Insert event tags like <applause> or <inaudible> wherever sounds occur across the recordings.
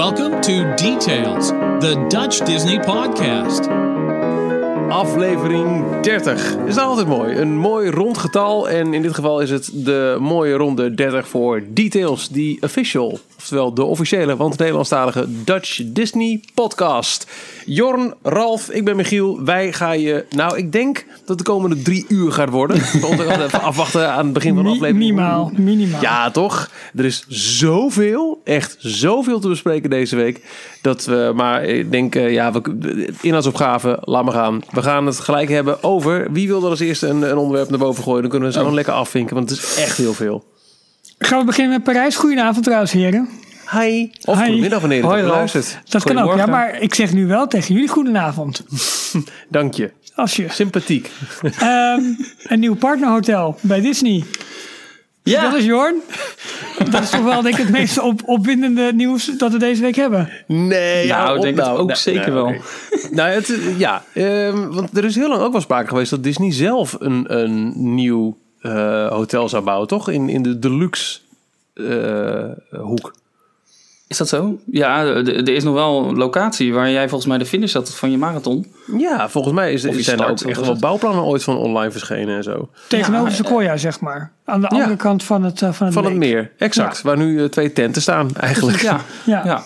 Welcome to Details, the Dutch Disney podcast. Aflevering 30. Is dat altijd mooi. Een mooi rond getal. En in dit geval is het de mooie ronde 30 voor Details, die official. Oftewel de officiële, want Nederlandstalige Dutch Disney podcast. Jorn, Ralf, ik ben Michiel. Wij gaan je, nou ik denk dat de komende drie uur gaat worden. <laughs> We even afwachten aan het begin van de aflevering. Minimaal, minimaal. Ja, toch? Er is zoveel, echt zoveel te bespreken deze week. Dat we, maar ik denk, eh, ja, we, inhoudsopgave, laat maar gaan. We gaan het gelijk hebben over, wie wil er als eerste een, een onderwerp naar boven gooien? Dan kunnen we ze gewoon lekker afvinken, want het is echt heel veel. Gaan we beginnen met Parijs? Goedenavond trouwens, heren. Hi. Of Hi. goedemiddag wanneer je Hoi, luistert. Dat kan ook, ja, maar ik zeg nu wel tegen jullie goedenavond. <laughs> Dank je. Als je Sympathiek. Ehm, een nieuw partnerhotel bij Disney. Ja. Dat is Jorn. Dat is toch wel denk ik het meest op, opwindende nieuws dat we deze week hebben. Nee, Nou, ik denk het nou. ook Nou, zeker wel. nou, het, ja, ehm, want er is heel lang ook wel sprake geweest dat Disney zelf een, een nieuw eh, hotel zou bouwen, toch? In, in de deluxe eh, hoek. Is dat zo? Ja, er is nog wel een locatie waar jij volgens mij de finish had van je marathon. Ja, volgens mij is, Of je zijn er ook echt wel bouwplannen ooit van online verschenen en zo. Tegenover Ja, Sequoia, zeg maar. Aan de andere kant van het, eh, van het, Van het leek. meer, exact. Waar nu eh, twee tenten staan <laughs> eigenlijk. Ja, Ja. ja.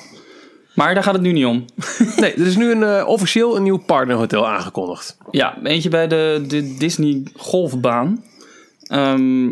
Maar daar gaat het nu niet om. <laughs> Nee, er is nu een, eh, officieel een nieuw partnerhotel aangekondigd. Ja, eentje bij de, de Disney golfbaan. Ehm,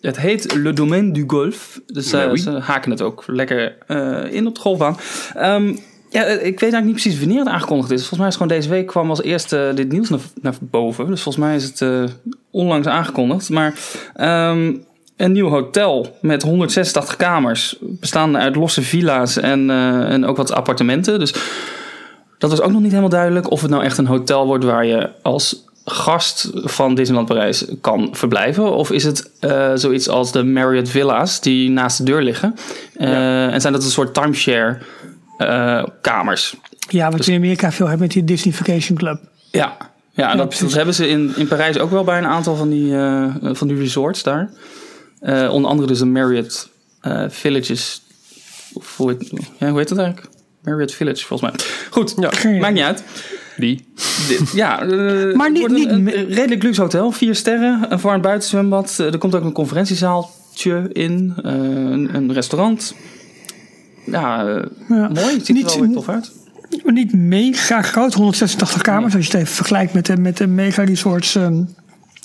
het heet Le Domaine du Golf. Dus oui. ze haken het ook lekker eh, in op de golfbaan. Ehm, ja, eh, ik weet eigenlijk niet precies wanneer het aangekondigd is. Volgens mij is het gewoon deze week kwam als eerste dit nieuws naar, naar boven. Dus volgens mij is het onlangs aangekondigd. Maar ehm, een nieuw hotel met 186 kamers. Bestaande uit losse villa's en, en ook wat appartementen. Dus dat was ook nog niet helemaal duidelijk of het nou echt een hotel wordt waar je als gast van Disneyland Parijs kan verblijven. Of is het eh, zoiets als de Marriott Villa's die naast de deur liggen. Eh, En zijn dat een soort timeshare eh, kamers. Ja, wat je in Amerika veel hebt met die Disney Vacation Club. Ja, ja, dat, hebben ze in, in Parijs ook wel bij een aantal van die, van die resorts daar. Onder andere dus de Marriott Villages. Of hoe, heet, ja, hoe heet dat eigenlijk? Marriott Village, volgens mij. Goed, Ja. Maakt niet uit. Ja, eh, <laughs> Maar niet- een, een redelijk luxe hotel. Vier sterren, een voor- en buitenzwembad. Eh, Er komt ook een conferentiezaaltje in. eh, een, een restaurant. Ja, eh, Ja. mooi. Het ziet Niet- er wel weer tof uit. Maar niet mega groot, 186 kamers. Als je het even vergelijkt met de, met de mega resorts ehm,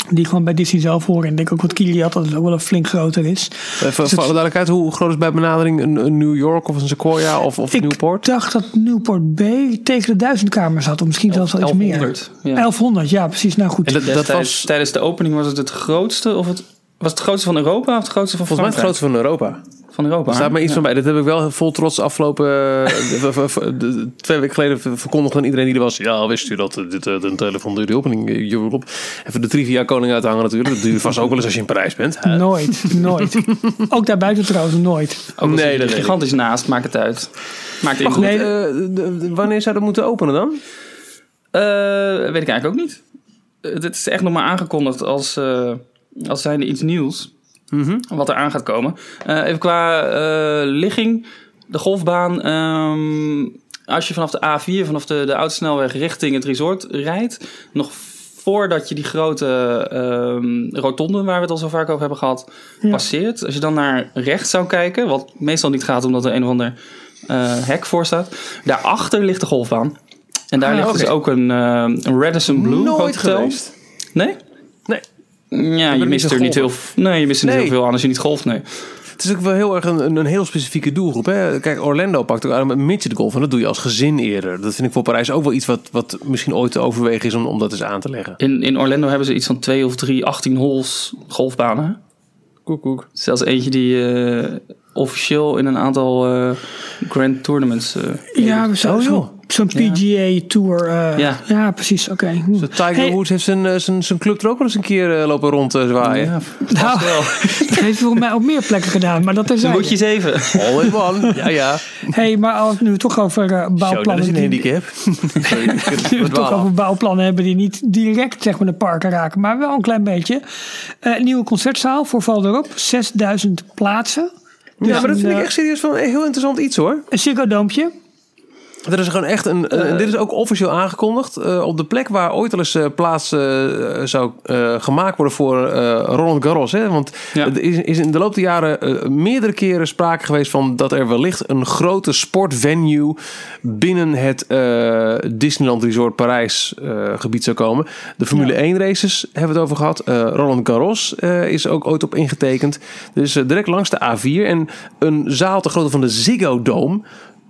die gewoon bij Disney zelf horen. En ik denk ook wat Kili had, dat het ook wel een flink groter is. Even voor alle duidelijkheid, hoe groot is bij benadering een, een New York of een Sequoia of, of Ik Newport? dacht dat Newport B tegen de duizend kamers had. Of misschien zelfs wel iets meer. 1100. Ja. 1100, ja precies. Nou goed. En dat, dat Destijds, was Tijdens de opening was het het grootste, of het, was het grootste van Europa of het grootste van volgens mij het Frankrijk? grootste van Europa. Van Europa. Er staat maar iets Ja. van bij. Dat heb ik wel vol trots afgelopen eh, de- twee weken geleden ver- verkondigd aan iedereen die er was. Ja, wist u dat eh, dit eh, de telefoon de opening eh, Europe. Even de trivia koning uithangen natuurlijk. Dat je vast ook wel eens als je in Parijs bent. <laughs> Nooit, nooit. ook daarbuiten trouwens nooit. Ook Nee, dat er weet ik. gigantisch naast, maakt het uit. Maakt het Maar goed, nee, de- de- wanneer zou dat moeten openen dan? weet ik eigenlijk ook niet. Dit is echt nog maar aangekondigd als, eh als zijnde iets nieuws. Wat er aan gaat komen. Eh, even qua eh, ligging. De golfbaan. ehm, als je vanaf de A4, vanaf de, de autosnelweg richting het resort rijdt. Nog voordat je die grote ehm, rotonde, waar we het al zo vaak over hebben gehad, Ja. passeert. Als je dan naar rechts zou kijken, wat meestal niet gaat omdat er een of ander eh, hek voor staat. Daarachter ligt de golfbaan. En daar Ah, ligt dus ook een, eh, een Radisson Blue Nooit hotel. geweest. Nee? Nee. Ja, je mist er niet heel, nee, je mist er niet heel veel aan als je niet golft, nee. Het is ook wel heel erg een, een, een heel specifieke doelgroep. Hè? Kijk, Orlando pakt ook aan met midget golf. En dat doe je als gezin eerder. Dat vind ik voor Parijs ook wel iets wat, wat misschien ooit te overwegen is om, om dat eens aan te leggen. In, in Orlando hebben ze iets van twee of drie 18 holes golfbanen. Koek, koek. Zelfs eentje die eh, officieel in een aantal eh, grand tournaments... eh, Ja, zo, Oh, zo. Zo'n PGA Tour. eh, Ja. ja. precies. Oké. Hm. De Tiger Hey. Woods heeft zijn, eh, zijn, zijn club er ook wel eens een keer eh, lopen rond te zwaaien. ja, Nou, wel. <laughs> dat heeft volgens mij op meer plekken gedaan. Maar dat is Dan moet je zeven. <laughs> All in one. Ja, ja. Hey, maar als we nu toch over uh, Zo, dat is bouwplannen... een handicap. <laughs> Sorry, we het toch over bouwplannen hebben die niet direct zeg maar, de parken raken, maar wel een klein beetje. Nieuwe concertzaal voor Val erop, 6000 plaatsen. Ja, maar dat vind ik echt serieus van een heel interessant iets hoor. Een Ziggo Doompje. Er is gewoon echt een. Eh. en dit is ook officieel aangekondigd. eh, op de plek waar ooit al eens eh, plaats eh, zou eh, gemaakt worden voor eh, Roland Garros. Hè? Want Ja. er is, is in de loop der jaren eh, meerdere keren sprake geweest van dat er wellicht een grote sportvenue binnen het eh, Disneyland Resort Parijs eh, gebied zou komen. De Formule Ja. 1 races hebben we het over gehad. Eh, Roland Garros eh, is ook ooit op ingetekend. Dus eh, direct langs de A4. En een zaal te grootte van de Ziggo Dome.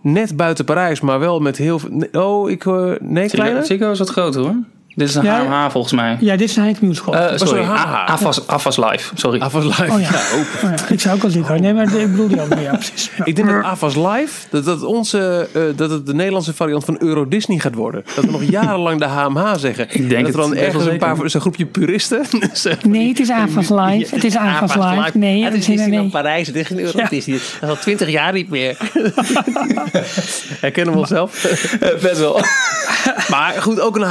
Net buiten Parijs, maar wel met heel veel... Oh, ik... nee, kleiner? Ziggo is wat groter hoor. Dit is een Ja. HMH volgens mij. Ja, dit is een Musical. Eh, sorry, een HMH. A- Avas, Avas Live. Sorry. Avas Live. Oh ja. Ja, open. Oh ja, ik zou ook al Ziggo. Nee, maar ik bedoel die andere. Ja, precies. Ja. Ik denk dat Avas Live, dat, dat, onze, eh, dat het de Nederlandse variant van Euro Disney gaat worden. Dat we nog jarenlang de HMH zeggen. denk En dat er het dan ergens wel een paar, een groepje puristen. <laughs> eh, Nee, het is AFAS Live. Het is AFAS Live. Nee, het is nee, Disneyland nee. Parijs. Het is geen Euro. Disney. Dat is al twintig jaar niet meer. <laughs> herkennen we onszelf. Best wel. <laughs> maar goed, ook een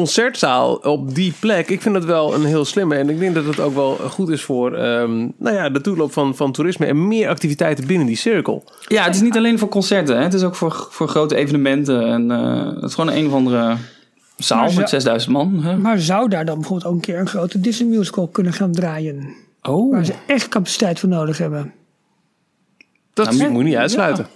HMH-concertzaal op die plek. Ik vind dat wel een heel slimme. En ik denk dat het ook wel goed is voor ehm, nou ja, de toeloop van, van toerisme. En meer activiteiten binnen die cirkel. Ja, het is niet alleen voor concerten. Hè. Het is ook voor, voor grote evenementen. En eh, het is gewoon een of andere zaal Maar met 6000 man. Hè. Maar zou daar dan bijvoorbeeld ook een keer een grote Disney musical kunnen gaan draaien? Oh, Waar ze echt capaciteit voor nodig hebben. Dat Nou, moet je niet uitsluiten.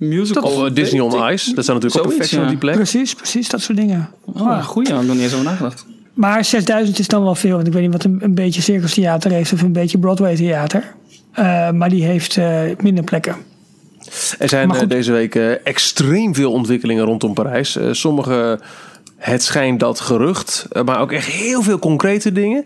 Musical. Of Disney on Ice. Dat zou natuurlijk ook perfect zijn op die plek. Precies, precies, dat soort dingen. Oh, goeie. Daar heb ik nog niet eens over nagedacht. Maar 6000 is dan wel veel. Want ik weet niet wat een, een beetje Circus Theater heeft of een beetje Broadway Theater. Eh, maar die heeft eh, minder plekken. Er zijn eh, deze week eh, extreem veel ontwikkelingen rondom Parijs. Eh, sommige, het schijnt dat gerucht, eh, maar ook echt heel veel concrete dingen.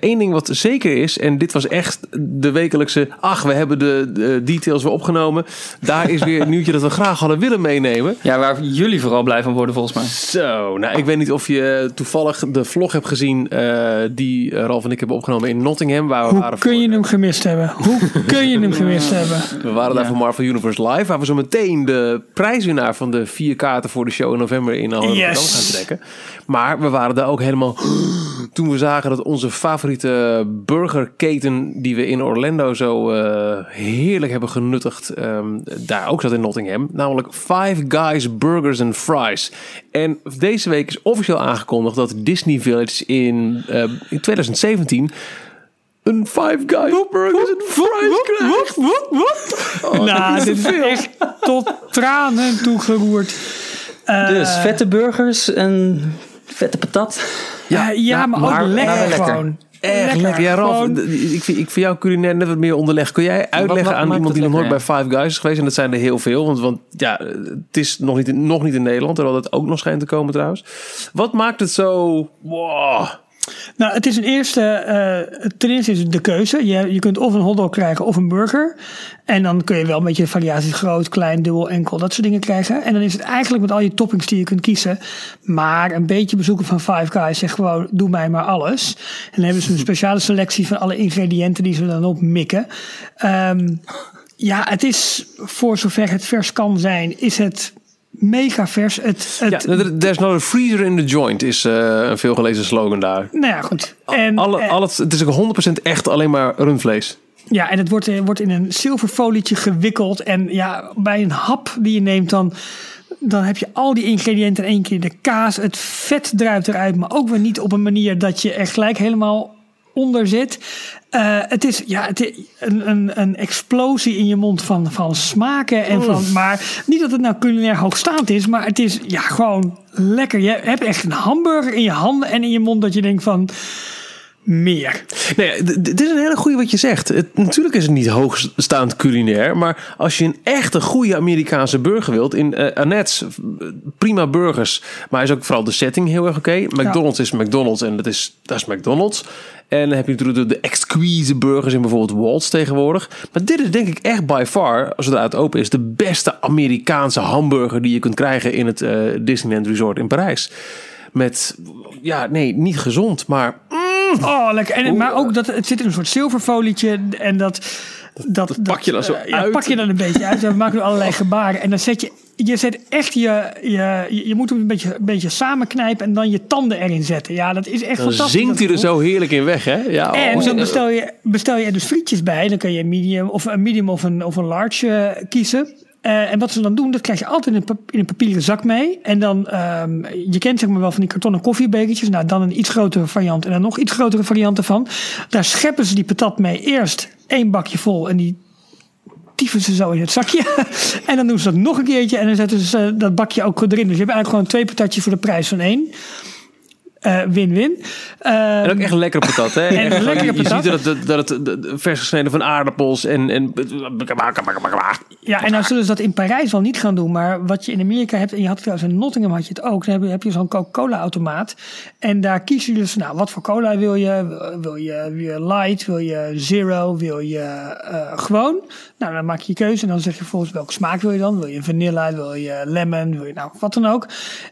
Eén ding wat zeker is, en dit was echt de wekelijkse... ach, we hebben de, de details weer opgenomen. Daar is weer een nieuwtje dat we graag hadden willen meenemen. Ja, waar jullie vooral blij van worden volgens mij. Zo, nou ik weet niet of je toevallig de vlog hebt gezien... eh, die eh, Ralf en ik hebben opgenomen in Nottingham. Waar we Hoe waren kun voor- je hem gemist hebben? Hoe <laughs> kun je hem gemist hebben? We waren daar Ja. voor Marvel Universe Live, waar we zo meteen de prijswinnaar van de vier kaarten voor de show in november in Yes. gaan trekken. Maar we waren daar ook helemaal <gasps> toen we zagen dat onze favoriete burgerketen die we in Orlando zo eh, heerlijk hebben genuttigd, ehm, daar ook zat in Nottingham, namelijk Five Guys Burgers and Fries. En deze week is officieel aangekondigd dat Disney Village in, eh, in 2017 een Five Guys Burgers and Fries krijgt. nou, dit is echt tot tranen toegeroerd. Dus vette burgers en vette patat. ja, ja, maar, maar- ook lekker maar wel lekker. gewoon. Echt lekker. Ja, Ralf, ik, vind, ik vind jou culinair net wat meer onderleg. Kun jij uitleggen wat aan iemand die nog nooit bij Five Guys is geweest? En dat zijn er heel veel. Want, want ja, het is nog niet, in- nog niet in Nederland. Terwijl het ook nog schijnt te komen trouwens. Wat maakt het zo... Wow. Nou, het is een eerste. eh ten eerste is de keuze. Je, je kunt of een hotdog krijgen of een burger. En dan kun je wel een beetje variaties groot, klein, dubbel, enkel, dat soort dingen krijgen. En dan is het eigenlijk met al je toppings die je kunt kiezen. Maar een beetje bezoeken van Five Guys zegt gewoon: doe mij maar alles. En dan hebben ze een speciale selectie van alle ingrediënten die ze dan op mikken. Ehm, ja, het is voor zover het vers kan zijn, is het mega vers. Het, het, Ja, there- there's not a freezer in the joint is eh, een veelgelezen slogan daar. nou ja, goed. En, Alle, eh, al het, het is ook 100% echt alleen maar rundvlees. Ja, en het wordt, eh, wordt in een zilverfolietje gewikkeld. En ja, bij een hap die je neemt, dan, dan heb je al die ingrediënten in één keer. De kaas, het vet druipt eruit, maar ook weer niet op een manier dat je er gelijk helemaal onder zit. Eh, het is ja, het is een, een, een explosie in je mond van, van smaken. En van, maar niet dat het nou culinair hoogstaand is, maar het is ja, gewoon lekker. Je hebt echt een hamburger in je handen en in je mond dat je denkt van meer. Nee, dit is een hele goede wat je zegt. Het, natuurlijk is het niet hoogstaand culinair. Maar als je een echte goede Amerikaanse burger wilt. In eh Annette's, eh, prima burgers. Maar is ook vooral de setting heel erg oké. McDonald's is McDonald's en dat is, dat is McDonald's. En dan heb je natuurlijk de, exquise burgers in bijvoorbeeld Waltz tegenwoordig. Maar dit is denk ik echt by far, zodra het open is... de beste Amerikaanse hamburger die je kunt krijgen in het eh, Disneyland Resort in Parijs. Met, ja, nee, niet gezond, maar... Oh, lekker. En, maar ook dat het zit in een soort zilverfolietje. En dat. dat, pak je dan zo eh, ja, uit. pak je dan een beetje uit. We maken nu allerlei gebaren. En dan zet je, je zet echt je, je, je moet hem een beetje, een beetje samenknijpen en dan je tanden erin zetten. Ja, dat is echt Dan fantastisch. zinkt hij er dat zo heerlijk in weg, hè? Ja, En oh. zo bestel je, bestel je er dus frietjes bij. Dan kun je een medium of een medium of een, of een large eh, kiezen. Eh, en wat ze dan doen, dat krijg je altijd in een, papieren zak mee. En dan, ehm, je kent zeg maar wel van die kartonnen koffiebekertjes. Nou, dan een iets grotere variant en dan nog iets grotere variant ervan. Daar scheppen ze die patat mee. Eerst één bakje vol en die tyfen ze zo in het zakje. <laughs> en dan doen ze dat nog een keertje en dan zetten ze dat bakje ook erin. Dus je hebt eigenlijk gewoon twee patatjes voor de prijs van één. Eh, Win-win. Ehm, En ook echt lekkere patat, hè? <laughs> En Echt, lekkere je, je patat. ziet dat het, dat het vers gesneden van aardappels en... en Ja, en nou zullen ze dat in Parijs wel niet gaan doen. Maar wat je in Amerika hebt, en je had het trouwens in Nottingham had je het ook. Dan heb je, heb je zo'n Coca-Cola automaat. En daar kies je dus, nou, wat voor cola wil je? Wil je, wil je light? Wil je zero? Wil je eh, gewoon? Nou, dan maak je je keuze en dan zeg je volgens welke smaak wil je dan? Wil je vanilla? Wil je lemon? Wil je nou wat dan ook?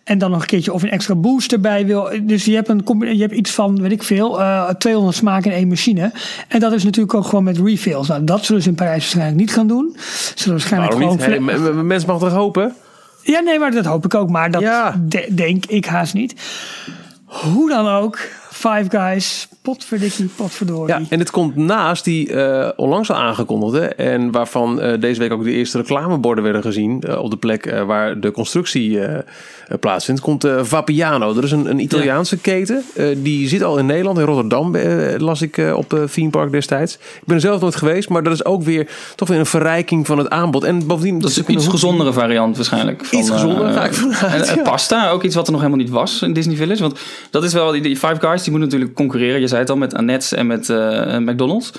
En dan nog een keertje of een extra boost erbij wil. Dus je hebt, een, je hebt iets van, weet ik veel, eh 200 smaken in één machine. En dat is natuurlijk ook gewoon met refills. Nou, dat zullen ze in Parijs waarschijnlijk niet gaan doen. Zullen waarschijnlijk Waarom gewoon... Hey, mensen mogen toch hopen? ja, nee, maar dat hoop ik ook. Maar dat Ja. de- denk ik haast niet. Hoe dan ook, Five Guys, potverdikkie, potverdorie. Ja, en dit komt naast die eh, onlangs al aangekondigde en waarvan eh, deze week ook de eerste reclameborden werden gezien eh, op de plek eh, waar de constructie plaatsvindt, komt eh, Vapiano. Dat is een, een Italiaanse keten. Eh, die zit al in Nederland, in Rotterdam las ik eh, op de Theme Park destijds. Ik ben er zelf nooit geweest, maar dat is ook weer toch weer een verrijking van het aanbod. En bovendien... Dat is een iets gezondere variant waarschijnlijk. Van, Iets gezonder, ga ik vanuit, en, en ja. pasta, ook iets wat er nog helemaal niet was in Disney Village. Want dat is wel, die, die Five Guys, die moeten natuurlijk concurreren. Je zei het al, met Annette's en met eh, McDonald's.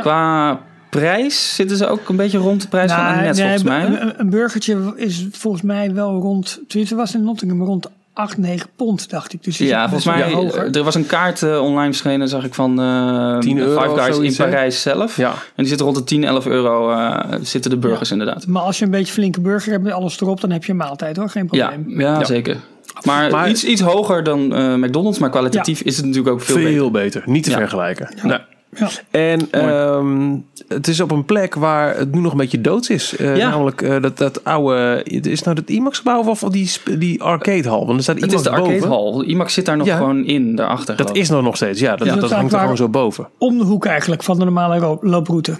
Qua prijs zitten ze ook een beetje rond de prijs van Nou, Annette's nee, volgens mij. Een, een- een burgertje is volgens mij wel rond, tenminste was in Nottingham rond 8, 9 pond, dacht ik. Dus Ja, volgens mij, hoger. er was een kaart eh, online verschenen, zag ik, van eh 10 euro Five of Guys in? Parijs zelf. Ja. En die zitten rond de 10, 11 euro, eh, zitten de burgers inderdaad. Maar als je een beetje flinke burger hebt met alles erop, dan heb je een maaltijd hoor, geen Ja, probleem. ja, zeker. Maar, Maar- iets, iets hoger dan eh, McDonald's, maar kwalitatief is het natuurlijk ook veel, Veel, beter. beter. Niet te Ja. vergelijken. Nee. Ja. En ehm, het is op een plek waar het nu nog een beetje doods is. Eh, Ja. Namelijk eh, dat, dat oude... Het is nou het IMAX gebouw of die, die arcadehal? Want er staat Het IMAX is de boven. arcade hall. IMAX zit daar nog Ja. gewoon in, daarachter. Dat is er nog steeds. Ja, dat, dat, Dat is hangt er gewoon zo boven. Om de hoek eigenlijk van de normale ro- looproute.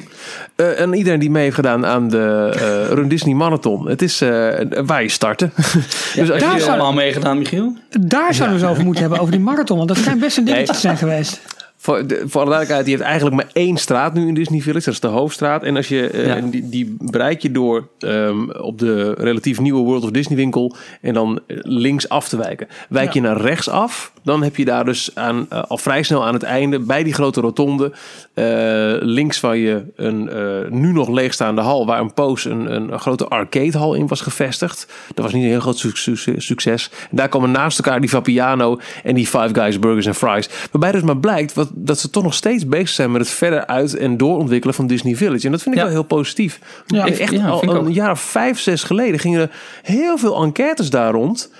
Eh, en iedereen die mee heeft gedaan aan de <laughs> Run Disney Marathon. Het is waar <laughs> je starten. dus als Heb daar je zou- allemaal meegedaan, Michiel? Daar zouden we eens over moeten hebben, over die marathon. Want dat <laughs> schijnt best een dingetje Nee. te zijn geweest. Voor, de, voor alle duidelijkheid, die heeft eigenlijk maar één straat nu in Disney Village. Dat is de hoofdstraat. En als je, eh, Ja. die, die bereik je door ehm, op de relatief nieuwe World of Disney winkel. En dan eh, links af te wijken. Wijk je naar rechts af, dan heb je daar dus aan, eh, al vrij snel aan het einde, bij die grote rotonde, links van je een nu nog leegstaande hal, waar een poos een, een, grote arcadehal in was gevestigd. Dat was niet een heel groot suc- suc- succes. En daar komen naast elkaar die Vapiano en die Five Guys Burgers en Fries. Waarbij dus maar blijkt wat, dat ze toch nog steeds bezig zijn met het verder uit- en doorontwikkelen van Disney Village. En dat vind ik Ja. wel heel positief. Ja, echt ja, al een jaar of vijf, zes geleden gingen er heel veel enquêtes daar rond.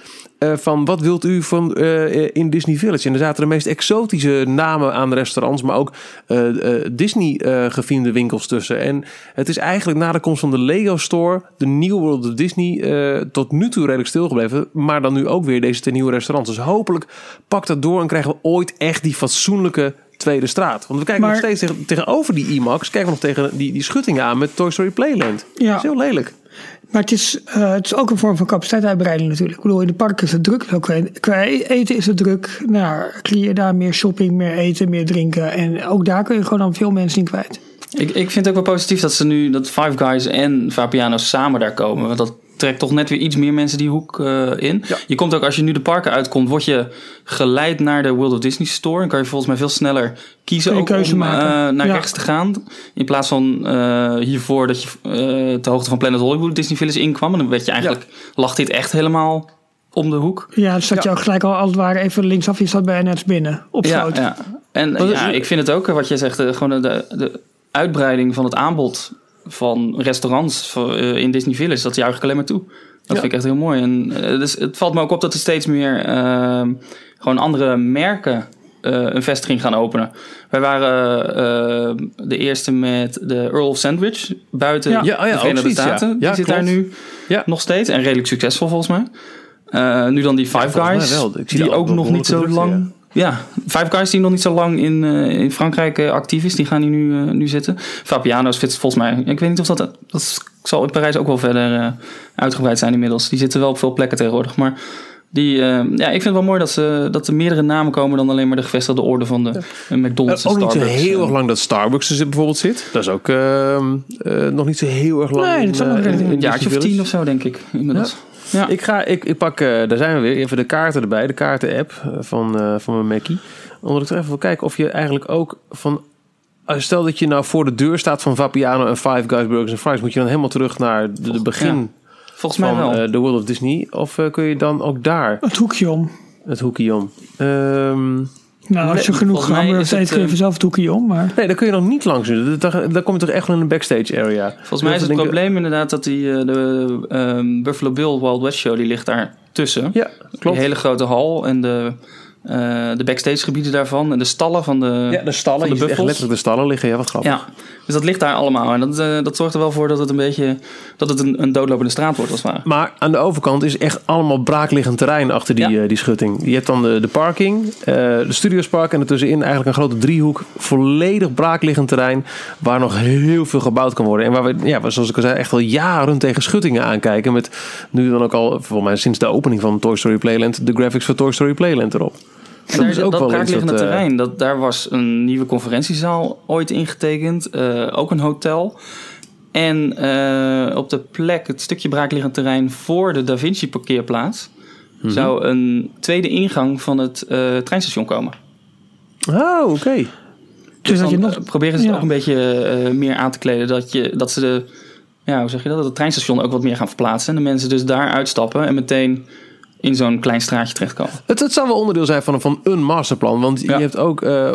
Eh, van wat wilt u van, eh, in Disney Village? En er zaten de meest exotische namen aan restaurants, maar ook eh, eh, Disney-gevriende winkels tussen. En het is eigenlijk na de komst van de Lego Store, de nieuwe World of Disney, eh, tot nu toe redelijk stilgebleven. Maar dan nu ook weer deze ten nieuwe restaurants. Dus hopelijk pakt dat door en krijgen we ooit echt die fatsoenlijke tweede straat. Want we kijken Maar- nog steeds tegen, tegenover die IMAX, kijken we nog tegen die, die schuttingen aan met Toy Story Playland. Ja. Dat is heel lelijk. Maar het is, eh, het is ook een vorm van capaciteitsuitbreiding natuurlijk. Ik bedoel, in de parken is het druk. Qua- qua eten is het druk. Nou, creëer daar meer shopping, meer eten, meer drinken. En ook daar kun je gewoon dan veel mensen in kwijt. Ik, ik vind het ook wel positief dat ze nu dat Five Guys en Vapiano samen daar komen. Want dat trekt toch net weer iets meer mensen die hoek eh, in. Ja. Je komt ook, als je nu de parken uitkomt, word je geleid naar de World of Disney Store. En kan je volgens mij veel sneller kiezen je ook om maken. eh, naar Ja. rechts te gaan. In plaats van eh, hiervoor dat je ter hoogte van Planet Hollywood Disney Village inkwam. En dan werd je eigenlijk, lag dit echt helemaal om de hoek. Ja, dus zat je ook gelijk al als het ware even linksaf. Je zat bij net binnen, op. En ja, ik vind het ook, wat jij zegt, gewoon de, de uitbreiding van het aanbod van restaurants voor, eh, in Disney Village, dat juich ik alleen maar toe. Dat Ja. vind ik echt heel mooi. En eh, dus het valt me ook op dat er steeds meer ehm, gewoon andere merken eh, een vestiging gaan openen. Wij waren de eerste met de Earl of Sandwich buiten Ja. Ja, oh ja, de Verenigde. Staten. Die zit daar nu Ja. nog steeds en redelijk succesvol volgens mij. Eh, nu dan die Five Guys, wel. Ik zie die ook nog niet zo lang... Ja, Five Guys die nog niet zo lang in, eh, in Frankrijk eh, actief is, die gaan hier nu, eh, nu zitten. Fabiano's zit volgens mij, ik weet niet of dat, dat zal in Parijs ook wel verder uitgebreid zijn inmiddels. Die zitten wel op veel plekken tegenwoordig, maar die, eh, ja, ik vind het wel mooi dat, ze, dat er meerdere namen komen dan alleen maar de gevestigde orde van de McDonald's en ook niet zo heel erg lang dat Starbucks er zit- bijvoorbeeld zit. Dat is ook ehm, eh, nog niet zo heel erg lang. Nee, dat eh, relatief- in Een jaartje of tien of zo, denk ik, inmiddels. Ja. Ik, ga, ik, ik pak, eh, daar zijn we weer, even de kaarten erbij. De kaarten-app eh, van, eh, van mijn Mackie. Omdat ik er even wil kijken of je eigenlijk ook van... als- Stel dat je nou voor de deur staat van Vapiano en Five Guys Burgers and Fries. Moet je dan helemaal terug naar de, de begin Volgens mij wel. eh, The World of Disney? Of eh, kun je dan ook daar Het hoekje om. het hoekje om? Ehm, Nou, als je Nee, genoeg hamburgers eet, kun je eh, vanzelf het hoekje om. Maar nee, daar kun je nog niet langs. doen. Daar, daar kom je toch echt wel in een backstage area. Volgens mij is het probleem inderdaad dat die, eh, de ehm, Buffalo Bill Wild West Show, die ligt daar tussen. Ja, klopt. Die hele grote hal en de, eh, de backstage gebieden daarvan en de stallen van de, ja, de stallen. van de echt buffels. letterlijk de stallen liggen. Ja, wat grappig. Ja, dus dat ligt daar allemaal. En dat, eh, dat zorgt er wel voor dat het een beetje dat het een, een doodlopende straat wordt, als het ware. Maar aan de overkant is echt allemaal braakliggend terrein achter die, Ja. eh, die schutting. Je hebt dan de, de parking, eh, de studiospark en ertussenin eigenlijk een grote driehoek. Volledig braakliggend terrein waar nog heel veel gebouwd kan worden. En waar we, ja, zoals ik al zei, echt al jaren tegen schuttingen aankijken. Met nu dan ook al, volgens mij sinds de opening van Toy Story Playland, de graphics van Toy Story Playland erop. En daar, dat iets braakliggende wat, eh, terrein, dat, daar was een nieuwe conferentiezaal ooit ingetekend. eh, ook een hotel. En eh, op de plek, het stukje braakliggend terrein voor de Da Vinci parkeerplaats... Mhm. zou een tweede ingang van het treinstation komen. Oh, oké. dus dat je nog... proberen ze het ook een beetje meer aan te kleden. Dat, je, dat ze de, ja, hoe zeg je dat? Dat het treinstation ook wat meer gaan verplaatsen. En de mensen dus daar uitstappen en meteen in zo'n klein straatje terechtkomen. Het, het zou wel onderdeel zijn van, van een masterplan. Want Ja. je hebt ook eh,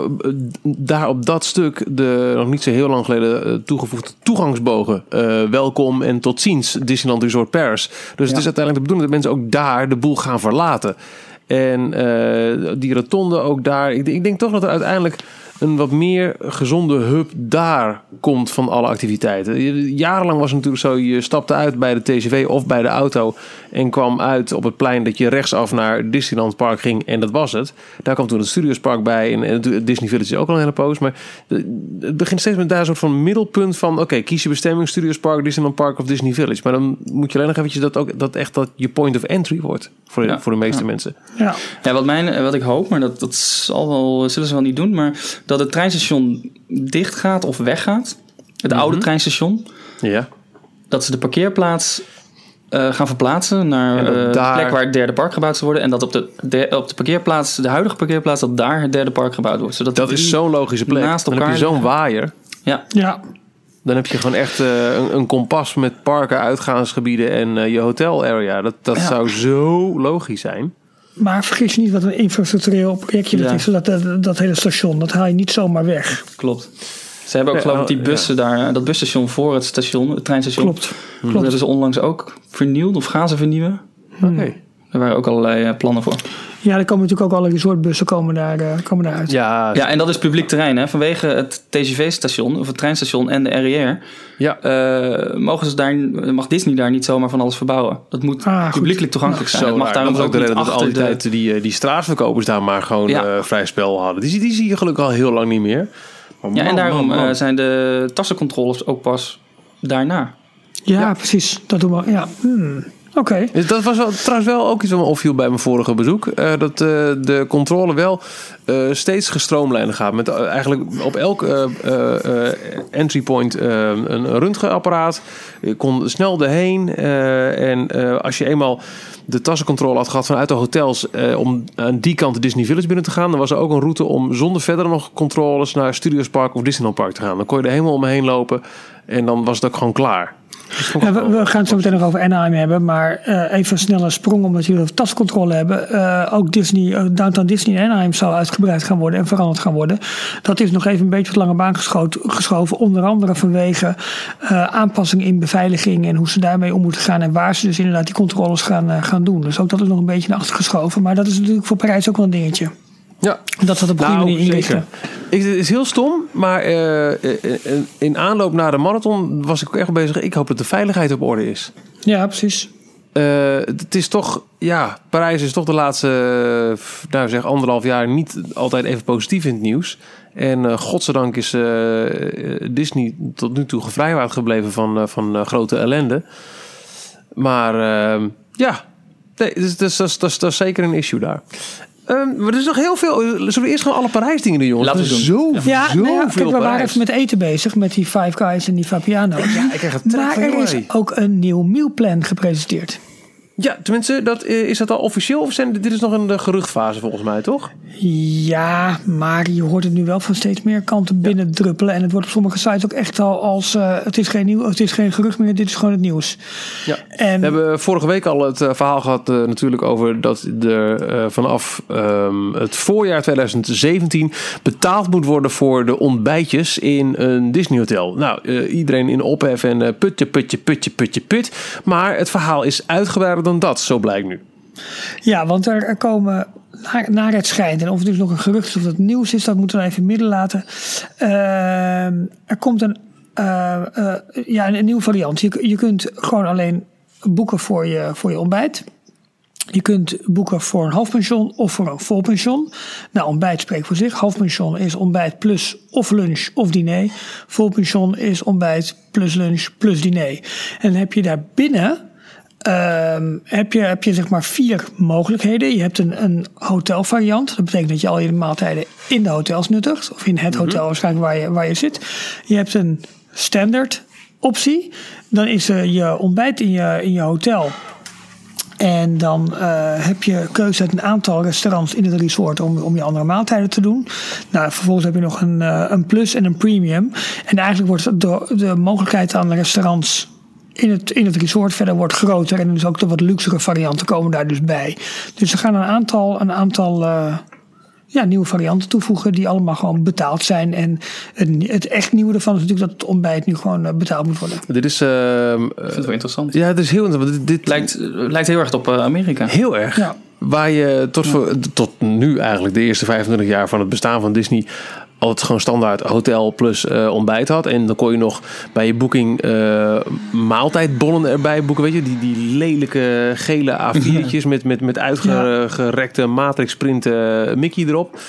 daar op dat stuk de nog niet zo heel lang geleden eh, toegevoegde toegangsbogen. Eh, welkom en tot ziens Disneyland Resort Paris. Dus het is uiteindelijk de bedoeling dat mensen ook daar de boel gaan verlaten. En die rotonde ook daar. Ik, ik denk toch dat er uiteindelijk een wat meer gezonde hub daar komt van alle activiteiten. Jarenlang was het natuurlijk zo, je stapte uit bij de TCV of bij de auto en kwam uit op het plein dat je rechtsaf naar Disneyland Park ging en dat was het. Daar kwam toen het Studiospark bij en, en het Disney Village is ook al een hele poos. Maar het begint steeds met daar een soort van middelpunt van oké, kies je bestemming Studiospark, Disneyland Park of Disney Village. Maar dan moet je alleen nog eventjes dat ook dat echt dat je point of entry wordt voor de, Ja. voor de meeste mensen. Ja. Ja, wat, mijn, wat ik hoop, maar dat, dat zal wel, zullen ze wel niet doen... maar dat het treinstation dicht gaat of weggaat. Het Mhm. oude treinstation. Ja. Dat ze de parkeerplaats eh, gaan verplaatsen naar eh, de daar- plek waar het derde park gebouwd zou worden. En dat op de, de- op de parkeerplaats, de huidige parkeerplaats, dat daar het derde park gebouwd wordt. Zodat Dat is zo'n logische plek. naast dan heb je elkaar zo'n waaier. Ja, ja. Dan heb je gewoon echt eh, een, een kompas met parken, uitgaansgebieden en je hotel area. Dat, dat Ja. zou zo logisch zijn. Maar vergis je niet wat een infrastructureel projectje dat Ja. is. Dat, dat, dat hele station, dat haal je niet zomaar weg. klopt. Ze hebben ook Ja, geloof ik die ja. bussen daar, dat busstation voor het station, het treinstation. Klopt. Dat Klopt. hebben ze onlangs ook vernieuwd of gaan ze vernieuwen. Oké. Er waren ook allerlei eh, plannen voor. Ja, er komen natuurlijk ook alle resortbussen komen daar, eh, komen daar uit. Ja, Ja, en dat is publiek terrein. Hè? Vanwege het TGV-station, of het treinstation en de RER... ja. eh, mogen ze daar, mag Disney daar niet zomaar van alles verbouwen. Dat moet Ah, publiekelijk toegankelijk zijn. Zo het mag daarom dat is ook de reden dat al die de... tijd die, die straatverkopers daar maar gewoon Ja. eh, vrij spel hadden. Die, zie- die zie je gelukkig al heel lang niet meer. Maar Ja, en daarom man, man. eh, zijn de tassencontroles ook pas daarna. Ja, precies. Dat doen we. Ja. Hmm. Oké. Dus Dat was wel, trouwens wel ook iets wat me opviel bij mijn vorige bezoek. eh, dat eh, de controle wel eh, steeds gestroomlijnd gaat. Met eigenlijk op elk entry point een röntgenapparaat. Je kon snel erheen. en als je eenmaal de tassencontrole had gehad vanuit de hotels... om aan die kant Disney Village binnen te gaan... dan was er ook een route om zonder verder nog controles... naar Studios Park of Disneyland Park te gaan. Dan kon je er helemaal omheen lopen. En dan was het ook gewoon klaar. We, gaan het zo meteen nog over Anaheim hebben. Maar eh, even een snelle sprong, omdat jullie over tascontrole hebben. Eh, ook Disney, eh, Downtown Disney in Anaheim zou uitgebreid gaan worden en veranderd gaan worden. Dat is nog even een beetje de lange baan geschoven. Onder andere vanwege aanpassingen in beveiliging en hoe ze daarmee om moeten gaan. En waar ze dus inderdaad die controles gaan, gaan doen. Dus ook dat is nog een beetje naar achter geschoven. Maar dat is natuurlijk voor Parijs ook wel een dingetje. Ja. Dat ze dat op een goede Nou, manier inrichten. Ik, het is heel stom, maar eh, eh, eh, in aanloop naar de marathon was ik ook echt bezig. Ik hoop dat de veiligheid op orde is. Ja, precies. Eh, het is toch, ja, Parijs is toch de laatste, nou zeg, anderhalf jaar niet altijd even positief in het nieuws. En eh godzijdank is Disney tot nu toe gevrijwaard gebleven van, van grote ellende. Maar ja, nee, dus, dus, dat, is- dat, is- dat is zeker een issue daar. Ehm, maar er is nog heel veel. Zullen we eerst gewoon alle Parijs dingen doen, jongens? Laten we doen. Zo, Ja, zo nou ja, kijk, veel we waren Parijs. even met eten bezig, met die Five Guys en die Fabiano's. Ja, ik krijg het maar van er is ook een nieuw mealplan gepresenteerd. Ja, tenminste, dat, eh, is dat al officieel? Of zijn, dit is nog een eh, geruchtfase volgens mij, toch? Ja, maar je hoort het nu wel van steeds meer kanten binnen druppelen. En het wordt op sommige sites ook echt al als... eh, het, is geen nieuw, het is geen gerucht meer, dit is gewoon het nieuws. Ja. En We hebben vorige week al het verhaal gehad eh, natuurlijk over dat er vanaf ehm, het voorjaar 2017 betaald moet worden voor de ontbijtjes in een Disney hotel. Nou, iedereen in ophef en putje, putje, putje, putje, put. Maar het verhaal is uitgebreider dan dat, zo blijkt nu. Ja, want er, komen naar, het schijnt, en of het dus nog een gerucht is of het nieuws is, dat moeten we even midden laten. Ehm, er komt een, eh, ja, een, nieuwe variant. Je, je kunt gewoon alleen boeken voor je, voor je ontbijt. Je kunt boeken voor een halfpension of voor een volpension. Nou, ontbijt spreekt voor zich. Halfpension is ontbijt plus of lunch of diner. Volpension is ontbijt plus lunch plus diner. En dan heb je daar Ehm, heb, je, heb je zeg maar vier mogelijkheden. Je hebt een, een hotelvariant. Dat betekent dat je al je maaltijden in de hotels nuttigt. Of in het hotel waarschijnlijk waar je, waar je zit. Je hebt een standaard optie. Dan is je ontbijt in je, in je hotel. En dan eh, heb je keuze uit een aantal restaurants in het resort om, om je andere maaltijden te doen. Nou, vervolgens heb je nog een, eh, een plus en een premium. En eigenlijk wordt de, de mogelijkheid aan de restaurants in het, in het resort verder wordt groter. En dus ook de wat luxere varianten komen daar dus bij. Dus ze gaan een aantal, een aantal eh, ja, nieuwe varianten toevoegen die allemaal gewoon betaald zijn. En het, het echt nieuwe ervan is natuurlijk dat het ontbijt nu gewoon eh, betaald moet worden. Dit is... ehm, eh, Ik vind het wel interessant. ja, het is heel interessant. Dit, dit Lijkt, lijkt heel erg op Amerika. Heel erg. Ja. Waar je tot, voor, tot nu eigenlijk de eerste 25 jaar van het bestaan van Disney altijd gewoon standaard hotel plus eh, ontbijt had. En dan kon je nog bij je boeking eh, maaltijdbonnen erbij boeken. Weet je, die, die lelijke gele <laughs> A4'tjes met, met, met uitgerekte matrixprinten Mickey erop.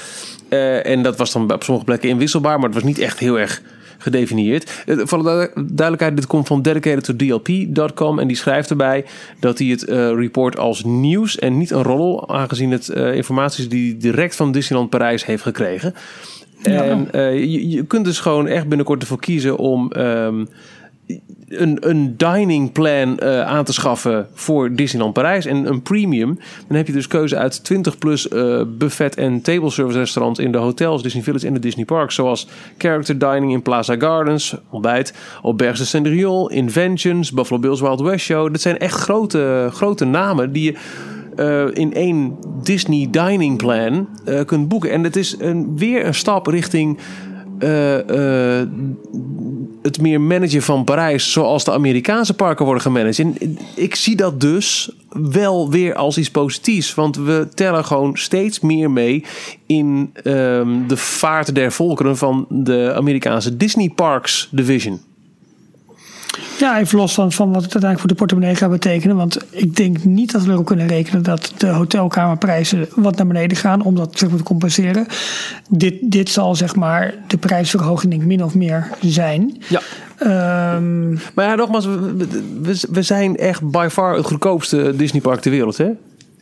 Eh, en dat was dan op sommige plekken inwisselbaar, maar het was niet echt heel erg gedefinieerd. Eh, Voor de duidelijkheid, dit komt van dedicatedtodlp.com en die schrijft erbij dat hij het eh, report als nieuws en niet een roddel, aangezien het eh, informatie is die hij direct van Disneyland Parijs heeft gekregen. En eh, je, kunt dus gewoon echt binnenkort ervoor kiezen om ehm, een, een dining plan eh, aan te schaffen voor Disneyland Parijs. En een premium. Dan heb je dus keuze uit 20 plus eh, buffet en table service restaurants in de hotels, Disney Village en de Disney Parks. Zoals character dining in Plaza Gardens, ontbijt, Auberge de Cendrillon, Inventions, Buffalo Bills Wild West Show. Dat zijn echt grote, grote namen die je eh, in één Disney dining plan eh, kunt boeken. En het is een, weer een stap richting eh, het meer managen van Parijs zoals de Amerikaanse parken worden gemanaged. En ik zie dat dus wel weer als iets positiefs. Want we tellen gewoon steeds meer mee in ehm, de vaart der volkeren van de Amerikaanse Disney Parks Division. Ja, even los van, van wat het uiteindelijk voor de portemonnee gaat betekenen. Want ik denk niet dat we erop kunnen rekenen dat de hotelkamerprijzen wat naar beneden gaan om dat zeg maar, te compenseren. Dit, dit zal zeg maar de prijsverhoging denk ik min of meer zijn. Ja. Ehm, Maar ja, nogmaals, we, we, we zijn echt by far het goedkoopste Disneypark ter wereld, hè?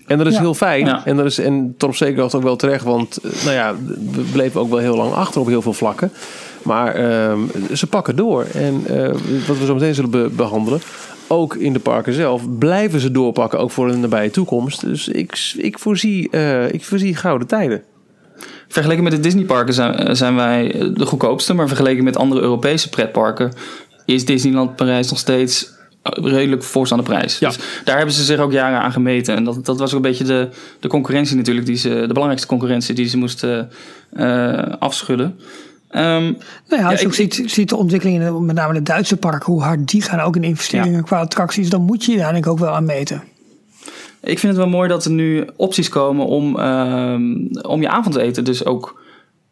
En dat is Ja. heel fijn. Ja. En, dat is, en tot op zekere hoogte ook wel terecht. Want eh, nou ja, we bleven ook wel heel lang achter op heel veel vlakken. Maar ehm, ze pakken door. En eh, wat we zo meteen zullen be- behandelen. Ook in de parken zelf blijven ze doorpakken. Ook voor de nabije toekomst. Dus ik, ik, voorzie, eh, ik voorzie gouden tijden. Vergeleken met de Disneyparken zijn, zijn wij de goedkoopste. Maar vergeleken met andere Europese pretparken is Disneyland Parijs nog steeds redelijk voorstaande prijs. Ja. Dus daar hebben ze zich ook jaren aan gemeten. En dat, dat was ook een beetje de, de concurrentie natuurlijk. Die ze, de belangrijkste concurrentie die ze moesten eh, afschudden. Ehm, nou ja, als je ook ziet, ziet de ontwikkelingen, in, met name de Duitse parken, hoe hard die gaan ook in investeringen Ja. qua attracties, dan moet je je daar denk ik ook wel aan meten. Ik vind het wel mooi dat er nu opties komen om, ehm, om je avondeten dus ook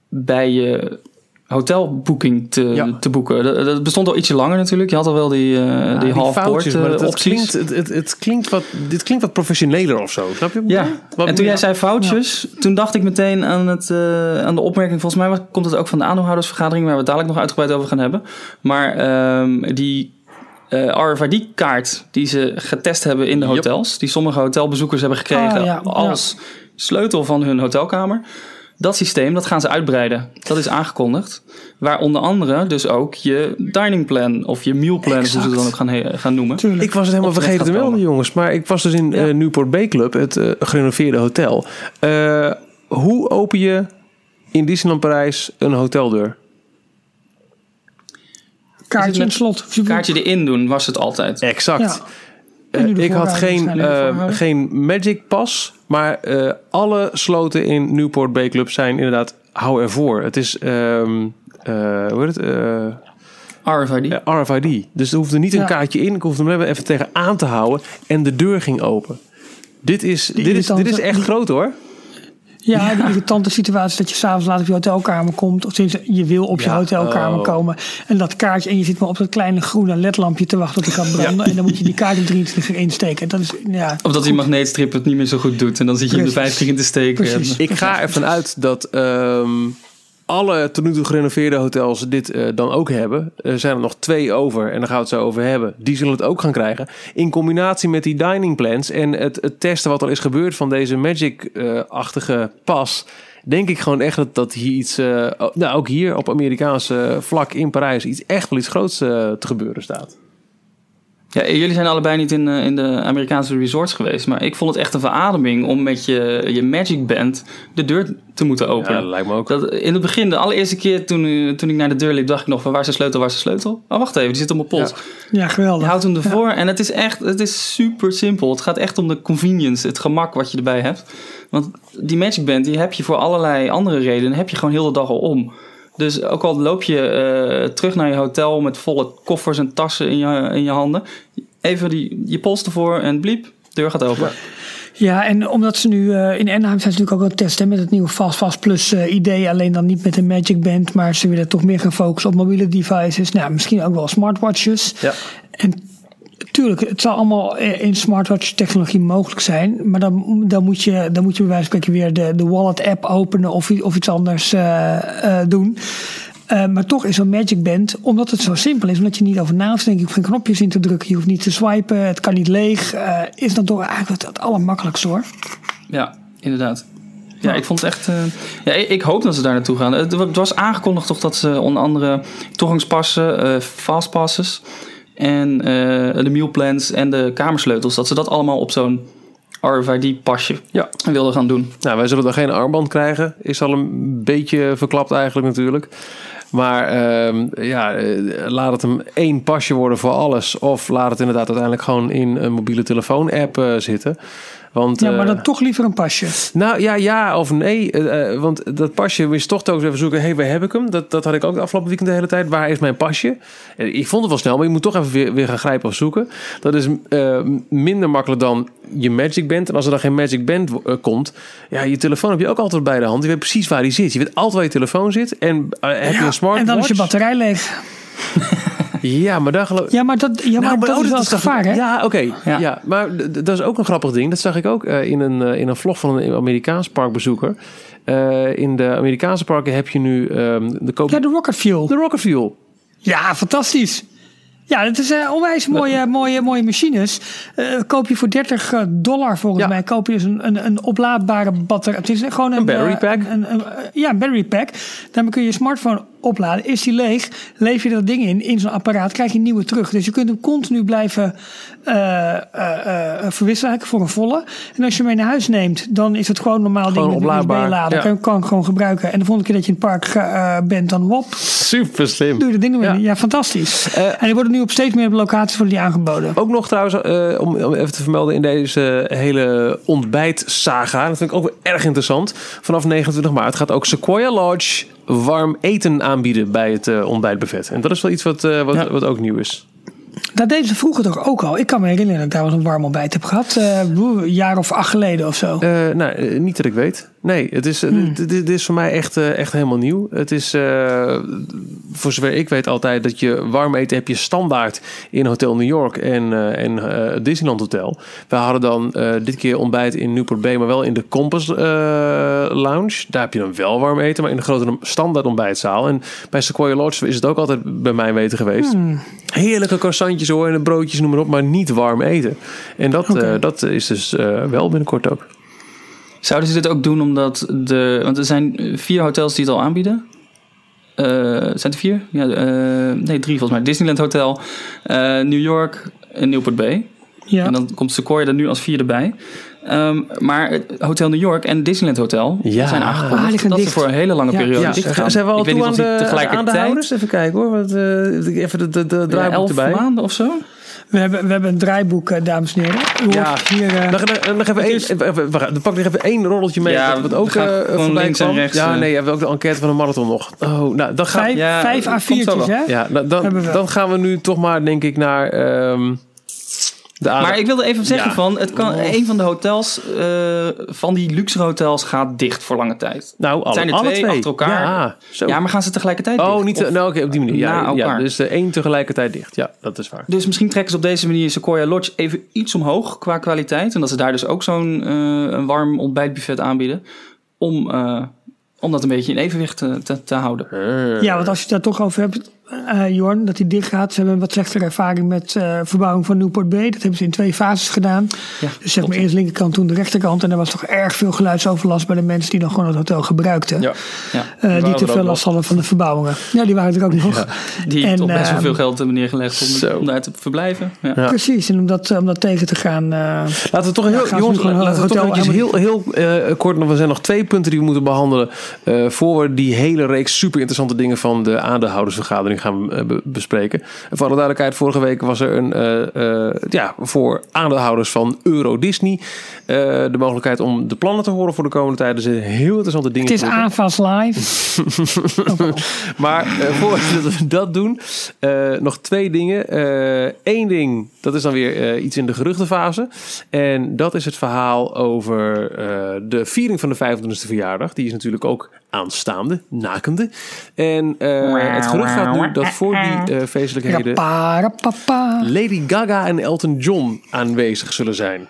bij je hotelboeking te, Ja. te boeken. Dat, dat bestond al ietsje langer natuurlijk. Je had al wel die, eh Ja, die half foutjes, maar het, het opties. klinkt, het, het, het klinkt wat, dit klinkt wat professioneler of zo. Snap je? Ja? Wat- en toen jij zei foutjes, toen dacht ik meteen aan, het, eh, aan de opmerking. Volgens mij komt het ook van de aandeelhoudersvergadering, waar we het dadelijk nog uitgebreid over gaan hebben. Maar ehm, die eh, RFID-kaart die ze getest hebben in de Yep. hotels, die sommige hotelbezoekers hebben gekregen Ah, als sleutel van hun hotelkamer. Dat systeem, dat gaan ze uitbreiden. Dat is aangekondigd. Waar onder andere dus ook je dining plan of je meal plan, hoe ze het dan ook gaan, he- gaan noemen. Tuurlijk. Ik was het helemaal vergeten te melden, jongens. Maar ik was dus in Ja. eh, Newport Bay Club, het eh, gerenoveerde hotel. Eh, hoe open je in Disneyland Parijs een hoteldeur? Kaartje en met slot. Kaartje erin doen was het altijd. Exact. Ja. Eh, ik had geen, voorhouden. geen Magic Pass, maar eh, alle sloten in Newport Bay Club zijn inderdaad hou ervoor. Het is, ehm, eh, hoe heet het? RFID. RFID. Dus er hoefde niet een kaartje in. Ik hoefde hem even- tegen aan te houden en de deur ging open. Dit is, dit is, dit is echt die- groot hoor. Ja, de irritante situatie dat je s'avonds laat op je hotelkamer komt. Of sinds je wil op je Ja, hotelkamer oh. komen. En dat kaartje, en je zit maar op dat kleine groene ledlampje te wachten tot hij gaat branden. En dan moet je die kaart in <laughs> 23 uur insteken. Dat is, ja, Of dat die magneetstrip het niet meer zo goed doet. En dan zit je hem de Precies. 50 in te steken. Precies. Ik ga ervan uit dat ehm, alle tot nu toe gerenoveerde hotels dit eh, dan ook hebben. Er zijn er nog twee over en daar gaan we het zo over hebben. Die zullen het ook gaan krijgen. In combinatie met die dining plans en het, het testen wat al is gebeurd van deze Magic-achtige pas. Denk ik gewoon echt dat, dat hier iets, eh, nou ook hier op Amerikaanse vlak in Parijs, iets echt wel iets groots eh, te gebeuren staat. Ja, jullie zijn allebei niet in, eh, in de Amerikaanse resorts geweest. Maar ik vond het echt een verademing om met je, je Magic Band de deur te moeten Ja, openen. dat lijkt me ook. Dat, in het begin, de allereerste keer toen, eh, toen ik naar de deur liep, dacht ik nog van waar is de sleutel, waar is de sleutel? Oh, wacht even, die zit op mijn pols. Ja. ja Je geweldig. houdt hem ervoor en het is echt, het is super simpel. Het gaat echt om de convenience, het gemak wat je erbij hebt. Want die Magic Band, die heb je voor allerlei andere redenen, heb je gewoon heel de dag al om. Dus ook al loop je eh, terug naar je hotel met volle koffers en tassen in je, in je handen. Even die, je pols ervoor en bliep, deur gaat open. Ja, en omdat ze nu eh, in Anaheim zijn ze natuurlijk ook aan het testen met het nieuwe Fast Fast Plus eh, idee. Alleen dan niet met een Magic Band, maar ze willen toch meer gaan focussen op mobiele devices. Nou, misschien ook wel smartwatches. Ja. En tuurlijk, het zal allemaal in smartwatch technologie mogelijk zijn. Maar dan, dan, moet, je, dan moet je bij wijze van spreken weer de, de wallet app openen of, of iets anders eh, eh, doen. Eh, maar toch is zo'n Magic Band, omdat het zo simpel is, omdat je niet over na hoeft te denken, je hoeft geen knopjes in te drukken, je hoeft niet te swipen, het kan niet leeg, is dan toch eigenlijk het, het allermakkelijkste hoor. Ja, inderdaad. Ja, ik vond het echt. ja, ik, ik hoop dat ze daar naartoe gaan. Het, wa- het was aangekondigd toch dat ze onder andere toegangspassen, eh fastpasses en eh, de mealplans en de kamersleutels, dat ze dat allemaal op zo'n RFID-pasje Ja. wilden gaan doen. Nou, wij zullen dan geen armband krijgen. Is al een beetje verklapt eigenlijk natuurlijk. Maar ehm, ja, eh, laat het hem één pasje worden voor alles. Of laat het inderdaad uiteindelijk gewoon in een mobiele telefoon-app eh, zitten. Want, Ja, maar eh, dan toch liever een pasje. nou ja, ja of nee. eh, eh, want dat pasje moest toch telkens even zoeken. Hé, hey, waar heb ik hem? Dat, dat had ik ook de afgelopen weekend de hele tijd. Waar is mijn pasje? Eh, Ik vond het wel snel, maar je moet toch even weer, weer gaan grijpen of zoeken. Dat is eh, minder makkelijk dan je Magic Band. En als er dan geen Magic Band eh, komt, ja, je telefoon heb je ook altijd bij de hand. Je weet precies waar die zit. Je weet altijd waar je telefoon zit. En eh, heb je Ja, een smartwatch? en dan is je batterij leeg. <laughs> Ja, maar daar geloof Ja, maar dat, ja, maar Nou, dat oh, is wel het gevaar, hè? Ja, oké. Ja. Ja. maar dat is ook een grappig ding. Dat zag ik ook eh, in, een, eh, in een vlog van een Amerikaans parkbezoeker. Eh, in de Amerikaanse parken heb je nu ehm, de koop... Ja, de rocket fuel. de Rocket Fuel. Ja, fantastisch. Ja, dat is onwijs mooie, mooie, mooie machines. Koop je voor 30 dollar volgens Ja. mij. Koop je dus een, een, een oplaadbare batterij. Het is gewoon een, Een battery pack. een- ja, een battery pack. Daarmee kun je je smartphone opladen. Is die leeg, leef je dat ding in, in zo'n apparaat, krijg je een nieuwe terug. Dus je kunt hem continu blijven eh, eh, eh, verwisselen voor een volle. En als je hem mee naar huis neemt, dan is het gewoon normaal Gewoon ding met ja. Kan, ik gewoon gebruiken. En de volgende keer dat je in het park bent, dan hop, Super slim. Doe je de dingen mee. Ja. Ja, fantastisch. En die worden nu op steeds meer locaties worden die aangeboden. Ook nog trouwens, om, om even te vermelden in deze hele ontbijtsaga. Dat vind ik ook wel erg interessant. Vanaf 29 maart gaat ook Sequoia Lodge warm eten aanbieden bij het eh, ontbijtbuffet. En dat is wel iets wat, eh, wat, Ja. wat ook nieuw is. Dat deden ze vroeger toch ook al. Ik kan me herinneren dat ik daar wel eens een warm ontbijt heb gehad. eh, een jaar of acht geleden of zo. Nou, niet dat ik weet. Nee, het is, Hmm. dit, dit is voor mij echt, eh, echt helemaal nieuw. Het is, eh, voor zover ik weet, altijd dat je warm eten heb je standaard in Hotel New York en, eh, en Disneyland Hotel. We hadden dan dit keer ontbijt in Newport Bay, maar wel in de Compass Lounge. Daar heb je dan wel warm eten, maar in de grote standaard ontbijtzaal. En bij Sequoia Lodge is het ook altijd bij mijn weten geweest. Hmm. Heerlijke croissantjes hoor en broodjes, noem maar op, maar niet warm eten. En dat, dat is dus wel binnenkort ook. Zouden ze dit ook doen omdat de... Want er zijn vier hotels die het al aanbieden. Eh, zijn er vier? Ja, eh, nee, drie volgens mij. Disneyland Hotel, eh, New York en Newport Bay. ja. En dan komt Sequoia er nu als vierde bij. Ehm, maar het Hotel New York en Disneyland Hotel Ja. zijn Ah, aangekondigd liggen dat ze voor een hele lange Ja. periode Ja, dicht gaan. zijn we al Ik weet toe niet aan of de, tegelijkertijd... aandeelhouders? Even kijken hoor. Wat, eh, even de, de, de Ja, elf erbij. maanden of zo? We, hebben, we hebben een draaiboek, eh, dames en heren. U Ja. hier, eh, Nog, nog, nog even één, even, even, wacht, dan pak ik nog even één rolletje mee. Ja, wat, we ook eh, gewoon voorbij links en kwam. rechts, Ja, eh. nee, we hebben ook de enquête van de marathon nog. Oh, nou, dan gaan, vijf, ja, vijf komt zo A4'tjes, wel. hè? ja, nou, dan, we. dan gaan we nu toch maar, denk ik, naar ehm, aandacht. Maar ik wilde even zeggen Ja. van, het kan, Oh. een van de hotels, eh, van die luxe hotels gaat dicht voor lange tijd. nou, alle, zijn er alle twee achter elkaar. Ja, zo. Ja, maar gaan ze tegelijkertijd oh, dicht? niet te- Of- nou, oké, op die manier. Ja, na ja, elkaar? dus de één tegelijkertijd dicht. Ja, dat is waar. Dus misschien trekken ze op deze manier Sequoia Lodge even iets omhoog qua kwaliteit. En dat ze daar dus ook zo'n eh, een warm ontbijtbuffet aanbieden. Om, eh, om dat een beetje in evenwicht te, te, te houden. Ja, want als je het daar toch over hebt, eh Jorn, dat hij dicht gaat. Ze hebben een wat slechtere ervaring met eh, verbouwing van Newport Bay. Dat hebben ze in twee fases gedaan. Ja, Dus zeg maar eerst de linkerkant, toen de rechterkant. En er was toch erg veel geluidsoverlast bij de mensen die nog gewoon het hotel gebruikten. Ja. Ja. Eh, die te veel last hadden van de verbouwingen. Ja, die waren er ook nog. Die En, toch best wel veel geld hebben neergelegd om, om daar te verblijven. Ja. Ja. Precies, en om dat, om dat tegen te gaan. eh, Laten we toch heel, jongens, gewoon laten we toch heel, heel eh, kort. Want er zijn nog twee punten die we moeten behandelen. eh, voor we die hele reeks super interessante dingen van de aandeelhoudersvergadering gaan eh, be- bespreken. En voor alle duidelijkheid, vorige week was er een, eh, eh, ja, voor aandeelhouders van Euro Disney. de mogelijkheid om de plannen te horen voor de komende tijd. Zijn heel interessante dingen. het is aanvals live. <laughs> Maar eh, voordat <laughs> we dat doen, nog twee dingen. Eén ding, dat is dan weer iets in de geruchtenfase. En dat is het verhaal over de viering van de 25e verjaardag. Die is natuurlijk ook aanstaande, nakende. En eh, het gerucht gaat nu dat voor die eh, feestelijkheden. Lady Gaga en Elton John aanwezig zullen zijn.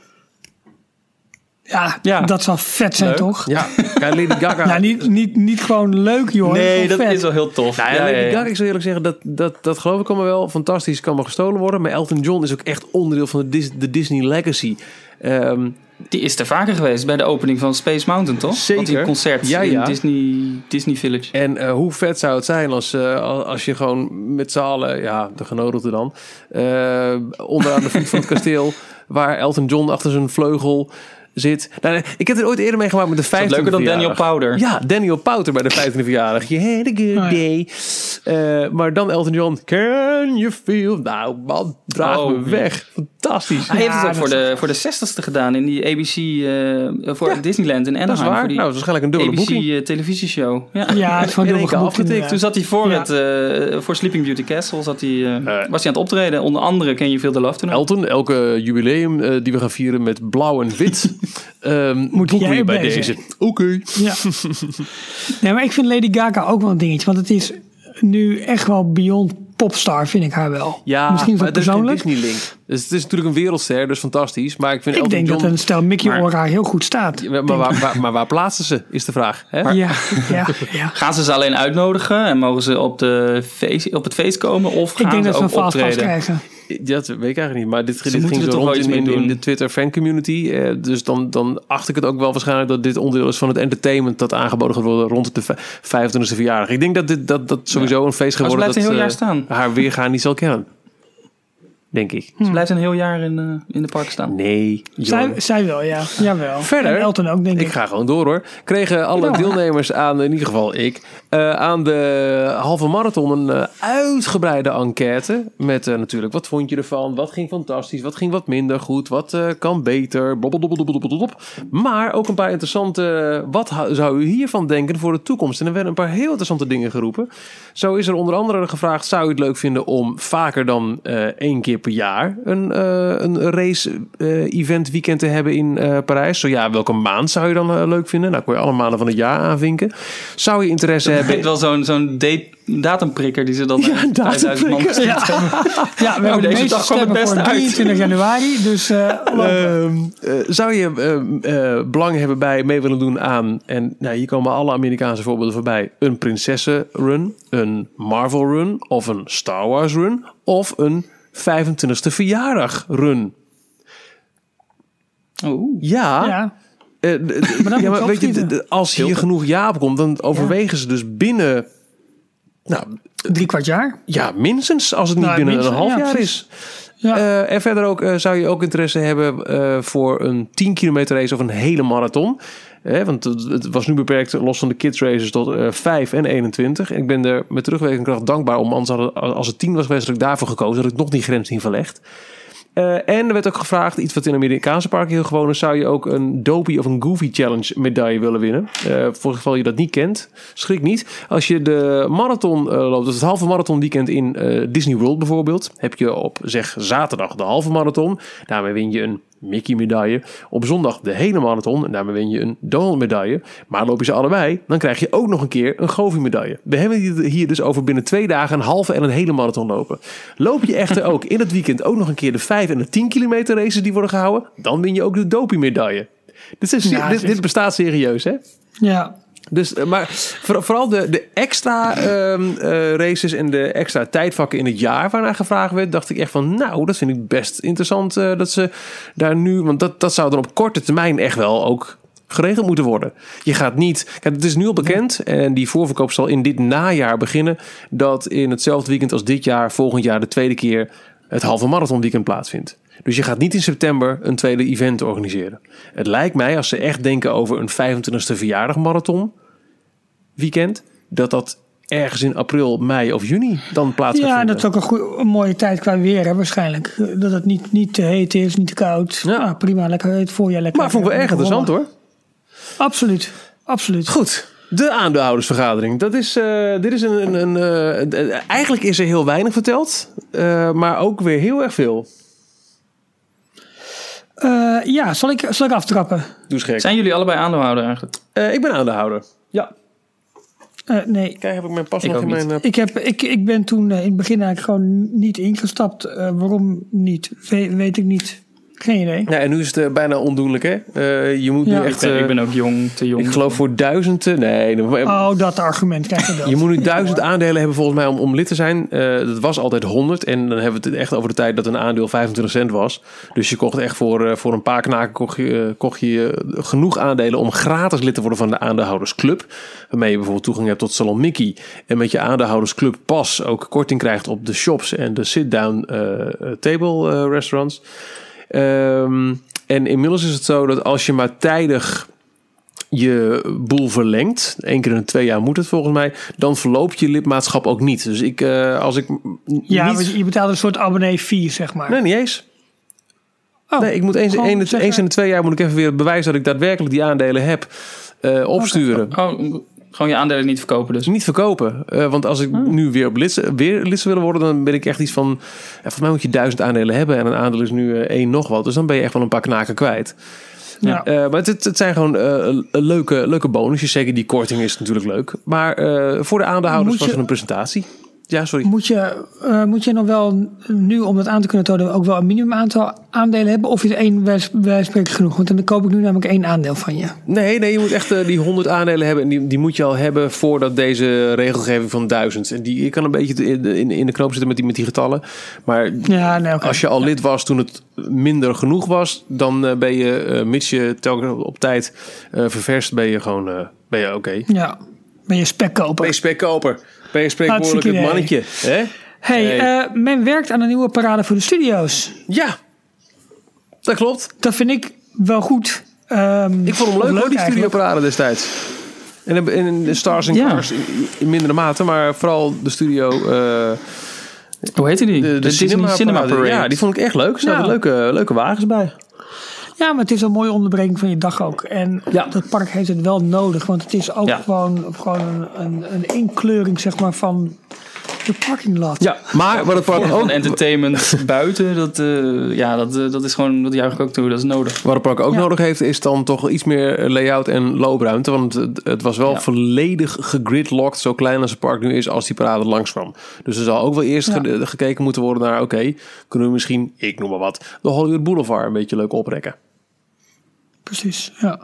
Ja, Ja. dat zal vet zijn, Leuk. toch? Ja, Lady Gaga. <laughs> Nou, niet, niet, niet gewoon leuk, joh. Nee, dat vet. is wel heel tof. Nou ja, Lady Gaga, ik zou eerlijk zeggen, dat, dat, dat geloof ik allemaal wel. Fantastisch, kan maar gestolen worden. Maar Elton John is ook echt onderdeel van de, Dis- de Disney Legacy. Ehm, Die is er vaker geweest bij de opening van Space Mountain, toch? Zeker. Want die concert Ja, ja. in Disney, Disney Village. en eh, hoe vet zou het zijn als, eh, al- als je gewoon met z'n allen, ja, de genodigden dan, eh, onderaan de voet van het kasteel, <laughs> waar Elton John achter zijn vleugel zit. Nou, nee, ik heb het ooit eerder meegemaakt met de 15e Is dat leuker dan Daniel. Powder? Ja, Daniel Powder bij de 15e verjaardag. You had a good ja. day. Eh, maar dan Elton John. Can you feel... Nou man, draag Oh, me weg. Fantastisch. Hij heeft het ook voor de, voor de 60ste gedaan in die ABC, eh, voor Disneyland in Anaheim. Dat is waar. Voor die Nou, waarschijnlijk een dubbele ABC boeking. eh, televisieshow. Ja. Ja, het is gewoon afgetikt. inderdaad. Toen zat hij voor, Ja. het, eh, voor Sleeping Beauty Castle zat hij, was hij aan het optreden. Onder andere Can You Feel the Love Tonight. Elton, elke jubileum eh, die we gaan vieren met blauw en wit, <laughs> ehm Moet jij bij bij deze. Oké. Ja. <laughs> nee, maar ik vind Lady Gaga ook wel een dingetje. Want het is nu echt wel beyond popstar, vind ik haar wel. Ja, Misschien is maar dat er is geen persoonlijk. Disney-link. Dus het is natuurlijk een wereldster, dus fantastisch. Maar ik vind Ik Elton denk John... dat een stel Mickey Maar- haar heel goed staat. Ja, maar, waar, waar, maar waar plaatsen ze, is de vraag. Hè? Ja, ja, ja. <laughs> Gaan ze ze alleen uitnodigen en mogen ze op, de feest, op het feest komen? Of gaan Ik denk ze dat ze een optreden? krijgen. Dat weet ik eigenlijk niet. Maar dit, ging er zo toch rond wel iets in, in, de Twitter fan community. Eh, dus dan, dan acht ik het ook wel waarschijnlijk dat dit onderdeel is van het entertainment dat aangeboden gaat worden rond de v- 25e verjaardag. Ik denk dat dit dat, dat sowieso een feest gaat Oh, ze worden blijft dat een heel jaar eh, staan. Haar weergaan niet zal kennen. Denk ik. Ze blijft een heel jaar in, eh, in de park staan. Nee. Zij, zij wel, ja. Jawel. Verder, En Elton ook, denk ik. Ik ga gewoon door hoor. Kregen alle Ja. deelnemers aan, in ieder geval ik, eh, aan de halve marathon een eh, uitgebreide enquête. Met eh, natuurlijk, wat vond je ervan? Wat ging fantastisch? Wat ging wat minder goed? Wat eh, kan beter? Blablabla. Maar ook een paar interessante, wat zou u hiervan denken voor de toekomst? En er werden een paar heel interessante dingen geroepen. Zo is er onder andere gevraagd, zou u het leuk vinden om vaker dan eh, één keer per jaar een, eh, een race-event weekend te hebben in eh, Parijs. Zo ja, welke maand zou je dan eh, leuk vinden? Nou, kon je alle maanden van het jaar aanvinken. Zou je interesse hebben... wel zo'n zo'n date- datumprikker die ze dan Ja, ja, 5000 man datumprikker. Ja, ja we <laughs> hebben de deze meeste dag kwam het beste voor uit. 23 januari. Dus eh. <laughs> Ehm, eh, zou je eh, eh, belang hebben bij mee willen doen aan, en nou, hier komen alle Amerikaanse voorbeelden voorbij, een prinsessenrun, een Marvel run of een Star Wars run of een 25e verjaardag run? Oeh. Ja, ja. eh, dan ja, maar weet je, als hier genoeg ja op komt, dan overwegen ze dus binnen, nou Drie kwart jaar. ja, minstens als het niet Nou, binnen minstens, een half ja, jaar precies. is. Ja. Eh, en verder ook eh, zou je ook interesse hebben voor een 10 kilometer race of een hele marathon. Eh, want het, was nu beperkt los van de kids races tot eh 5 en 21. En ik ben er met terugwerkende kracht dankbaar om. Als het 10 was geweest, ik daarvoor gekozen. Had ik nog die grens niet verlegd. Eh, en er werd ook gevraagd, iets wat in Amerikaanse parken heel gewoon is, zou je ook een Dopey of een Goofy Challenge medaille willen winnen? Eh, voor het geval je dat niet kent, schrik niet. Als je de marathon loopt, dus het halve marathon weekend in Disney World bijvoorbeeld, heb je op zeg zaterdag de halve marathon. Daarmee win je een Mickey medaille. Op zondag de hele marathon en daarmee win je een Donald medaille. Maar loop je ze allebei, dan krijg je ook nog een keer een Goofy medaille. We hebben het hier dus over binnen twee dagen een halve en een hele marathon lopen. Loop je echter <laughs> ook in het weekend ook nog een keer de 5 en de 10 kilometer races die worden gehouden, dan win je ook de Dopey medaille. Dit, is, Ja, dit, dit bestaat serieus, hè? ja. Dus, eh, maar voor- vooral de, de extra ehm, eh, races en de extra tijdvakken in het jaar waarnaar gevraagd werd, dacht ik echt van, nou, dat vind ik best interessant eh, dat ze daar nu, want dat, dat zou dan op korte termijn echt wel ook geregeld moeten worden. Je gaat niet, kijk, het is nu al bekend en die voorverkoop zal in dit najaar beginnen, dat in hetzelfde weekend als dit jaar, volgend jaar de tweede keer het halve marathon weekend plaatsvindt. Dus je gaat niet in september een tweede event organiseren. Het lijkt mij, als ze echt denken over een 25e verjaardag marathon weekend, dat dat ergens in april, mei of juni dan plaats gaat Ja, en dat is ook een, goeie, een mooie tijd qua weer, hè, waarschijnlijk. Eh, Dat het niet, niet te heet is, niet te koud. Ja. Nou, prima, lekker het voorjaar lekker. Maar vond ik wel erg interessant hoor. Absoluut, absoluut. Goed, de aandeelhoudersvergadering. Dat is, eh, dit is een, een, een eh, eigenlijk is er heel weinig verteld, eh, maar ook weer heel erg veel. Eh, ja, zal ik, zal ik aftrappen? Doe eens gek. Zijn jullie allebei aandeelhouder eigenlijk? Eh, ik ben aandeelhouder. Ja. Eh, nee. Kijk, heb ik mijn pas Ik nog in mijn... eh, Ik, heb, ik, ik ben toen eh, in het begin eigenlijk gewoon niet ingestapt. Eh, waarom niet? We- weet ik niet. Geen idee. Ja, en nu is het eh, bijna ondoenlijk, hè? Eh, je moet Ja. nu Ik echt... ben, eh, ik ben ook jong, te jong. ik geloof voor duizenden... Nee, Oh, dat argument krijg je wel. Je moet nu <laughs> duizend aandelen hebben volgens mij om, om lid te zijn. Eh, dat was altijd 100. En dan hebben we het echt over de tijd dat een aandeel 25 cent was. Dus je kocht echt voor, voor een paar knaken kocht je, kocht je genoeg aandelen om gratis lid te worden van de aandeelhoudersclub. Waarmee je bijvoorbeeld toegang hebt tot Salon Mickey. En met je aandeelhoudersclub pas ook korting krijgt op de shops en de sit-down table eh, restaurants. Ehm, en inmiddels is het zo dat als je maar tijdig je boel verlengt, één keer in de twee jaar moet het volgens mij, dan verloopt je lidmaatschap ook niet. Dus ik, eh, als ik Ja, niet... je betaalt een soort abonnee-fee, zeg maar. Nee, niet eens. Oh, Nee, ik moet eens, een- eens in de twee jaar moet ik even weer bewijzen dat ik daadwerkelijk die aandelen heb eh, opsturen. Oh, gewoon je aandelen niet verkopen dus. Niet verkopen. Eh, want als ik nu weer op lid, weer zou willen worden, dan ben ik echt iets van. Ja, volgens mij moet je duizend aandelen hebben. En een aandeel is nu eh, één nog wat. Dus dan ben je echt wel een paar knaken kwijt. Ja. Eh, maar het, het, het zijn gewoon eh, leuke, leuke bonusjes. Zeker die korting is natuurlijk leuk. Maar eh, voor de aandeelhouders was er een presentatie. Ja, sorry. Moet je, eh, moet je nog wel nu, om dat aan te kunnen tonen, ook wel een minimum aantal aandelen hebben? Of is één spreken genoeg? Want dan koop ik nu namelijk één aandeel van je. Nee, nee, je moet echt eh, die 100 aandelen hebben. En die, die moet je al hebben voordat deze regelgeving van 1000. En die je kan een beetje in de, in, de knoop zitten met die, met die getallen. Maar Ja, nee, als je al lid was toen het minder genoeg was, dan eh, ben je, mits je telkens op tijd ververst, ben je gewoon ben je oké. Ja, ben je spekkoper. Ben je spekkoper? Ben je spreekwoordelijk het mannetje? Hè? Hey, eh, men werkt aan een nieuwe parade voor de studio's. Ja, dat klopt. Dat vind ik wel goed. Ehm, Ik vond hem leuk, of hoor, die studioparade destijds. En, en de Stars and Ja. Cars in, in mindere mate, maar vooral de studio... eh, Hoe heette die? de, de, Disney Cinema Parade. Ja, die vond ik echt leuk. Er zaten Ja. leuke, leuke wagens bij. Ja, maar het is een mooie onderbreking van je dag ook. En Ja. dat park heeft het wel nodig. Want het is ook Ja. gewoon, gewoon een, een, een inkleuring zeg maar, van De parking lot. Ja, Maar wat het park ook, entertainment <laughs> buiten, dat, eh, ja, dat, eh, dat is gewoon, dat juich ik ook toe, dat is nodig. wat het park ook Ja. nodig heeft, is dan toch iets meer layout en loopruimte. Want het, het was wel Ja. volledig gegridlocked, zo klein als het park nu is, als die parade langs kwam. Dus er zal ook wel eerst Ja. ge- gekeken moeten worden naar, oké, kunnen we misschien, ik noem maar wat, de Hollywood Boulevard een beetje leuk oprekken. Precies, ja.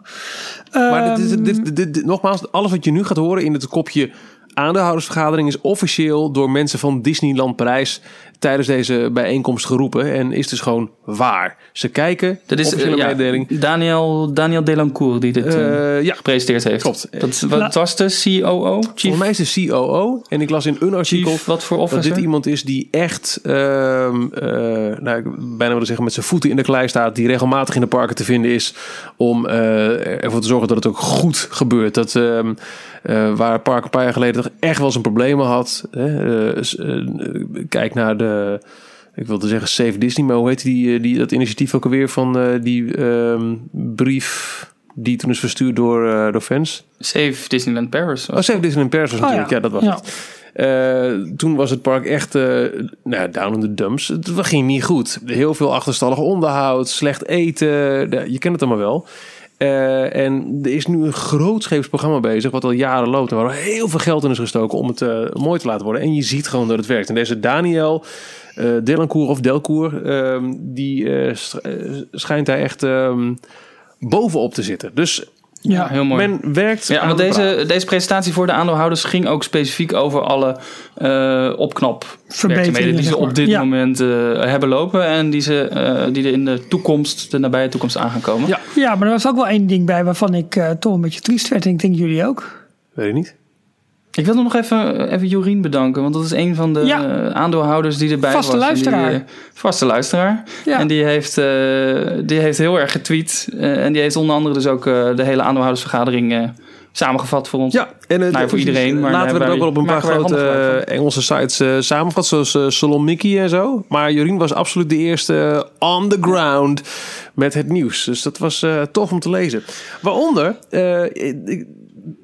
Maar dit, is- Ehm, dit, dit, dit- dit- nogmaals, alles wat je nu gaat horen in het kopje aandeelhoudersvergadering is officieel door mensen van Disneyland Parijs tijdens deze bijeenkomst geroepen en is dus gewoon waar. Ze kijken, Dat is officiële eh, ja, mededeling. Daniel, Daniel Delancourt die dit eh, Eh, ja, gepresenteerd heeft. Klopt. Dat, is- wat was de COO? Chief, volgens mij is de COO en ik las in een artikel Chief wat voor dat officer? dit iemand is die echt, ehm, eh, nou, ik bijna willen zeggen, met zijn voeten in de klei staat, die regelmatig in de parken te vinden is om eh, ervoor te zorgen dat het ook goed gebeurt. Dat eh, waar het park een paar jaar geleden toch echt wel zijn problemen had. Hè, eh, eh, kijk naar de, ik wilde zeggen Save Disney, maar hoe heet die, die dat initiatief ook alweer van eh, die ehm, brief die toen is verstuurd door, eh, door fans? Save Disneyland Paris. Oh, Save Disneyland Paris was Oh, natuurlijk. ja. Ja, dat was Ja. het. Eh, toen was het park echt eh, nou, down in the dumps. Het ging niet goed. Heel veel achterstallig onderhoud, slecht eten. je kent het allemaal wel. Eh, en er is nu een grootscheeps programma bezig, wat al jaren loopt. En waar heel veel geld in is gestoken om het eh, mooi te laten worden. En je ziet gewoon dat het werkt. En deze Daniel Delancourt of Delcourt, ehm, die sch- schijnt daar echt ehm, bovenop te zitten. Dus Ja, heel mooi. men werkt Ja, want de deze, deze presentatie voor de aandeelhouders ging ook specifiek over alle eh opknap werkzaamheden die ze op dit Ja. moment eh, hebben lopen en die, ze, eh, die er in de toekomst, de nabije toekomst aan gaan komen. Ja. Ja, maar er was ook wel één ding bij waarvan ik eh, toch een beetje triest werd. En ik denk jullie ook. Weet ik niet. Ik wil nog even, even Jorien bedanken, want dat is een van de Ja. aandeelhouders die erbij Vaste was. Luisteraar. Die, eh, vaste luisteraar. Ja. En die heeft, eh, die heeft heel erg getweet. eh, en die heeft onder andere dus ook eh, de hele aandeelhoudersvergadering eh, samengevat voor ons. Ja, en het, Nou, voor iedereen, maar laten we het ook wel op een paar grote Engelse sites eh, samenvatten, zoals Salon Mickey en zo. Maar Jorien was absoluut de eerste on the ground met het nieuws. Dus dat was eh, tof om te lezen. Waaronder, eh,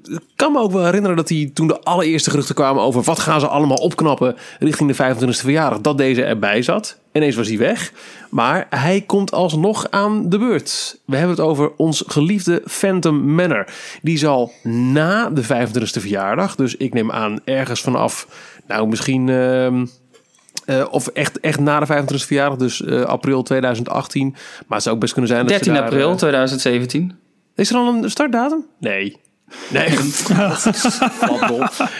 ik kan me ook wel herinneren dat hij toen de allereerste geruchten kwamen over wat gaan ze allemaal opknappen richting de 25e verjaardag, dat deze erbij zat. Ineens was hij weg. Maar hij komt alsnog aan de beurt. We hebben het over ons geliefde Phantom Manor. Die zal na de 25e verjaardag, dus ik neem aan ergens vanaf, nou misschien, ehm, eh, of echt, echt na de 25e verjaardag, dus eh, april 2018. Maar het zou ook best kunnen zijn dat ze 13 daar, april eh, 2017. is er al een startdatum? Nee. Nee.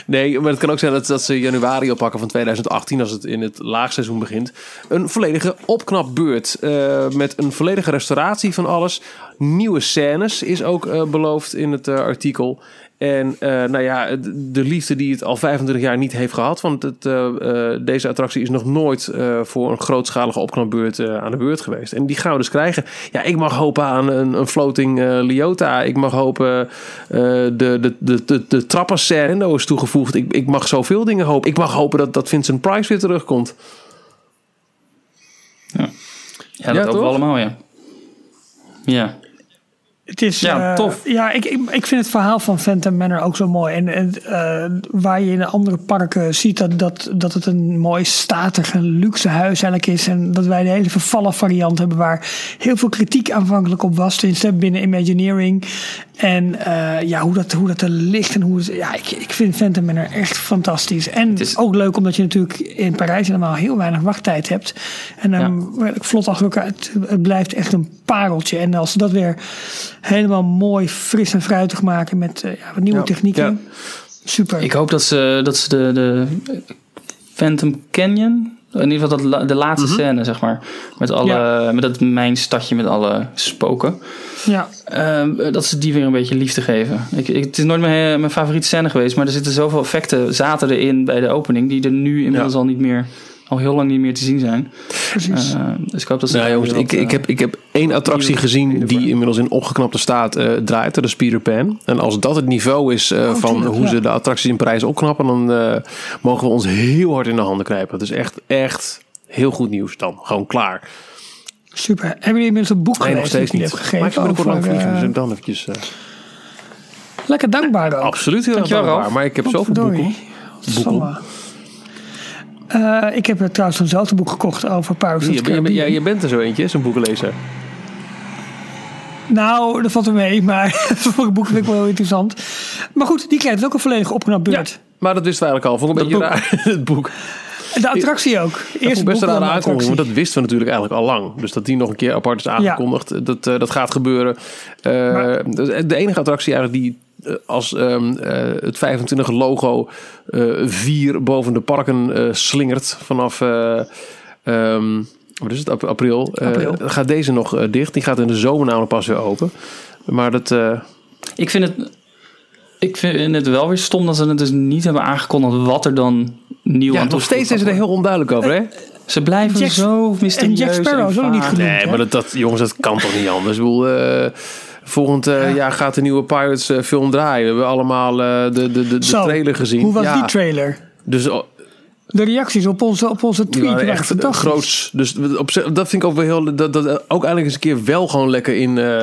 Nee, maar het kan ook zijn dat, dat ze januari oppakken van 2018, als het in het laagseizoen begint. Een volledige opknapbeurt. eh met een volledige restauratie van alles. Nieuwe scènes is ook eh, beloofd in het eh, artikel. En eh, nou ja, de, de liefde die het al 25 jaar niet heeft gehad. Want het, eh, eh, deze attractie is nog nooit eh, voor een grootschalige opknapbeurt eh, aan de beurt geweest. En die gaan we dus krijgen. Ja, ik mag hopen aan een, een floating Liota. Ik mag hopen eh, de, de, de, de, de trappenscène is toegevoegd. Ik, ik mag zoveel dingen hopen. Ik mag hopen dat, dat Vincent Price weer terugkomt. Ja, Ja, dat hopen toch? we allemaal, ja. Ja. Het is, Ja, eh, tof. Ja, ik, ik, ik vind het verhaal van Phantom Manor ook zo mooi. En, en eh, waar je in de andere parken ziet dat, dat, dat het een mooi statig en luxe huis eigenlijk is. En dat wij de hele vervallen variant hebben waar heel veel kritiek aanvankelijk op was. Tenminste binnen Imagineering. En eh, ja, hoe dat, hoe dat er ligt en hoe het... Ja, ik, ik vind Phantom Manor echt fantastisch. En is- ook leuk omdat je natuurlijk in Parijs helemaal heel weinig wachttijd hebt. En dan redelijk vlot achter elkaar. Het, het blijft echt een pareltje. En als ze dat weer helemaal mooi, fris en fruitig maken met eh, ja, wat nieuwe Ja, technieken. ja. Super. Ik hoop dat ze, dat ze de, de Phantom Canyon, in ieder geval dat, de laatste scène, zeg maar, met, alle, Ja. met dat mijnstadje met alle spoken, ja. ehm, dat ze die weer een beetje liefde geven. Ik, ik, het is nooit mijn, mijn favoriete scène geweest, maar er zitten zoveel effecten, zaten erin bij de opening, die er nu inmiddels Ja. al niet meer, al heel lang niet meer te zien zijn. Precies. Eh, dus ik hoop dat ze... Nou jongens, ik, ik, eh, heb, ik heb één attractie gezien die inmiddels in opgeknapte staat eh, draait. Dat is Peter Pan. En als dat het niveau is eh, van tuurlijk, hoe ja. ze de attracties in Parijs opknappen... dan eh, mogen we ons heel hard in de handen knijpen. Dat is echt, echt heel goed nieuws dan. Gewoon klaar. Super. Hebben jullie inmiddels een boek Nee, nog steeds niet. heb Maar ik gegeven ga binnenkort lang vliegen. Dus dan eventjes... eh, lekker dankbaar ook. absoluut heel erg dankbaar. Maar ik heb zoveel boeken. Potverdorie. Eh, ik heb trouwens eenzelfde boek gekocht over Pirates of Je, the je, je, Caribbean. je bent er zo eentje, zo'n boekenlezer. Nou, dat valt er mee, maar <laughs> voor een boek vind ik wel heel interessant. Maar goed, die krijgt ook een volledig opknapt beurt. Maar dat wisten we eigenlijk al. Vond ik een Dat beetje raar, <laughs> het boek. De attractie ook. Dat Eerst vond ik best een boek, rare aankondiging, want dat wisten we natuurlijk eigenlijk al lang. Dus dat die nog een keer apart is aangekondigd, dat, eh, dat gaat gebeuren. Eh, Maar- de enige attractie eigenlijk die als ehm, eh, het 25 logo eh, vier boven de parken eh, slingert vanaf... eh, ehm, wat is het? Ap- April. Eh, April. gaat deze nog eh, dicht. Die gaat in de zomer namelijk pas weer open. Maar dat... eh, Ik vind het... Ik vind het wel weer stom dat ze het dus niet hebben aangekondigd wat er dan nieuw ja, aan nog steeds is er heel onduidelijk over, hè? Ze blijven Jack- zo En mysterieus Jack Sparrow is ook niet genoemd. Nee, hè? maar dat, dat, jongens, dat kan toch niet anders? Ik bedoel, eh, volgend eh, jaar gaat de nieuwe Pirates eh, film draaien. We hebben allemaal eh, de, de, de, de Zo, trailer gezien. Hoe was ja, die trailer? Dus oh, De reacties op onze, op onze tweet waren echt fantastisch. groots. Dus op, dat vind ik ook wel heel... Dat, dat ook eigenlijk eens een keer wel gewoon lekker in eh,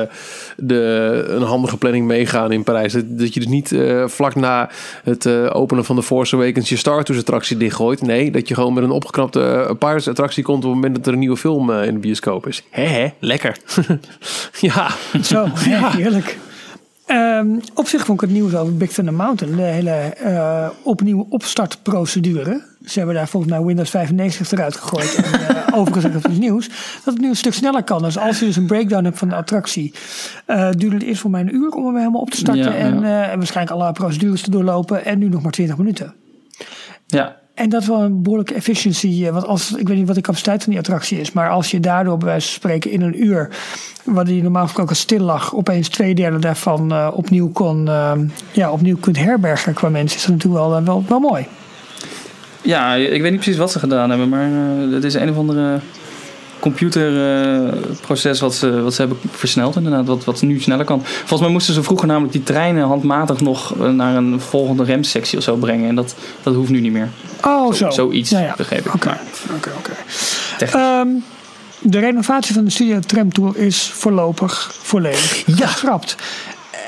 de, een handige planning meegaan in Parijs. Dat, dat je dus niet eh, vlak na het eh, openen van de Force Awakens je Star Tours attractie dichtgooit. Nee, dat je gewoon met een opgeknapte eh, Pirates attractie komt op het moment dat er een nieuwe film eh, in de bioscoop is. Hè, hè, lekker. <laughs> ja. Zo, <laughs> ja. heerlijk. Ehm, op zich vond ik het nieuws over Big Thunder Mountain, de hele eh, opnieuw opstartprocedure. Ze hebben daar volgens mij Windows 95 eruit gegooid en uh, <laughs> overgezet op het nieuws. Dat het nu een stuk sneller kan. Dus als je dus een breakdown hebt van de attractie, eh duurde het eerst voor mij een uur om hem helemaal op te starten. Ja. En, en waarschijnlijk alle procedures te doorlopen. En nu nog maar 20 minuten. Ja, En dat is wel een behoorlijke efficiency. eh, Want als, ik weet niet wat de capaciteit van die attractie is. Maar als je daardoor bij wijze van spreken in een uur. Waar die normaal gesproken stil lag. Opeens twee derde daarvan eh, opnieuw, kon, eh, ja, opnieuw kunt herbergen qua mensen. Is dat natuurlijk wel, wel, wel mooi. Ja, ik weet niet precies wat ze gedaan hebben, maar het is een of andere computerproces wat, ze, wat ze hebben versneld inderdaad, wat, wat nu sneller kan. Volgens mij moesten ze vroeger namelijk die treinen handmatig nog eh, naar een volgende remsectie of zo brengen en dat, dat hoeft nu niet meer. Oh, zo. Zoiets, Ja, ja. begreep ik. Oké, oké, oké. Ehm, De renovatie van de Studio Tram Tour is voorlopig volledig geschrapt.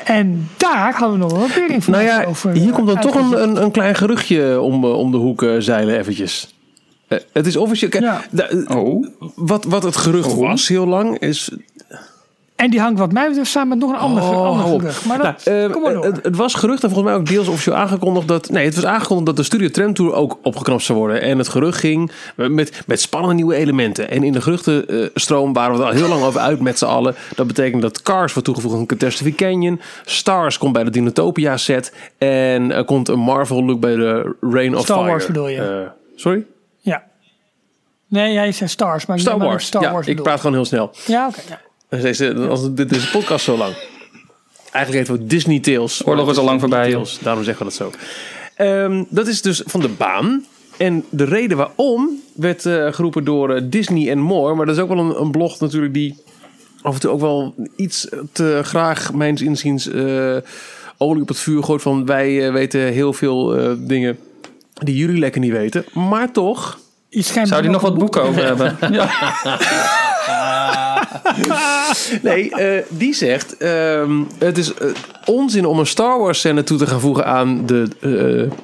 En daar hadden we nog wel weer Nou informatie ja, over. hier eh, komt dan toch een, een, een klein geruchtje om, eh, om de hoek zeilen eventjes. Eh, het is officieel... kijk, Ja. Oh, wat, wat het gerucht Oh. was heel lang is... En die hangt wat mij betreft samen met nog een ander, Oh, ander gerucht. Maar dat, Nou, eh, kom maar door. Het, het was gerucht en volgens mij ook deels officieel aangekondigd dat... Nee, het was aangekondigd dat de Studio Tram Tour ook opgeknapt zou worden. En het gerucht ging met, met spannende nieuwe elementen. En in de geruchtenstroom waren we er al heel lang over uit met z'n allen. Dat betekent dat Cars wordt toegevoegd aan Catastrophe Canyon. Stars komt bij de Dinotopia set. En er komt een Marvel look bij de Rain of Star Fire. Wars bedoel je? Eh, sorry? Nee, jij zei Stars. Maar Star Wars. Star ja, Wars ik praat gewoon heel snel. Ja, oké. ja. Dus Deze, als dit is een podcast zo lang. Eigenlijk heet het Disney Tales. Oorlog is al lang voorbij, Tales, daarom zeggen we dat zo. Ehm, dat is dus van de baan. En de reden waarom werd eh, geroepen door eh, Disney en More. Maar dat is ook wel een, een blog natuurlijk die af en toe ook wel iets te graag, mijns inziens, eh, olie op het vuur gooit. Van wij weten heel veel eh, dingen die jullie lekker niet weten. Maar toch... Zou die nog wat boeken over hebben? <laughs> Ja. Nee, eh, die zegt: ehm, Het is eh, onzin om een Star Wars scène toe te gaan voegen aan de eh,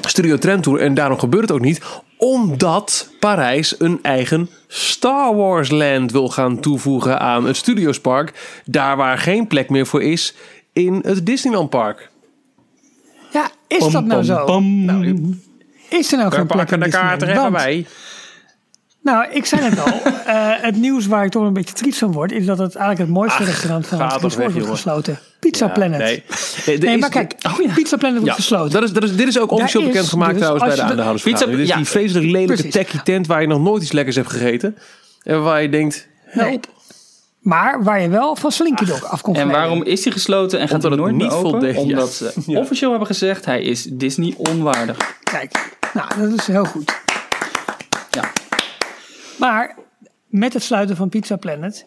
Studio Tram Tour. En daarom gebeurt het ook niet, omdat Parijs een eigen Star Wars Land wil gaan toevoegen aan het Studiospark. Daar waar geen plek meer voor is in het Disneyland Park. Ja, is dat nou zo? Nou, Is er nou we geen plek pakken in de kaart er Disneyland? even Want- bij. Nou, ik zei het al. <laughs> eh, het nieuws waar ik toch een beetje triest van word... is dat het eigenlijk het mooiste Ach, restaurant van het weg, wordt gesloten. Pizza Ja, Planet. nee. Nee, maar kijk, oh ja. Pizza Planet wordt Ja, gesloten. dat is, dat is, dit is ook officieel Daar is bekendgemaakt dus, trouwens bij de aandeelhoudersvergadering. Dit is Pizza- die vreselijk lelijke techie tent waar je nog nooit iets lekkers hebt gegeten. En waar je denkt, help. Maar waar je wel van Slinky Dog af kon En waarom is hij gesloten en gaat hij het nooit niet meer open? voldeed, ja. Omdat ze Ja. officieel hebben gezegd, hij is Disney onwaardig. Kijk, nou, dat is heel goed. Ja. Maar met het sluiten van Pizza Planet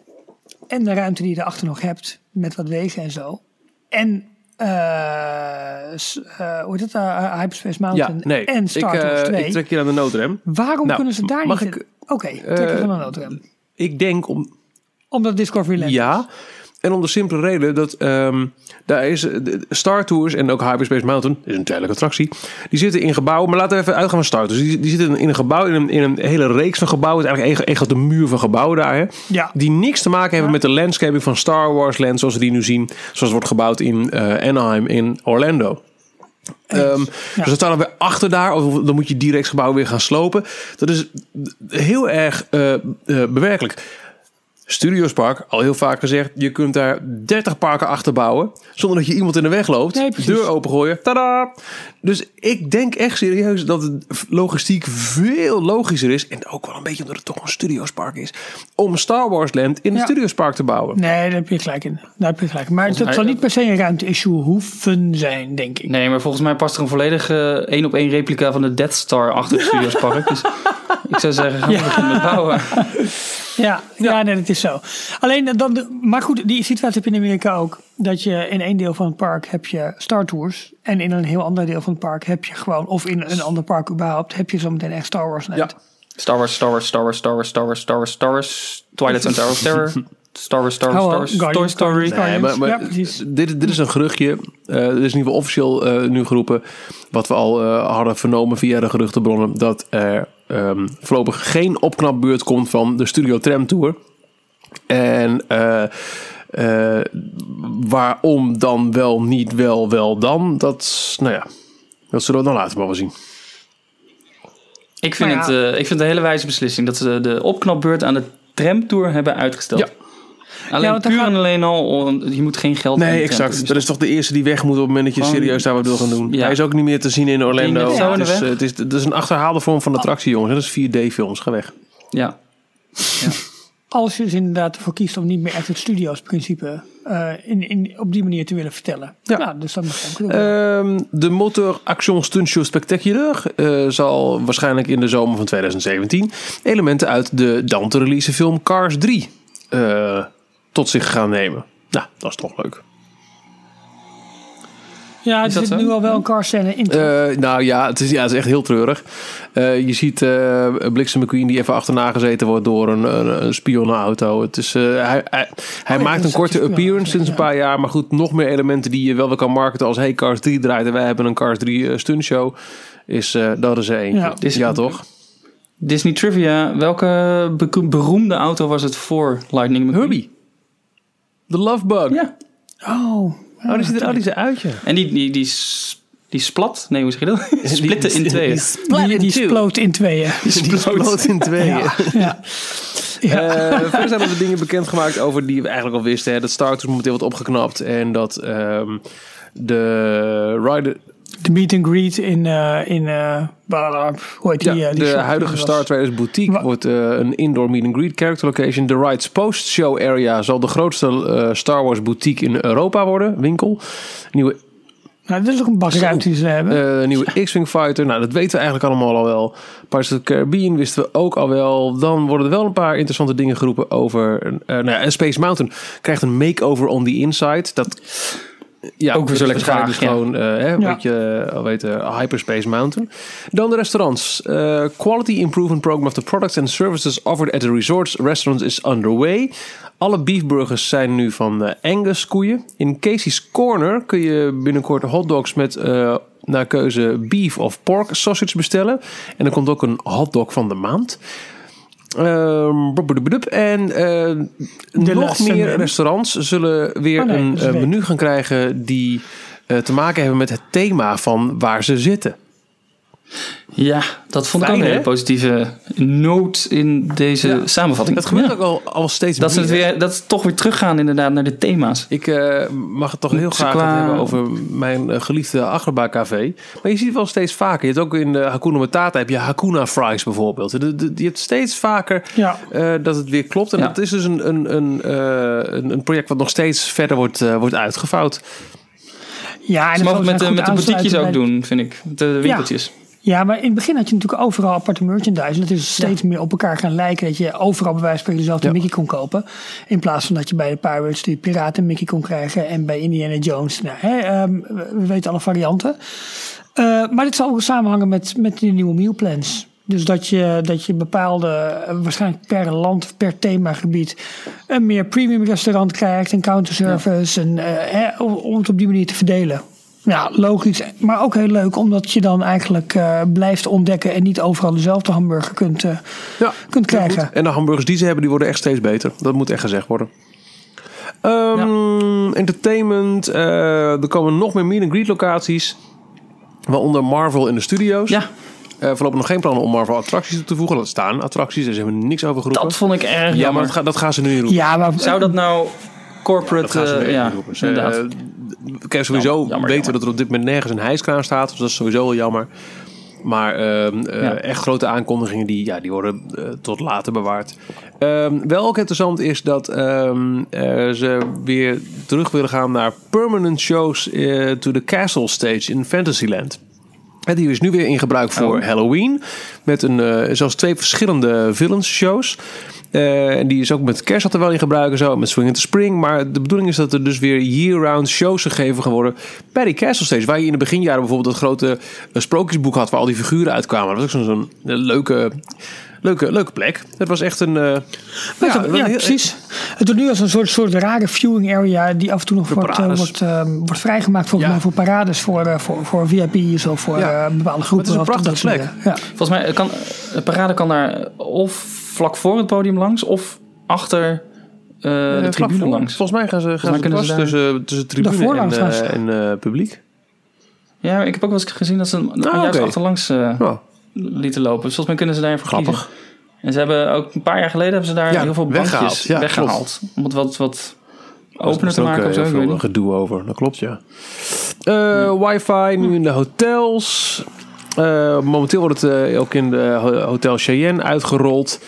en de ruimte die je erachter nog hebt met wat wegen en zo. En eh, eh, hoe heet het? eh, Hyperspace Ja, Mountain nee. en ik, Star Tours 2. ik trek je aan de noodrem. Waarom Nou, kunnen ze daar mag niet... ik, Oké, trek je van een noodrem. Ik denk om, Omdat Discovery Land is. ja, En om de simpele reden dat ehm, daar is eh, de Star Tours en ook Hyperspace Mountain, is een tijdelijke attractie, die zitten in gebouwen. Maar laten we even uitgaan van Star Tours. Die, die zitten in een gebouw, in een, in een hele reeks van gebouwen. Het is eigenlijk een grote muur van gebouwen daar. Hè, Ja. Die niks te maken hebben met de landscaping van Star Wars Land, zoals we die nu zien. Zoals het wordt gebouwd in eh, Anaheim in Orlando. Ehm, Dus dat staan er weer achter daar. Of dan moet je direct gebouw weer gaan slopen. Dat is heel erg eh, bewerkelijk. Studios Park, al heel vaak gezegd, je kunt daar 30 parken achter bouwen. Zonder dat je iemand in de weg loopt. Nee, deur opengooien. Tada! Dus ik denk echt serieus dat het logistiek veel logischer is. En ook wel een beetje omdat het toch een Studios Park is. Om Star Wars Land in het Ja. Studios Park te bouwen. Nee, daar heb je gelijk in. Daar heb je gelijk in. Maar dat mij- zal niet per se een ruimte-issue hoeven zijn, denk ik. Nee, maar volgens mij past er een volledige één op één replica van de Death Star achter het <laughs> Studios Park. Dus ik zou zeggen, gaan we beginnen met bouwen. <laughs> Ja, ja. nee, dat is zo. Alleen dan, maar goed, die situatie heb je in Amerika ook. Dat je in één deel van het park heb je Star Tours. En in een heel ander deel van het park heb je gewoon, of in een ander park überhaupt, heb je zometeen echt Star Wars. Ja. Star Wars, Star Wars, Star Wars, Star Wars, Star Wars, Star Wars, Star Wars, Twilight Zone Tower of Terror, <laughs> Star Wars, Star Wars, Star Wars, Guardians, Toy Story. Nee, maar, maar Ja, precies. dit, dit is een geruchtje. Eh er is in ieder geval officieel eh, nu geroepen. Wat we al eh, hadden vernomen via de geruchtenbronnen. Dat er ehm, voorlopig geen opknapbeurt komt van de Studio Tram Tour. En eh, eh, waarom dan wel, niet wel, wel dan. Dat, nou ja, dat zullen we dan later maar wel zien. Ik vind, Maar het, eh, ik vind het een hele wijze beslissing dat ze de opknapbeurt aan de tramtour hebben uitgesteld. Ja. Alleen Ja, puur en alleen al, je moet geen geld in Nee, exact. tramtour Dat is toch de eerste die weg moet op het moment dat je Gewoon- serieus daar wat wil gaan doen. Ja. Hij is ook niet meer te zien in Orlando. Het, is, eh, het, is, het is een achterhaalde vorm van attractie, jongens. Dat is 4D-films. Ga weg. Ja. Als je dus inderdaad ervoor kiest om niet meer echt het studio's principe eh, in, in, op die manier te willen vertellen. Ja. Ja, dus dat mag ook doen. Ehm, de Motor Action Stunt Show Spectacular eh, zal waarschijnlijk in de zomer van 2017 elementen uit de dan te release film Cars 3 eh, tot zich gaan nemen. Nou, dat is toch leuk. ja, er is nu al wel een car scène in. Eh, nou ja het, is, ja, het is echt heel treurig. Eh, je ziet eh Bliksem McQueen die even achterna gezeten wordt door een, een, een spionnenauto. Het is, eh, hij hij, hij ja, maakt een korte appearance sinds een paar jaar. Maar goed, nog meer elementen die je wel weer kan marketen als... Hey, Cars 3 draait en wij hebben een Cars 3 eh, stuntshow. Is, eh, dat is er eentje. Ja. Is- ja, toch? Disney Trivia, welke be- beroemde auto was het voor Lightning McQueen? Herbie. The Love Bug. Ja. Oh, Oh, die ziet er, uit, ja. En die, die, die, die splat, nee hoe zeg je dat? Splitten in tweeën. die, die sploot in tweeën. Die sploot in tweeën. Ja, ja. ja. Eh, verder zijn er wat dingen bekendgemaakt over die we eigenlijk al wisten. Hè. Dat Star Tours momenteel wordt opgeknapt. En dat ehm, de rider... de meet and greet in, eh in blablabla, hoe heet die? Ja, eh, die de huidige. Star Traders Boutique Wa- wordt een indoor meet and greet character location. De Rides Post Show Area zal de grootste Star Wars boutique in Europa worden. Winkel. Nieuwe Nou, dat is ook een bakruimte die ze hebben. Nieuwe X-Wing Fighter. Nou, dat weten we eigenlijk allemaal al wel. Pirates of the Caribbean wisten we ook al wel. Dan worden er wel een paar interessante dingen geroepen over... eh nou ja, en Space Mountain krijgt een makeover on the inside. Dat... Ja, Ook weer zo lekker vaag, dus gewoon, eh, hè, Ja. wat je al weet, eh, Hyperspace Mountain. Dan de restaurants. Eh, quality Improvement Program of the products and services offered at the resorts restaurants is underway. Alle beefburgers zijn nu van Angus koeien. In Casey's Corner kun je binnenkort hotdogs met eh, naar keuze beef of pork sausage bestellen. En er komt ook een hotdog van de maand. Ehm, en eh, nog meer restaurants zullen weer Oh nee, een eh, menu gaan krijgen die eh, te maken hebben met het thema van waar ze zitten. Ja, dat vond ik ook een hele positieve noot in deze Ja. samenvatting. Dat gebeurt Ja. ook al, al steeds Dat ze het meer. weer, dat ze toch weer teruggaan inderdaad naar de thema's. Ik eh, mag het toch heel graag hebben over mijn eh, geliefde Achterbaan Café. Maar je ziet het wel steeds vaker. Je hebt ook in de Hakuna Matata heb je Hakuna Fries bijvoorbeeld. De- de- Je hebt steeds vaker Ja. eh, dat het weer klopt. En Ja. dat is dus een, een, een, eh, een, project wat nog steeds verder wordt, wordt uitgevouwd. Ja, en Ze dat mogen het met, met de boutiquejes aansluiten ook doen, vind ik. Met de winkeltjes. Ja, maar in het begin had je natuurlijk overal aparte merchandise. En dat is steeds meer op elkaar gaan lijken. Dat je overal bij wijze van dezelfde Ja. Mickey kon kopen. In plaats van dat je bij de Pirates die piraten Mickey kon krijgen. En bij Indiana Jones. Nou, hè, ehm, we we weten alle varianten. Eh, maar dit zal ook samenhangen met, met de nieuwe mealplans. Dus dat je, dat je bepaalde, eh, waarschijnlijk per land of per themagebied, een meer premium restaurant krijgt, een counterservice, en, eh, hè, om het op die manier te verdelen. Ja, logisch, maar ook heel leuk, omdat je dan eigenlijk eh, blijft ontdekken en niet overal dezelfde hamburger kunt, eh, Ja, kunt krijgen. En de hamburgers die ze hebben, die worden echt steeds beter. Dat moet echt gezegd worden. Ehm, Entertainment. eh, er komen nog meer meet and greet locaties. Waaronder Marvel in de studio's. Ja, Eh, voorlopig nog geen plannen om Marvel attracties toe te voegen. Dat staan attracties, daar hebben we niks over geroepen. dat vond ik erg ja, maar jammer. dat, ga- dat gaan ze nu niet roepen. Ja, maar Zou dat nou corporate... eh, ja, roepen. inderdaad. Eh, kijk, sowieso Jammer, jammer, weten we dat er op dit moment nergens een hijskraan staat. Dus dat is sowieso wel jammer. Maar ehm, eh, Ja. echt grote aankondigingen, die, ja, die worden tot later bewaard. Ehm, wel ook interessant is dat ehm, eh, ze weer terug willen gaan naar permanent shows to the castle stage in Fantasyland. En die is nu weer in gebruik voor Oh. Halloween. Met een, zelfs twee verschillende villains shows. Eh, en die is ook met kerst er wel in gebruik en zo. Met Swing into Spring. Maar de bedoeling is dat er dus weer year-round shows gegeven gaan worden. Bij die Castle Stage. Waar je in de beginjaren bijvoorbeeld dat grote eh, sprookjesboek had. Waar al die figuren uitkwamen. Dat was ook zo'n zo'n leuke, leuke, leuke plek. Het was echt een... eh, Ja, ja, een heel- precies. Het doet nu als een soort, soort rare viewing area die af en toe nog wordt, eh, parades. wordt, eh, wordt vrijgemaakt volgens Ja. mij voor parades voor, eh, voor, voor VIP's of voor Ja. eh, bepaalde groepen. Maar het is een prachtige plek. Volgens mij kan de parade kan daar of vlak voor het podium langs of achter eh, de tribune voor. langs. Volgens mij gaan ze, gaan mij ze ze tussen, tussen tribune Daarvoor en, eh, en eh, publiek. Ja, ik heb ook wel eens gezien dat ze hem Ah, juist achterlangs Oh, lieten lopen. Dus volgens mij kunnen ze daarvoor Grappig. kiezen. En ze hebben ook een paar jaar geleden hebben ze daar Ja, heel veel weggehaald. bankjes Ja, weggehaald. Om het wat, wat opener te ook, maken of zo. Ik veel gedoe over. Dat klopt, ja. Eh, Wifi nu in de hotels. Eh, momenteel wordt het eh, ook in de ho- Hotel Cheyenne uitgerold.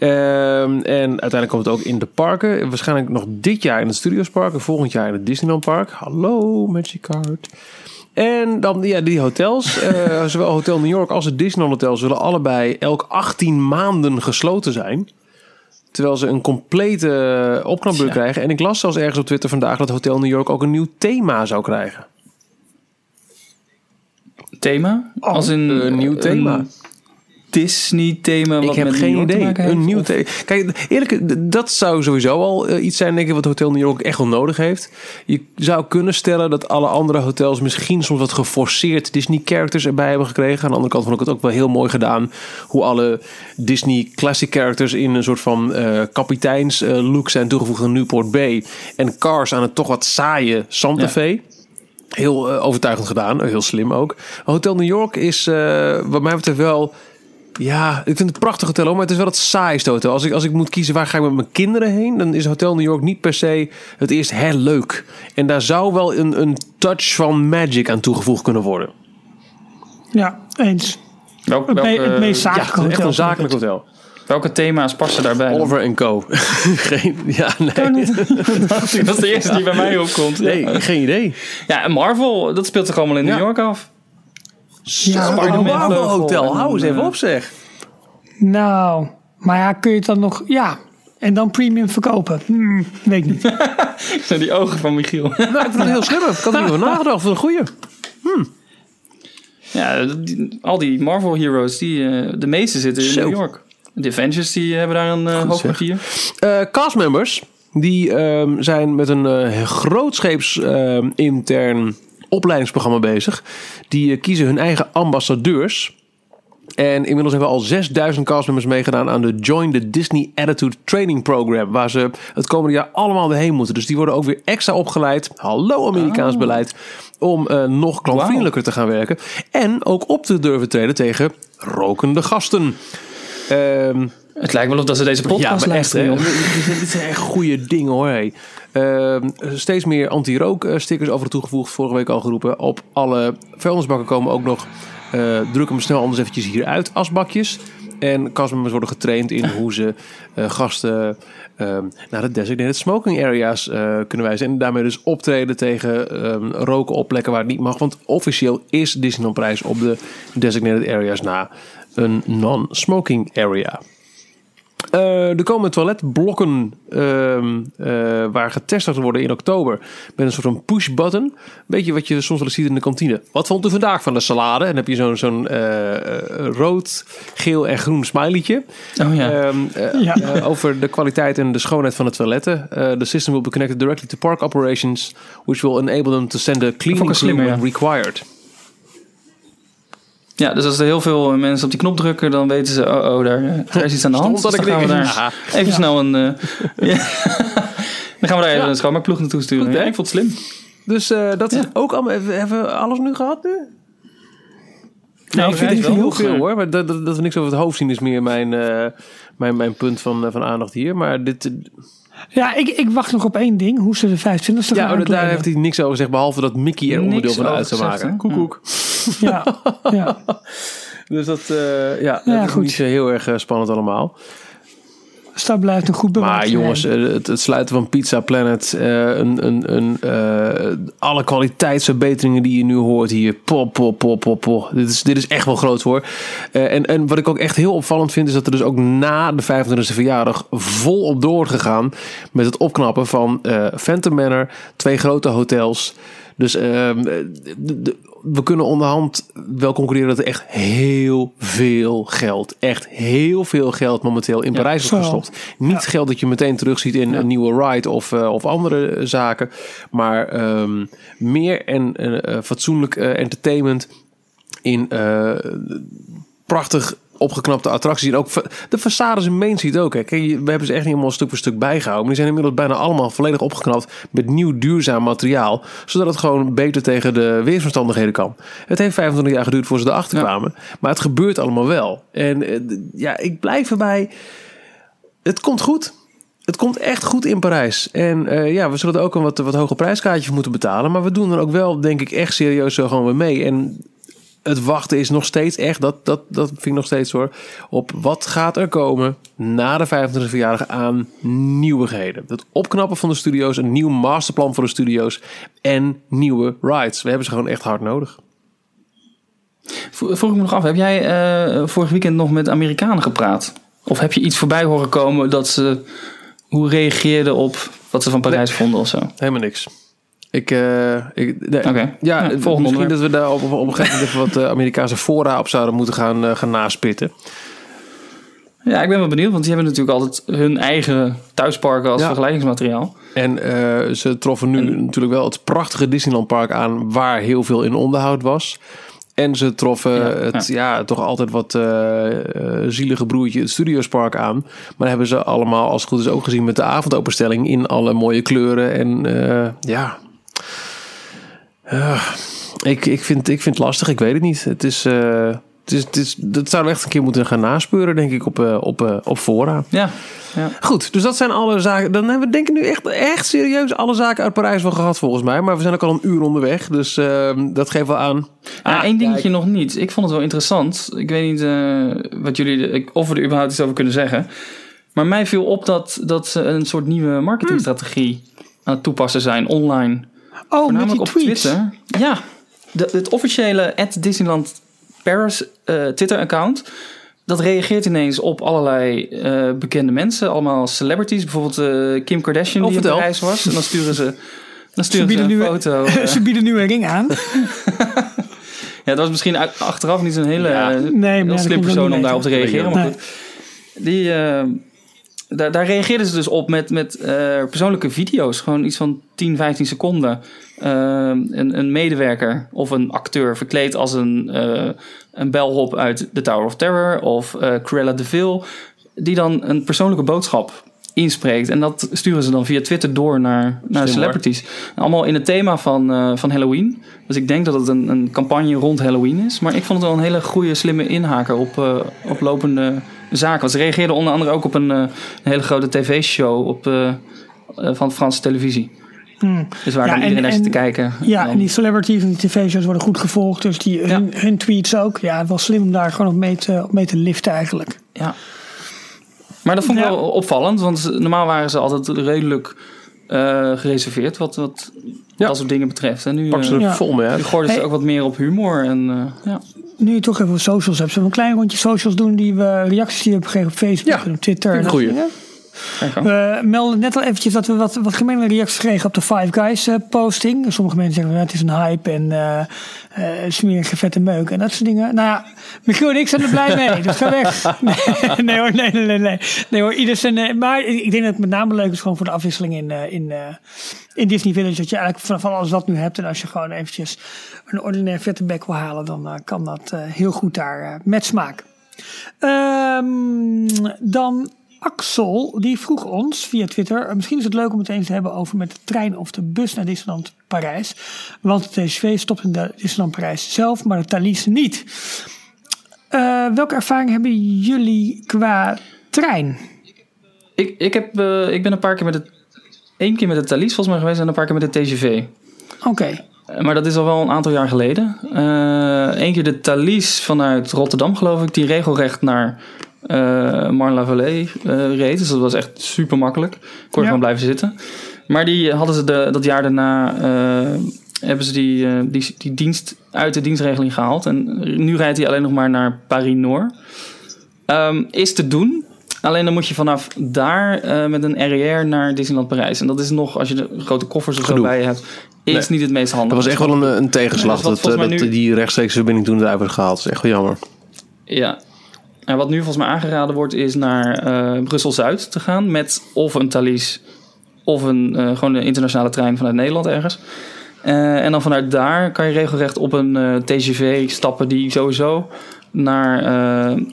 Ehm, en uiteindelijk komt het ook in de parken. Waarschijnlijk nog dit jaar in het Studios Park. En volgend jaar in het Disneyland Park. Hallo, Magic Card. En dan ja, die hotels. eh, <laughs> zowel Hotel New York als het Disneyland Hotel zullen allebei elk 18 maanden gesloten zijn. Terwijl ze een complete opknapbeurt Tja. krijgen. En ik las zelfs ergens op Twitter vandaag dat Hotel New York ook een nieuw thema zou krijgen. Thema? Als in een nieuw thema. Disney thema. Ik wat heb met geen idee. Een nieuw thema. Kijk, eerlijk, dat zou sowieso al eh, iets zijn, denk ik, wat Hotel New York echt wel nodig heeft. Je zou kunnen stellen dat alle andere hotels misschien soms wat geforceerd Disney-characters erbij hebben gekregen. Aan de andere kant vond ik het ook wel heel mooi gedaan hoe alle Disney classic characters in een soort van eh kapiteins eh, zijn toegevoegd aan Newport Bay. En Cars aan het toch wat saaie Santa Ja. Fe. Heel overtuigend gedaan, heel slim ook. Hotel New York is, eh, wat mij betreft, wel. Ja, ik vind het een prachtig hotel, maar het is wel het saaiste hotel. Als ik, als ik moet kiezen waar ga ik met mijn kinderen heen, dan is Hotel New York niet per se het eerst heel leuk. En daar zou wel een, een touch van magic aan toegevoegd kunnen worden. Ja, eens. Welk, Het, me- welke, het meest Ja, zakelijke het is echt hotel. een zakelijk hotel. welke thema's passen daarbij? Oliver Co. <laughs> geen, ja, nee. <laughs> dat is de eerste die bij mij opkomt. nee, geen idee. Ja, en Marvel, dat speelt zich allemaal in Ja. New York af. Ja, vleugel hotel. Hou eens eh, even op, zeg. Nou, maar ja, kun je het dan nog... Ja, en dan premium verkopen? Hmm, weet ik niet. <laughs> Zo die ogen van Michiel. <laughs> Nou, ik vind het heel slim. Ik had er niet over nagedacht. Wat een goeie. ja, die- al die Marvel heroes, die, eh, de meeste zitten in Zo. New York. De Avengers die hebben daar een eh, hoofdkwartier. Eh castmembers die ehm, zijn met een eh grootscheeps ehm, intern opleidingsprogramma bezig. Die eh, kiezen hun eigen ambassadeurs. En inmiddels hebben al 6000 castmembers meegedaan aan de Join the Disney Attitude Training Program. Waar ze het komende jaar allemaal weer heen moeten. Dus die worden ook weer extra opgeleid. Hallo Amerikaans beleid. Om eh, nog klantvriendelijker te gaan werken. En ook op te durven treden tegen rokende gasten. Ehm Het lijkt wel of dat ze deze podcast ja, luisteren. joh. Dit, zijn- echt goede dingen hoor. Hey. Ehm, steeds meer anti-rook eh, stickers over toegevoegd. Vorige week al geroepen. Op alle vuilnisbakken komen ook nog. eh druk hem snel anders eventjes hieruit. Asbakjes. En castmembers worden getraind in hoe ze eh, gasten ehm, naar de designated smoking areas kunnen wijzen. En daarmee dus optreden tegen ehm, roken op plekken waar het niet mag. Want officieel is Disneyland prijs op de designated areas na een non-smoking area. Eh, er komen toiletblokken ehm, eh, waar getest gaat worden in oktober. Met een soort van push-button. Beetje wat je soms wel eens ziet in de kantine. Wat vond u vandaag van de salade? En dan heb je zo'n zo'n eh, rood, geel en groen smileytje. Oh ja. Ehm, eh, Ja. eh, over de kwaliteit en de schoonheid van de toiletten. The system will be connected directly to park operations, which will enable them to send a cleaning crew when required. Ja, dus als er heel veel mensen op die knop drukken, dan weten ze, oh, oh daar, <laughs> daar is iets aan de hand. Dus dan gaan we daar Ja. even snel een... eh. <laughs> Dan gaan we daar even Ja. een schoonmaakploeg naartoe sturen. Goed, ja, ik vond het slim. Dus eh, dat is ook allemaal. Hebben we alles nu gehad nu? Nou, ik vind het wel heel veel eh, hoor. Maar dat, dat, dat we niks over het hoofd zien is meer mijn, mijn, mijn punt van, van aandacht hier. Maar dit, Ja, ik, ik wacht nog op één ding. Hoe ze de 25e ja, gaan daar heeft hij niks over gezegd. Behalve dat Mickey er Niks onderdeel van uit zou maken. Koekoek. Ja, ja. <laughs> Dus dat, eh, ja, Ja, dat is goed. niet zo heel erg eh, spannend allemaal. Dat blijft een goed bewaard Maar jongens, eh, het, het sluiten van Pizza Planet, eh, een, een, een, eh, alle kwaliteitsverbeteringen die je nu hoort hier, pop, pop, pop, pop, pop. Dit is, dit is echt wel groot hoor. En, en wat ik ook echt heel opvallend vind, is dat er dus ook na de 25e verjaardag volop doorgegaan met het opknappen van Phantom Manor, twee grote hotels. Dus ehm, de- we kunnen onderhand wel concluderen dat er echt heel veel geld, echt heel veel geld momenteel in Parijs wordt zo. gestopt. Niet geld dat je meteen terugziet in een nieuwe ride of, eh, of andere zaken. Maar ehm, meer en eh, eh, fatsoenlijk eh, entertainment in eh, prachtig opgeknapte attracties. En ook de façades in Main Street ook. Hè. Kijk, we hebben ze echt niet helemaal stuk voor stuk bijgehouden. Maar die zijn inmiddels bijna allemaal volledig opgeknapt met nieuw duurzaam materiaal. Zodat het gewoon beter tegen de weersomstandigheden kan. Het heeft 25 jaar geduurd voor ze erachter Ja. kwamen. Maar het gebeurt allemaal wel. En eh, ja, ik blijf erbij. Het komt goed. Het komt echt goed in Parijs. En eh, ja, we zullen er ook een wat, wat hoger prijskaartje voor moeten betalen. Maar we doen er ook wel, denk ik, echt serieus zo gewoon weer mee. En het wachten is nog steeds echt, dat, dat, dat vind ik nog steeds hoor, op wat gaat er komen na de 25e verjaardag aan nieuwigheden. Het opknappen van de studio's, een nieuw masterplan voor de studio's en nieuwe rides. We hebben ze gewoon echt hard nodig. Vro- Vroeg ik me nog af, heb jij eh, vorig weekend nog met Amerikanen gepraat? Of heb je iets voorbij horen komen dat ze hoe reageerden op wat ze van Parijs vonden of zo? Helemaal niks. Ik, eh, ik nee. Ja, Ja, misschien onderwerp. dat we daar op, op, op een gegeven moment even wat eh, Amerikaanse fora op zouden moeten gaan, eh, gaan naspitten. Ja, ik ben wel benieuwd, want die hebben natuurlijk altijd hun eigen thuisparken als Ja. vergelijkingsmateriaal. En ze troffen nu natuurlijk wel het prachtige Disneyland Park aan waar heel veel in onderhoud was. En ze troffen Ja, het ja. toch altijd wat zielige broertje, het Studiospark aan. Maar hebben ze allemaal, als het goed is, ook gezien met de avondopenstelling in alle mooie kleuren. En ja, Eh, ik, ik, vind, ik vind het lastig, ik weet het niet. Het is, eh, het is, het is, dat zouden we echt een keer moeten gaan naspeuren, denk ik, op, eh, op, eh, op fora. Ja, ja. Goed, dus dat zijn alle zaken. Dan hebben we denk ik nu echt, echt serieus alle zaken uit Parijs wel gehad volgens mij. Maar we zijn ook al een uur onderweg. Dus ehm, dat geeft wel aan. Ah, Ah, één dingetje kijk. nog niet. Ik vond het wel interessant. Ik weet niet eh, wat jullie, ik- of we er überhaupt iets over kunnen zeggen. Maar mij viel op dat, dat ze een soort nieuwe marketingstrategie aan het toepassen zijn online. Oh, met die op tweets. Twitter. Ja, de, het officiële Disneyland Paris eh, Twitter-account. Dat reageert ineens op allerlei eh, bekende mensen. Allemaal celebrities. Bijvoorbeeld eh, Kim Kardashian die in vertel. Parijs was. En dan sturen ze, dan sturen ze, een nu, foto. <laughs> ze bieden nu een ring aan. <laughs> ja, dat was misschien achteraf niet zo'n hele Ja. Nee, heel slim persoon om daarop te reageren. Maar goed, die, daar, daar reageerden ze dus op met, met eh, persoonlijke video's. Gewoon iets van 10, 15 seconden. Eh, een, een medewerker of een acteur verkleed als een, eh een bellhop uit The Tower of Terror. Of Cruella de Vil. Die dan een persoonlijke boodschap inspreekt. En dat sturen ze dan via Twitter door naar, naar celebrities. Allemaal in het thema van, van Halloween. Dus ik denk dat het een, een campagne rond Halloween is. Maar ik vond het wel een hele goede, slimme inhaker op, op lopende zaken. Want ze reageerden onder andere ook op een, eh, een hele grote tv-show op, eh, eh, van Franse televisie. Hmm. Dus waar Ja, dan iedereen naar zit te en- kijken. Ja, en die celebrities en die tv-shows worden goed gevolgd. Dus die, hun, hun tweets ook. Ja, het was slim om daar gewoon op mee te, op mee te liften eigenlijk. Ja. Maar dat vond ik Ja. wel opvallend, want normaal waren ze altijd redelijk eh, gereserveerd wat, wat Ja. dat soort dingen betreft. En nu, Pak ze eh, er Ja. vol mee nu gooiden ze Hey. ook wat meer op humor. En, eh, ja. nu je toch even socials hebt, zullen we een klein rondje socials doen die we reacties die we hebben gekregen op Facebook Ja, en op Twitter. En dat aan. We melden net al eventjes dat we wat, wat gemene reacties kregen op de Five Guys eh, posting. Sommige mensen zeggen nou, het is een hype en eh eh, smerige vette meuk en dat soort dingen. Nou ja, Michiel en ik zijn er blij mee, dus ga weg. <laughs> Nee, nee hoor, nee, nee, nee, nee. Nee hoor, ieder zijn, eh, maar ik denk dat het met name leuk is gewoon voor de afwisseling in, eh, in, eh, in Disney Village. Dat je eigenlijk van, van alles wat nu hebt en als je gewoon eventjes een ordinair vette bek wil halen, dan eh, kan dat eh, heel goed daar eh, met smaak. Ehm, dan Axel, die vroeg ons via Twitter. eh, Misschien is het leuk om het eens te hebben over met de trein of de bus naar Disneyland Parijs. Want de TGV stopt in de Disneyland Parijs zelf, maar de Thalys niet. Eh, welke ervaring hebben jullie qua trein? Ik, ik, heb, eh, ik ben een paar keer met het... één keer met de Thalys volgens mij geweest en een paar keer met de TGV. Oké, Maar dat is al wel een aantal jaar geleden. Eén keer de Thalys vanuit Rotterdam, geloof ik, die regelrecht naar eh eh, reed. Dus dat was echt super makkelijk. Kon Ja. gewoon blijven zitten. Maar die hadden ze de, dat jaar daarna. eh, hebben ze die, eh, die, die dienst uit de dienstregeling gehaald. En nu rijdt hij alleen nog maar naar Paris-Noord. Ehm, is te doen. Alleen dan moet je vanaf daar eh, met een RER naar Disneyland Parijs. En dat is nog, als je de grote koffers of zo bij je hebt, is Nee. niet het meest handig. Dat was echt wel een, een tegenslag Ja, dat dat, eh, nu- die rechtstreeks verbinding toen eruit werd gehaald. Dat is echt wel jammer. Ja. En wat nu volgens mij aangeraden wordt, is naar eh, Brussel-Zuid te gaan. Met of een Thalys of een, eh, gewoon een internationale trein vanuit Nederland ergens. Eh, en dan vanuit daar kan je regelrecht op een TGV stappen die sowieso naar,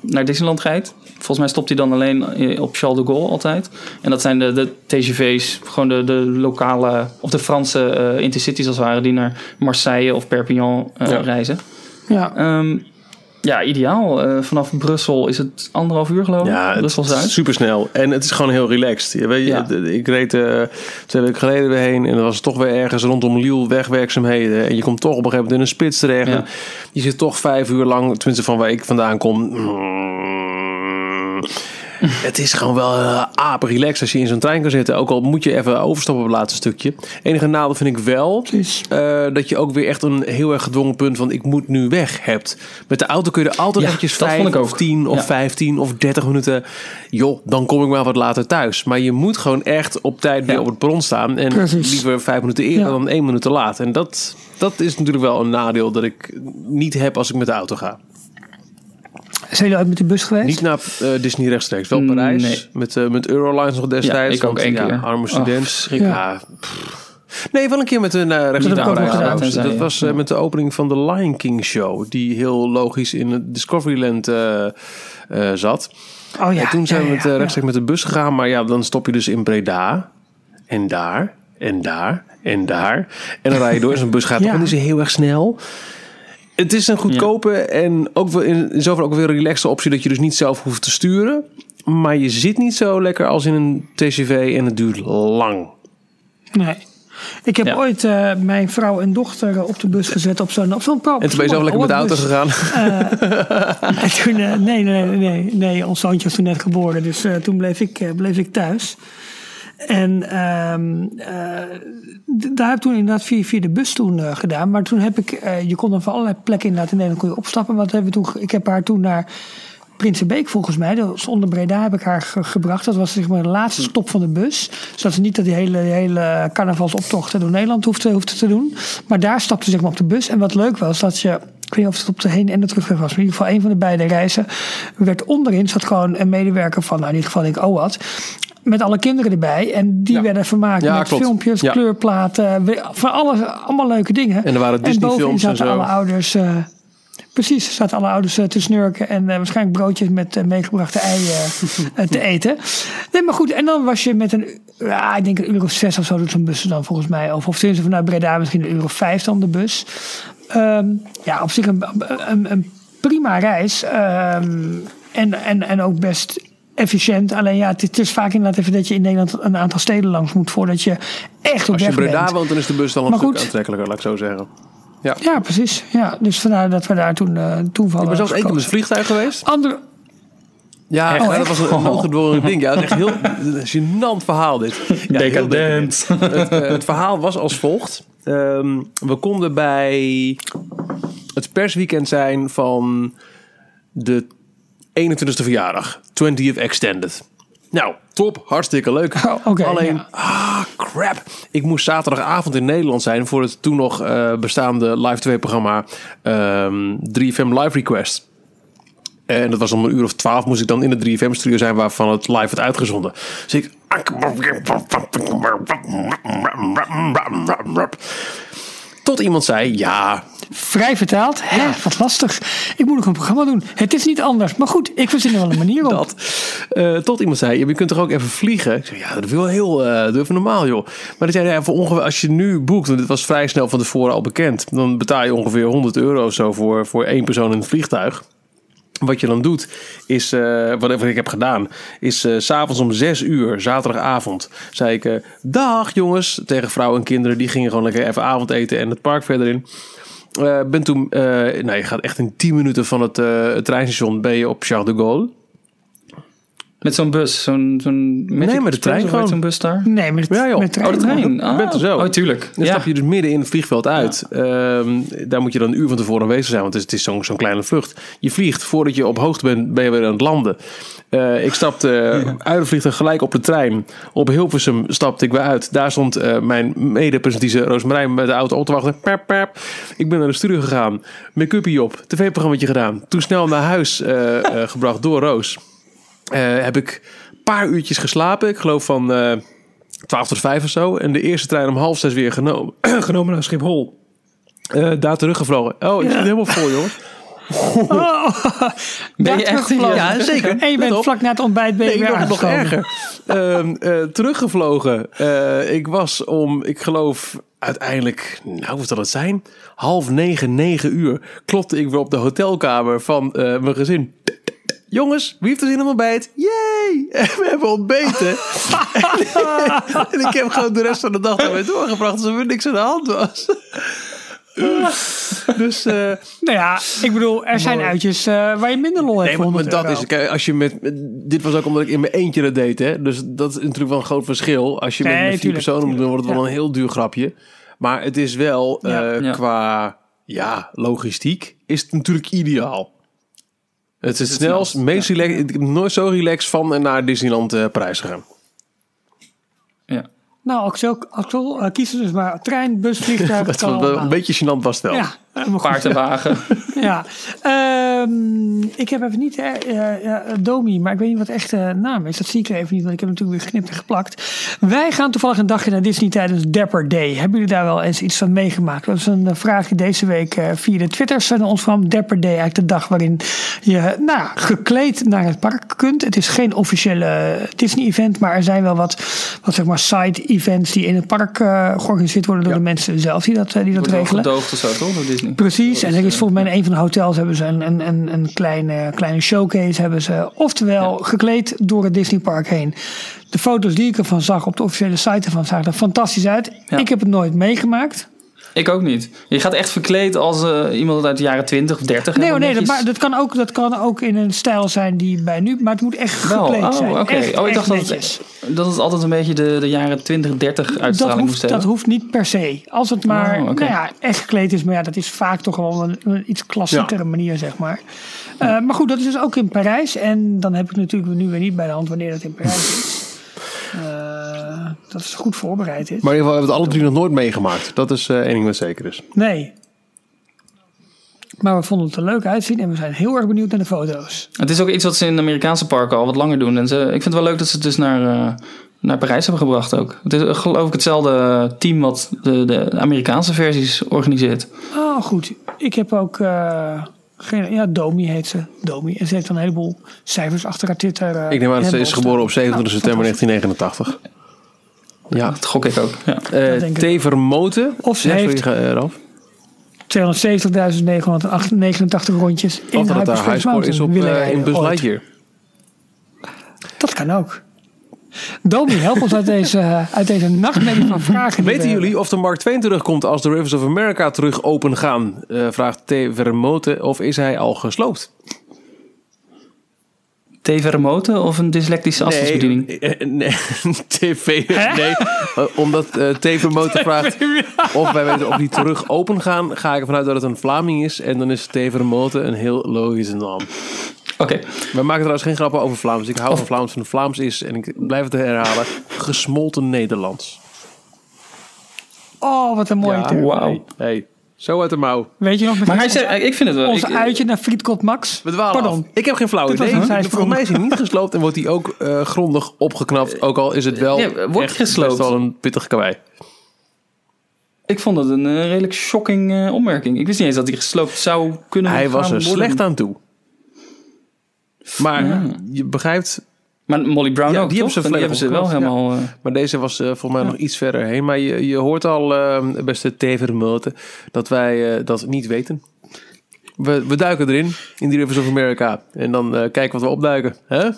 naar Disneyland rijdt. Volgens mij stopt hij dan alleen op Charles de Gaulle altijd. En dat zijn de, de TGV's, gewoon de, de lokale of de Franse intercities als het ware, die naar Marseille of Perpignan Ja. reizen. ja. Ehm, ja, ideaal. Eh, vanaf Brussel is het anderhalf uur geloof ik. Ja, Brussel is Zuid. super snel. En het is gewoon heel relaxed. Je weet, je, Ja. d- Ik reed eh, twee weken geleden weer heen. En dan was het toch weer ergens rondom Lille wegwerkzaamheden. En je komt toch op een gegeven moment in een spits terecht. Ja. En je zit toch vijf uur lang, tenminste van waar ik vandaan kom. mm, Het is gewoon wel uh, relaxed als je in zo'n trein kan zitten. Ook al moet je even overstappen op het laatste stukje. Enige nadeel vind ik wel eh, dat je ook weer echt een heel erg gedwongen punt van ik moet nu weg hebt. Met de auto kun je er altijd Ja, eventjes of ook. tien of Ja. vijftien of dertig minuten. Joh, dan kom ik maar wat later thuis. Maar je moet gewoon echt op tijd weer Ja. op het bron staan. En Precies. liever vijf minuten eerder dan één minuut te laat. En dat, dat is natuurlijk wel een nadeel dat ik niet heb als ik met de auto ga. Zijn jullie ooit met de bus geweest? Niet naar eh, Disney rechtstreeks, wel Parijs. nee. Met, eh, met Eurolines nog destijds. ik ook één ja, keer. Arme Oh, student. ja. Nee, wel een keer met een uh, rechts Dat Dat ja. was eh, met de opening van de Lion King show. Die heel logisch in het Discoveryland eh, eh, zat. Oh ja. en toen zijn ja, we ja, met, ja. rechtstreeks met de bus gegaan. Maar ja, dan stop je dus in Breda. En daar. En daar. En daar. En dan rij je door. En zo'n bus gaat Ja. niet zo heel erg snel. Het is een goedkope en ook wel in, in zover ook weer een relaxte optie dat je dus niet zelf hoeft te sturen. Maar je zit niet zo lekker als in een TCV en het duurt lang. Nee. Ik heb Ja. ooit eh, mijn vrouw en dochter eh, op de bus gezet op zo'n op zo'n En toen ben je zo lekker met de auto gegaan. <laughs> En toen, eh, nee, nee, nee, nee, nee, ons zoontje was toen net geboren, dus eh, toen bleef ik, eh, bleef ik thuis. En ehm, eh, daar heb ik toen inderdaad via, via de bus toen eh, gedaan. Maar toen heb ik, eh, je kon dan van allerlei plekken inderdaad in Nederland kon je opstappen. Wat hebben we toen, ik heb haar toen naar Prinsenbeek volgens mij, was onder Breda heb ik haar ge- gebracht. Dat was zeg maar de laatste stop van de bus. Zodat ze niet dat die hele, hele carnavalsoptocht door Nederland hoefde, hoefde te doen. Maar daar stapte ze zeg maar op de bus. En wat leuk was, dat je, ik weet niet of het op de heen en de terugweg was. Maar in ieder geval een van de beide reizen werd onderin, zat gewoon een medewerker van, nou in ieder geval denk ik OWAT. Met alle kinderen erbij. En die Ja. werden vermaakt Ja, met klopt. filmpjes, Ja. kleurplaten. Van alles, allemaal leuke dingen. En er waren bovenin Disney-films en zaten zo. alle ouders... eh, Precies, zaten alle ouders eh, te snurken en eh, waarschijnlijk broodjes met meegebrachte ei eh, te <laughs> eten. Nee, maar goed, en dan was je met een, ja, ik denk een uur of zes of zo doet zo'n bus dan volgens mij. Of, of tenminste vanuit Breda misschien een uur of vijf dan de bus. Ehm, ja, op zich een, een, een prima reis. Ehm, en, en, en ook best efficiënt. Alleen ja, het, is vaak inderdaad even dat je in Nederland een aantal steden langs moet voordat je echt op Als je weg in Breda bent. woont, dan is de bus dan een Maar stuk goed. aantrekkelijker, laat ik zo zeggen. Ja. Ja, precies. Ja, dus vandaar dat we daar toen uh, toevallig... Ik ben zelfs één keer met het vliegtuig geweest. Andere, Ja, Echt? Oh, dat was een, een ongedwongen ding. Ja, dat is echt heel een <laughs> gênant verhaal dit. Ja, Decadent. Het, eh, het verhaal was als volgt. Ehm, we konden bij het persweekend zijn van de 21ste verjaardag. 20th Extended. Nou, top. Hartstikke leuk. Oh, Alleen, ja. ah, crap. Ik moest zaterdagavond in Nederland zijn voor het toen nog eh, bestaande Live 2 programma ehm 3FM Live Request. En dat was om een uur of twaalf moest ik dan in de 3FM studio zijn waarvan het live werd uitgezonden. Dus ik... Tot iemand zei, ja, Vrij vertaald. Hè, wat lastig. Ik moet nog een programma doen. Het is niet anders. Maar goed, ik verzin er wel een manier op. dat. Eh, tot iemand zei, je kunt toch ook even vliegen? Ik zei, ja, dat wel heel uh, doe even normaal, joh. Maar die zei, ja, voor ongeveer, als je nu boekt, want dit was vrij snel van tevoren al bekend, dan betaal je ongeveer 100 euro zo voor, voor één persoon in het vliegtuig. Wat je dan doet, is, eh, wat ik heb gedaan, is s s'avonds om 6 uur, zaterdagavond, zei ik, dag jongens, tegen vrouwen en kinderen, die gingen gewoon lekker even avondeten en het park verder in. Eh, ben toen, eh nou, je gaat echt in 10 minuten van het, eh, het treinstation, ben je op Charles de Gaulle. Met zo'n bus, zo'n... zo'n Magic met de trein gewoon. zo'n bus daar? Nee, met, Ja, joh. met Oh, de trein. Je bent er zo. Oh, tuurlijk. Dan ja. stap je dus midden in het vliegveld uit. Ehm, daar moet je dan een uur van tevoren aanwezig zijn, want het is, het is zo'n zo'n kleine vlucht. Je vliegt, voordat je op hoogte bent, ben je weer aan het landen. Eh, ik stapte <laughs> eh, uit het vliegtuig gelijk op de trein. Op Hilversum stapte ik weer uit. Daar stond eh, mijn mede-presentatrice Roosmarijn met de auto op te wachten. Pep, pep. Ik ben naar de studio gegaan. Make-upie op. TV-programmaatje gedaan. Toen snel naar huis eh, eh, gebracht door Roos. Eh, heb ik een paar uurtjes geslapen. Ik geloof van eh 12 tot 5 of zo. En de eerste trein om half zes weer genomen, <clears throat> genomen naar Schiphol. Eh, daar teruggevlogen. Oh, ik zit helemaal vol, jongens. <laughs> Ben je echt... Ja, zeker. En je Let bent op. vlak na het ontbijt ben je Nee, weer nog, erger. Ehm, eh, teruggevlogen. Eh, ik was om, ik geloof, uiteindelijk, nou, wat zal het zijn? Half negen, negen uur. Klopte ik weer op de hotelkamer van eh, mijn gezin. Jongens, wie heeft er zin in ontbijt? Yay! <laughs> En we hebben ontbeten. <laughs> en ik heb gewoon de rest van de dag daarmee doorgebracht alsof er niks aan de hand was. dus eh, Nou ja, ik bedoel, er zijn uitjes eh, waar je minder lol hebt. Nee, maar, maar 100 dat euro. is, kijk, als je met, dit was ook omdat ik in mijn eentje dat deed, hè. Dus dat is natuurlijk wel een groot verschil. Als je met, Nee, met vier tuurlijk, personen moet doen, wordt het wel een heel duur grapje. Maar het is wel, Ja. eh, Ja. qua, ja, logistiek, is het natuurlijk ideaal. Het is het snelst, meest relaxed. Ik heb nooit zo relaxed van en naar Disneyland eh Parijs gegaan. Ja. Nou, Axel, Axel uh, kies dus maar trein, bus, vliegtuig. <laughs> Dat kan was wel allemaal. een beetje gênant was het wel. Ja. Paard en wagen. <laughs> Ja, Ehm, ik heb even niet eh, Domi, maar ik weet niet wat de echte naam is. Dat zie ik even niet, want ik heb natuurlijk weer geknipt en geplakt. Wij gaan toevallig een dagje naar Disney tijdens Dapper Day. Hebben jullie daar wel eens iets van meegemaakt? Dat is een vraag die deze week via de Twitters naar ons kwam. Dapper Day, eigenlijk de dag waarin je nou, gekleed naar het park kunt. Het is geen officiële Disney-event, maar er zijn wel wat, wat zeg maar side-events die in het park georganiseerd worden door de mensen zelf die dat, die dat Wordt regelen. gedoogd of zo, toch? Door Precies, en er is volgens mij in een van de hotels hebben ze een, een, een, een kleine, kleine showcase. Hebben ze, oftewel gekleed door het Disneypark heen. De foto's die ik ervan zag op de officiële site ervan zagen er fantastisch uit. Ja. Ik heb het nooit meegemaakt. Ik ook niet. Je gaat echt verkleed als eh, iemand uit de jaren 20 of 30. Nee, nee dat, maar dat, kan ook, dat kan ook in een stijl zijn die bij nu... Maar het moet echt Wel, gekleed oh, zijn. oké. Echt, Oh, ik dacht dat netjes. het, dat het altijd een beetje de, de jaren 20, 30 Dat uitstraling moest hoeft, hebben. dat hoeft niet per se. Als het maar Oh, nou ja, echt gekleed is. Maar ja, dat is vaak toch wel een, een iets klassiekere manier, zeg maar. Eh, maar goed, dat is dus ook in Parijs. En dan heb ik natuurlijk nu weer niet bij de hand wanneer dat in Parijs is. Dat is goed voorbereid is. Maar in ieder geval hebben we het alle drie nog nooit meegemaakt. Dat is eh één ding wat zeker is. Nee. Maar we vonden het er leuk uitzien en we zijn heel erg benieuwd naar de foto's. Het is ook iets wat ze in de Amerikaanse parken al wat langer doen. En ze, ik vind het wel leuk dat ze het dus naar, eh, naar Parijs hebben gebracht ook. Het is eh, geloof ik hetzelfde team wat de, de Amerikaanse versies organiseert. Oh, goed. Ik heb ook... eh, geen, ja, Domi heet ze. Domi. En ze heeft dan een heleboel cijfers achter haar Twitter. eh, Ik neem aan dat ze is geboren op staan. 27 Nou, september fantastisch. 1989. Ja. Dat gok ik ook. Ja. Eh Dat denk ik T. Vermoten. Of ze Ja, heeft- ga, eh, Ralf. 270.989 rondjes in Of dat haar Hyperspace highscore is Mountain op willen eh, in Buzz. Lightyear. Dat kan ook. Domi, help ons uit deze, uit deze nachtmerrie van vragen. Weten we jullie of de Mark Twain terugkomt als de Rivers of America terug open gaan? Eh, vraagt T. Vermoten. Of is hij al gesloopt? TV-remote of een dyslectische afstandsbediening? Nee, eh, nee, <laughs> tv. Nee, eh, omdat eh TV-motor vraagt of wij weten of die terug open gaan, ga ik ervan uit dat het een Vlaming is. En dan is TV-remote een heel logische naam. Oké. We maken trouwens geen grappen over Vlaams. Ik hou van Vlaams. Van Vlaams is, en ik blijf het herhalen, gesmolten Nederlands. Oh, wat een mooie wauw. Hey, hey, zo uit de mouw. Weet je nog Maar hij zei, ik vind het wel... ons ik- uitje naar Frietkot Max? We dwalen Pardon. af. Ik heb geen flauw idee. Volgens mij is hij niet gesloopt en wordt hij ook eh, grondig opgeknapt. Ook al is het wel Ja, wordt echt gesloopt? best wel een pittig kawaii. Ik vond het een eh, redelijk shocking eh, opmerking. Ik wist niet eens dat hij gesloopt zou kunnen Hij gaan was er worden. slecht aan toe. Maar Ja. je begrijpt, Maar Molly Brown Ja, ook, die toch? hebben ze En die hebben ze wel helemaal... eh, maar deze was eh, volgens mij nog iets verder heen. Maar je, je hoort al, eh, beste TV-remote, dat wij eh, dat niet weten. We, we duiken erin, in die Rivers of America. En dan eh, kijken wat we opduiken. Hè?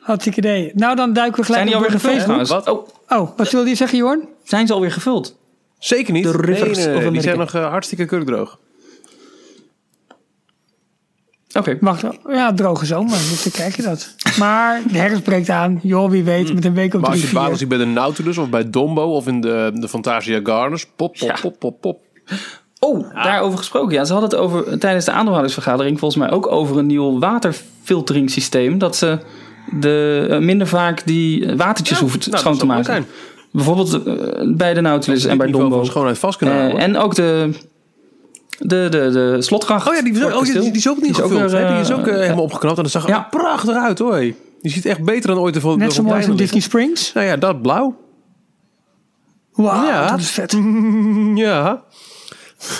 Hartstikke idee. Nou, dan duiken we gelijk zijn die op alweer gevuld Facebook. trouwens? Oh, Oh, wat wilde je zeggen, Jorn? zijn ze alweer gevuld? Zeker niet. De Rivers nee, die zijn nog hartstikke kurkdroog. Oké. Wacht, ja, droge zomer, dus dan krijg je dat. Maar de herfst breekt aan. Joh, wie weet, met een week op Maar als drie, je vier. ziet bij de Nautilus of bij Dombo of in de, de Fantasia Gardens. Pop, pop, Ja. pop, pop, pop. Oh, daarover gesproken. Ja, ze hadden het over, tijdens de aandeelhoudersvergadering volgens mij ook over een nieuw waterfilteringssysteem. Dat ze de, eh, minder vaak die eh, watertjes hoeven Nou, schoon te maken. Bijvoorbeeld eh, bij de Nautilus en bij Dombo. van schoonheid vast kunnen houden. en ook de, de, de, de slotgracht. Oh ja, die, is- oh, die, die is ook niet Die is ook weer, die is eh, ook eh, helemaal opgeknapt en dat zag er ja. prachtig uit hoor. Die ziet echt beter dan ooit de Net zo mooi als in Disney Springs. Nou ja, dat blauw. Wauw, Ja. dat is vet. <laughs> Ja.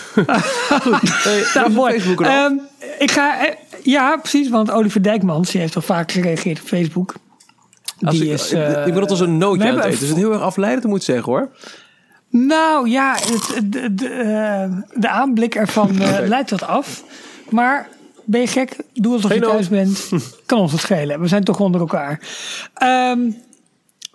Goed. <laughs> Hey, Nou, mooi. Ehm, ik ga, eh, ja, precies, want Oliver Dijkmans die heeft al vaak gereageerd op Facebook. Als Die ik, is, ik, eh, ik ben altijd als een nootje aan het eten. Dus het is heel erg afleidend moet ik zeggen hoor. Nou ja, het, de, de, eh, de aanblik ervan eh, leidt wat af. Maar ben je gek? Doe alsof Geen je thuis bent. <laughs> Kan ons het schelen. We zijn toch onder elkaar. Ehm,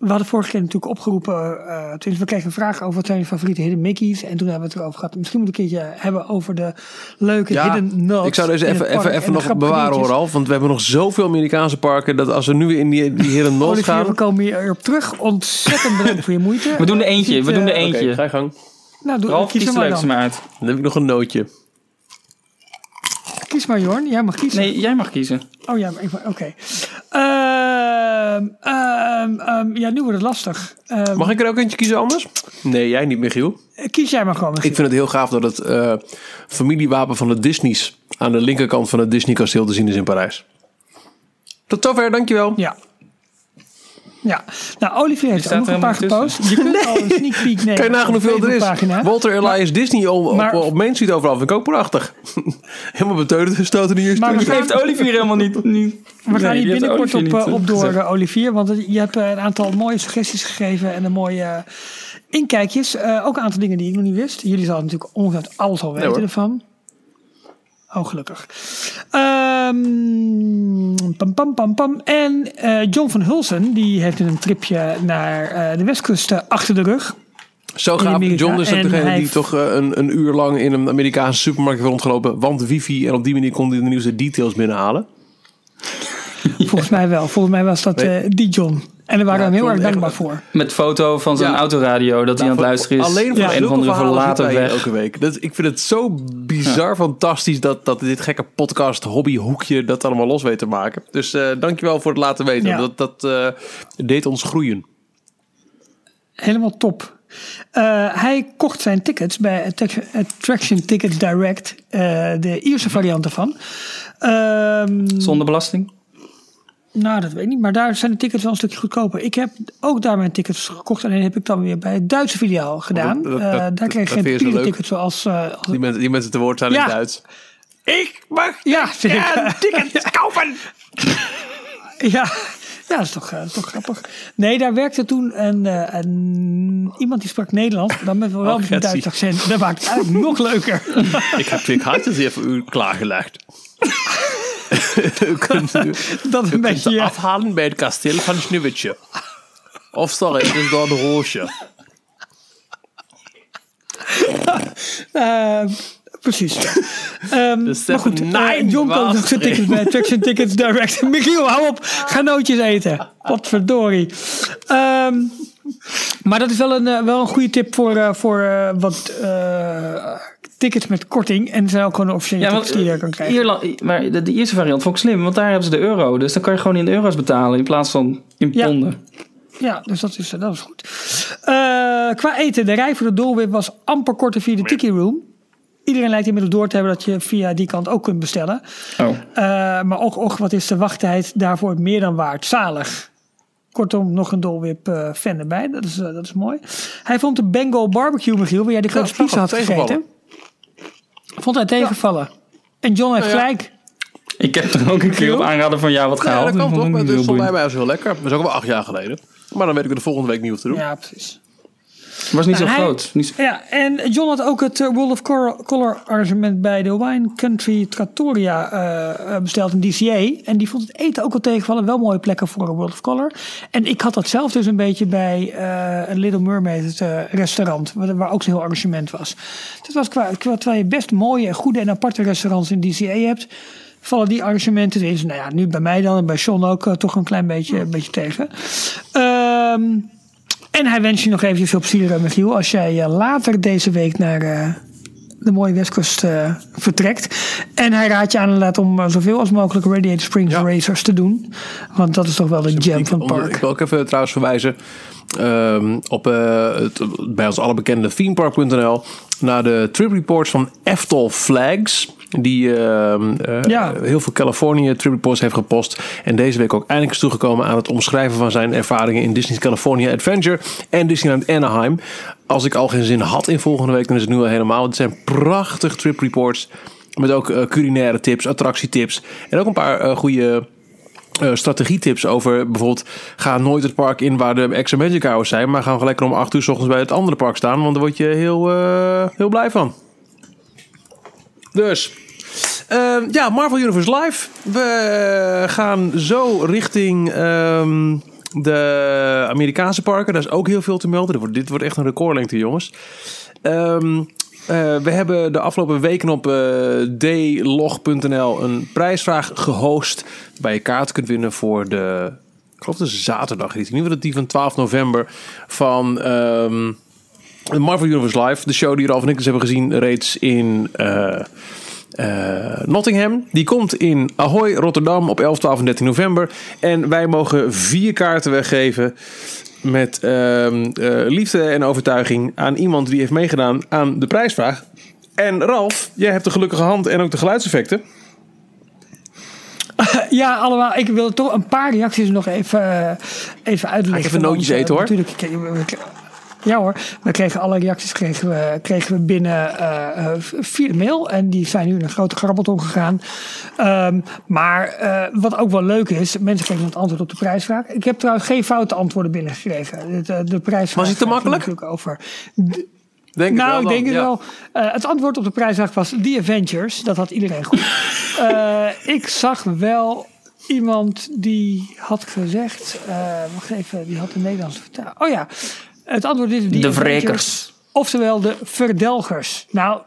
we hadden vorige keer natuurlijk opgeroepen. eh tenminste, we kregen een vraag over wat zijn je favoriete hidden Mickeys. En toen hebben we het erover gehad. Misschien moet ik een keertje hebben over de leuke Ja, hidden nuts. ik zou deze het even, even, en even nog bewaren hoor. Ralf. Want we hebben nog zoveel Amerikaanse parken. Dat als we nu weer in die, die heren nood Olivier, gaan. we komen hier op terug. Ontzettend bedankt voor je moeite. <laughs> We doen er eentje, Ziet, we doen er eh, eentje. Oké, ga je gang. Nou, doe, Ralf, kies kies er de maar leukste dan. maar uit. Dan heb ik nog een nootje. Kies maar, Jorn. Jij mag kiezen. Nee, jij mag kiezen. Oh ja, maar ik- oké. Ehm, ehm, ehm, ja, nu wordt het lastig. Ehm, Mag ik er ook eentje kiezen anders? Nee, jij niet Michiel. Kies jij maar gewoon. Ik vind het heel gaaf dat het eh, familiewapen van de Disney's aan de linkerkant van het Disney kasteel te zien is in Parijs. Tot zover, dankjewel. Ja. Ja, nou Olivier heeft ook nog een paar gepost. Je kunt al een sneak peek nemen. Kan je nagaan hoeveel er is? Walter Elias Disney op, op, Maar- op Main Street overal. Vind ik ook prachtig. <laughs> Helemaal beteuterd gestoten je Maar gaan- Heeft Olivier helemaal niet... niet We gaan Nee, hier binnenkort op, eh, niet, op eh, door, gezegd. eh, Olivier. Want je hebt een aantal mooie suggesties gegeven en een mooie inkijkjes. Eh, ook een aantal dingen die ik nog niet wist. Jullie zullen natuurlijk ongetwijfeld alles al weten ervan. Oh, gelukkig. Ehm, pam, pam, pam, pam. En eh, John van Hulsen, die heeft een tripje naar eh, de westkust eh, achter de rug. Zo gaaf. Amerika. John is ook degene die toch een, een uur lang in een Amerikaanse supermarkt heeft rondgelopen. Want wifi. En op die manier kon hij de nieuwste details binnenhalen. Volgens mij wel. Volgens mij was dat die John. En daar waren we hem heel erg echt- dankbaar voor. Met foto van zijn Ja. autoradio dat hij aan het luisteren is. Alleen voor ja, een of andere verlaten weg. elke week. Dat, ik vind het zo bizar fantastisch dat, dat dit gekke podcast hobbyhoekje dat allemaal los weet te maken. Dus eh dankjewel voor het laten weten. Ja. Dat, dat eh, deed ons groeien. Helemaal top. Eh, hij kocht zijn tickets bij Attraction- Tickets Direct. eh, de Ierse variant ervan. Ehm, Zonder belasting. Nou, dat weet ik niet. Maar daar zijn de tickets wel een stukje goedkoper. Ik heb ook daar mijn tickets gekocht. Alleen heb ik dan weer bij het Duitse filiaal gedaan. dat- dat- Eh, daar dat kreeg je geen papieren tickets zoals... eh, als- Die mensen, die mensen te woord zijn in het Duits. ik mag ja, zeg <laughs> ik. tickets kopen! ja. Ja, dat is toch, eh, dat is toch grappig. Nee, daar werkte toen een, een, iemand die sprak Nederlands. Dan met wel Oh, een. Duits accent. Dat maakt het eigenlijk nog leuker. <laughs> Ik heb twee kaarten voor u klaargelegd. <laughs> <laughs> u kunt, u, Dat een beetje... ja. afhalen bij het kasteel van Sneeuwwitje. Of sorry, het is door de roosje. <laughs> <laughs> Eh, Precies. Ehm, maar Seven goed, Nine eh, John koopt nog zijn tickets bij Attraction Tickets Direct. Michiel, hou op. Ga nootjes eten. Wat verdorie. Ehm, maar dat is wel een, eh, wel een goede tip voor, eh, voor eh, wat eh, tickets met korting. En er zijn ook gewoon officiële Ja, tickets want die je kan krijgen. Ierland, maar de, de Ierse variant vond ik slim, want daar hebben ze de euro. Dus dan kan je gewoon in euro's betalen in plaats van in Ja. ponden. Ja, dus dat is, dat is goed. Eh, qua eten, de rij voor de doorwip was amper korter via de Tiki Room. Iedereen lijkt inmiddels door te hebben dat je via die kant ook kunt bestellen. Oh. Eh, maar ook, och, wat is de wachttijd daarvoor meer dan waard. Zalig. Kortom, nog een dolwip eh fan erbij. Dat is, eh, dat is mooi. Hij vond de Bengal barbecue, Michiel, waar jij de grote Ja, pizza had gegeten. Vond hij tegenvallen. En John heeft Nou ja. gelijk. Ik heb er ook een keer op aanraden van jou wat Ja, gehaald. dat kan toch, het boeiend. mij als heel lekker. Dat is ook wel acht jaar geleden. Maar dan weet ik het de volgende week niet hoef te doen. Ja, precies. Was niet zo Nou, hij- groot. Niet zo- Ja, en John had ook het eh, World of Color, arrangement bij de Wine Country Trattoria eh, eh, besteld in DCA. En die vond het eten ook wel tegenvallen. Wel mooie plekken voor World of Color. En ik had dat zelf dus een beetje bij Little Mermaid het, restaurant. Waar, ook zo'n heel arrangement was. Dus was qua, qua, terwijl je best mooie, en goede en aparte restaurants in DCA hebt. Vallen die arrangementen erin. Nou ja, nu bij mij dan en bij Sean ook toch een klein beetje, een beetje tegen. Ehm en hij wens je nog eventjes veel plezier, eh, Michiel, als jij eh, later deze week naar eh, de mooie Westkust vertrekt. En hij raadt je aan inderdaad om zoveel als mogelijk Radiator Springs Ja. Racers te doen. Want dat is toch wel de gem Ik, van het park. ik wil ook even trouwens verwijzen ehm, op het, bij ons alle bekende themepark.nl naar de trip reports van Eftel Flags. Die ehm, eh, Ja. heel veel Californië trip reports heeft gepost. En deze week ook eindelijk is toegekomen aan het omschrijven van zijn ervaringen in Disney's California Adventure en Disneyland Anaheim. Als ik al geen zin had in volgende week, dan is het nu al helemaal. Het zijn prachtig trip reports. Met ook eh, culinaire tips, attractietips. En ook een paar eh, goede eh, strategietips over bijvoorbeeld ga nooit het park in waar de extra magic hours zijn, maar ga gewoon lekker om 8 uur s ochtends bij het andere park staan, want daar word je heel, heel blij van. Dus, ehm, ja, Marvel Universe Live. We gaan zo richting ehm, de Amerikaanse parken. Daar is ook heel veel te melden. Dit wordt, dit wordt echt een recordlengte, jongens. Ehm, eh, we hebben de afgelopen weken op dlog.nl een prijsvraag gehost. Waar je kaart kunt winnen voor de. Ik geloof dat is zaterdag. In ieder geval die van 12 november. Van Marvel Universe Live. De show die Ralf en ik dus hebben gezien reeds in. eh, Nottingham. Die komt in Ahoy, Rotterdam op 11, 12 en 13 november. En wij mogen vier kaarten weggeven met ehm, eh, liefde en overtuiging aan iemand die heeft meegedaan aan de prijsvraag. En Ralf, jij hebt de gelukkige hand en ook de geluidseffecten. <laughs> Ja, allemaal. Ik wil toch een paar reacties nog even, eh, even uitleggen. Ga ik even nootjes eh, eten, hoor? Natuurlijk, ik- we- ja hoor, we kregen alle reacties kregen we, kregen we binnen eh, eh, via de mail. En die zijn nu in een grote grabbelton gegaan. Ehm, maar eh, wat ook wel leuk is, mensen kregen het antwoord op de prijsvraag. Ik heb trouwens geen foute antwoorden binnengekregen. De, de prijsvraag Was hij te makkelijk? natuurlijk over Denk nou, het wel ik denk het ja. wel. Het antwoord op de prijsvraag was The Avengers. Dat had iedereen goed. <laughs> Ik zag wel iemand die had gezegd... eh wacht even, die had de Nederlandse vertaling. Oh ja, het antwoord is... De wrekers. Oftewel de verdelgers. Nou,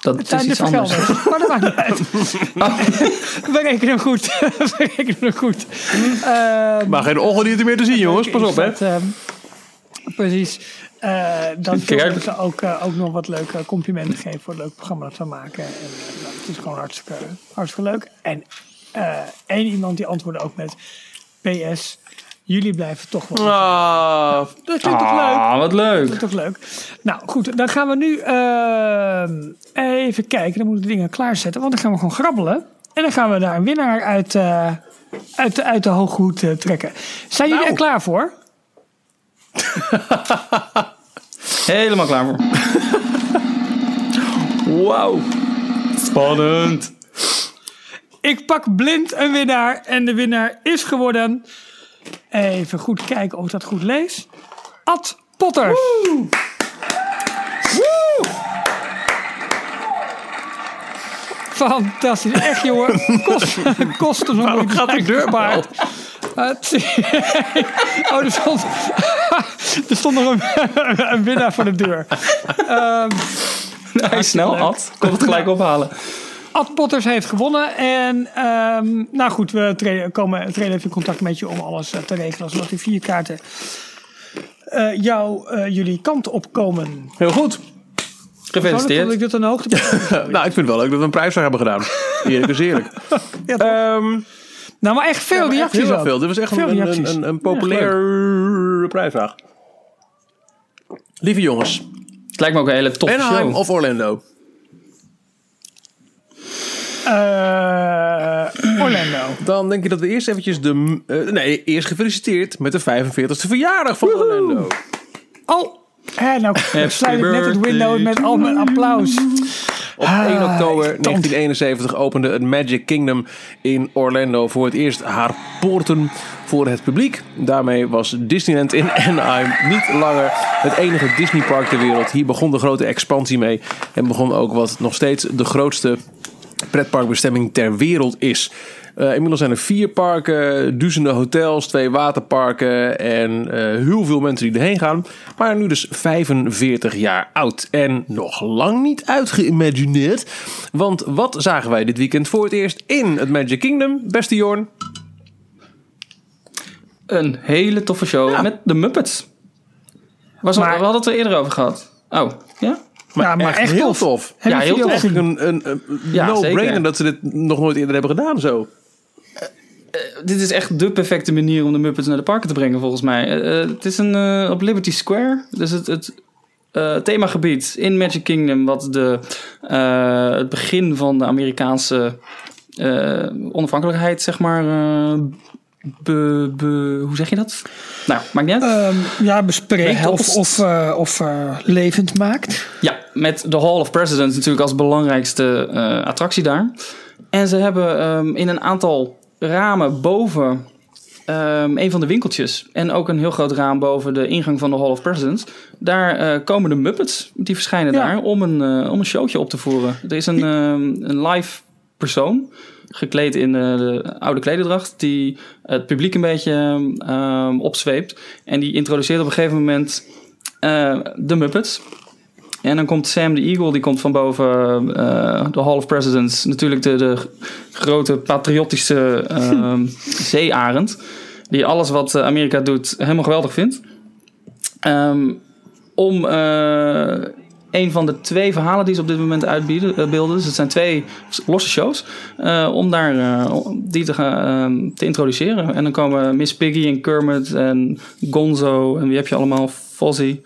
Dat het zijn is de iets anders. Maar dat maakt niet uit. <laughs> We rekenen hem goed. <laughs> We rekenen hem goed. Eh, Maar geen ongedierte meer te zien, jongens. Pas op, hè. dat, ehm, precies. Eh dan zullen ze ook, eh, ook nog wat leuke complimenten geven voor het leuk programma dat we maken. En, eh, nou, het is gewoon hartstikke, hartstikke leuk. En eh één iemand die antwoordde ook met PS, jullie blijven toch wel. Ah, Dat klinkt toch leuk? Ah, wat leuk. Dat is toch leuk. Nou goed, dan gaan we nu ehm, even kijken. Dan moeten we de dingen klaarzetten, want dan gaan we gewoon grabbelen. En dan gaan we daar een winnaar uit, eh, uit, de- uit de hoge hoed eh, trekken. Zijn jullie Nou. er klaar voor? <laughs> Helemaal klaar voor. <laughs> Wauw. Spannend. Ik pak blind een winnaar en de winnaar is geworden. Even goed kijken of ik dat goed lees. Ad Potters. Woe! Fantastisch. Echt jongen. Kost, <laughs> kost nog Waarom gaat die deur maar. <laughs> Oh, er stond, <laughs> er stond nog een, een winnaar voor de deur. Ehm, Hij is snel. Ad. Kon het gelijk ophalen. Ad Potters heeft gewonnen. En ehm, nou goed, we treden, komen, treden even in contact met je om alles eh, te regelen. Zodat die vier kaarten eh, jou, eh, jullie kant op komen. Heel goed. Dat Gefeliciteerd. ik dit een hoogte nou, ik vind het wel leuk dat we een prijsvraag hebben gedaan. Eerlijk is eerlijk. <laughs> Ja? Ehm, nou, maar echt veel echt reacties heel veel. Dit was echt Veel een, een, een, een populair prijsvraag. Lieve jongens, Het lijkt me ook een hele toffe Anaheim show. of Orlando? Eh, Orlando. Dan denk ik dat we eerst eventjes de... eh, nee, eerst gefeliciteerd met de 45e verjaardag van Orlando. Oh, hè, nou sluit ik net het window met al mijn applaus. Op Ah, 1 oktober irritant. 1971 opende het Magic Kingdom in Orlando voor het eerst haar poorten voor het publiek. Daarmee was Disneyland in <laughs> Anaheim niet langer het enige Disneypark ter wereld. Hier begon de grote expansie mee en begon ook wat nog steeds de grootste pretparkbestemming ter wereld is. Eh, inmiddels zijn er vier parken, duizenden hotels, twee waterparken en eh, heel veel mensen die erheen gaan. Maar nu dus 45 jaar oud en nog lang niet uitgeïmagineerd. Want wat zagen wij dit weekend voor het eerst in het Magic Kingdom, beste Jorn? Een hele toffe show Ja. met de Muppets. Was al- Maar- we hadden het er eerder over gehad. Oh, ja? Ja, maar echt, heel tof. tof. Heb Ja, heel tof. een, een, een Ja, no-brainer dat ze dit nog nooit eerder hebben gedaan zo. Dit is echt de perfecte manier om de Muppets naar de parken te brengen, volgens mij. Eh, eh, het is een, eh, op Liberty Square. Dus het, het eh, themagebied in Magic Kingdom... wat de, eh, het begin van de Amerikaanse eh, onafhankelijkheid, zeg maar... be, be- hoe zeg je dat? Nou, maakt niet uit. Ehm, ja, bespreekt of, Behelst. of, eh, of eh, levend maakt. Ja, met de Hall of Presidents natuurlijk als belangrijkste eh, attractie daar. En ze hebben ehm, in een aantal ramen boven ehm, een van de winkeltjes... en ook een heel groot raam boven de ingang van de Hall of Presidents... daar komen de Muppets, die verschijnen Ja. daar... Om een, om een showtje op te voeren. Er is een, een live persoon gekleed in eh, de oude klederdracht... die het publiek een beetje ehm, opzweept. En die introduceert op een gegeven moment eh, de Muppets... En dan komt Sam the Eagle, die komt van boven eh, de Hall of Presidents. Natuurlijk de, de grote patriotische ehm <laughs> zeearend. Die alles wat Amerika doet helemaal geweldig vindt. Ehm, om een van de twee verhalen die ze op dit moment uitbeelden. eh, beelden, dus het zijn twee losse shows. eh, om daar eh, die te, gaan, ehm, te introduceren. En dan komen Miss Piggy en Kermit en Gonzo. En wie heb je allemaal? Fozzie.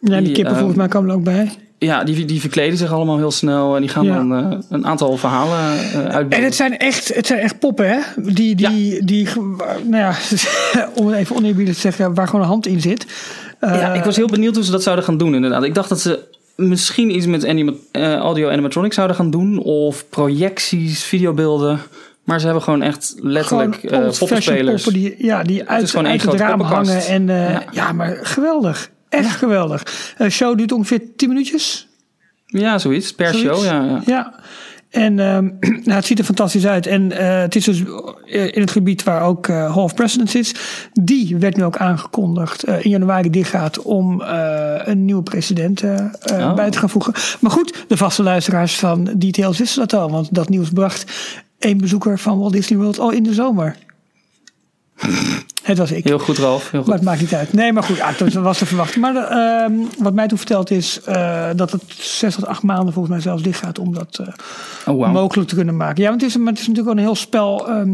Ja, die kippen ehm, volgens mij komen er ook bij. Ja, die, die verkleden zich allemaal heel snel en die gaan Ja. dan een aantal verhalen uitbeelden. En het zijn echt, het zijn echt poppen, hè? Die, die, die, nou ja, <laughs> om het even oneerbiedig te zeggen, waar gewoon een hand in zit. ja, ik was heel benieuwd hoe ze dat zouden gaan doen inderdaad. Ik dacht dat ze misschien iets met anima- eh, audio animatronics zouden gaan doen of projecties, videobeelden. Maar ze hebben gewoon echt letterlijk gewoon eh poppenspelers. poppen die, ja, die uit, gewoon één uit het raam poppenkast. hangen. En, eh, Ja. ja. maar geweldig. Echt geweldig. De show duurt ongeveer 10 minuutjes. Ja, zoiets. Per Zoiets. show, ja. ja. En ehm, <clears throat> nou, het ziet er fantastisch uit. En eh, het is dus eh, in het gebied waar ook eh Hall of Presidents is. Die werd nu ook aangekondigd in januari dichtgaat om eh, een nieuwe president Oh. bij te gaan voegen. Maar goed, de vaste luisteraars van Details wisten dat al. Want dat nieuws bracht één bezoeker van Walt Disney World al in de zomer. Het was ik. Heel goed, Ralf. Heel Maar goed. het maakt niet uit. Nee, maar goed, dat was te verwachten. Maar ehm, wat mij toen verteld is eh, dat het zes tot acht maanden volgens mij zelfs dicht gaat om dat eh, Oh, mogelijk te kunnen maken. Ja, want het is, maar het is natuurlijk wel een heel spel ehm,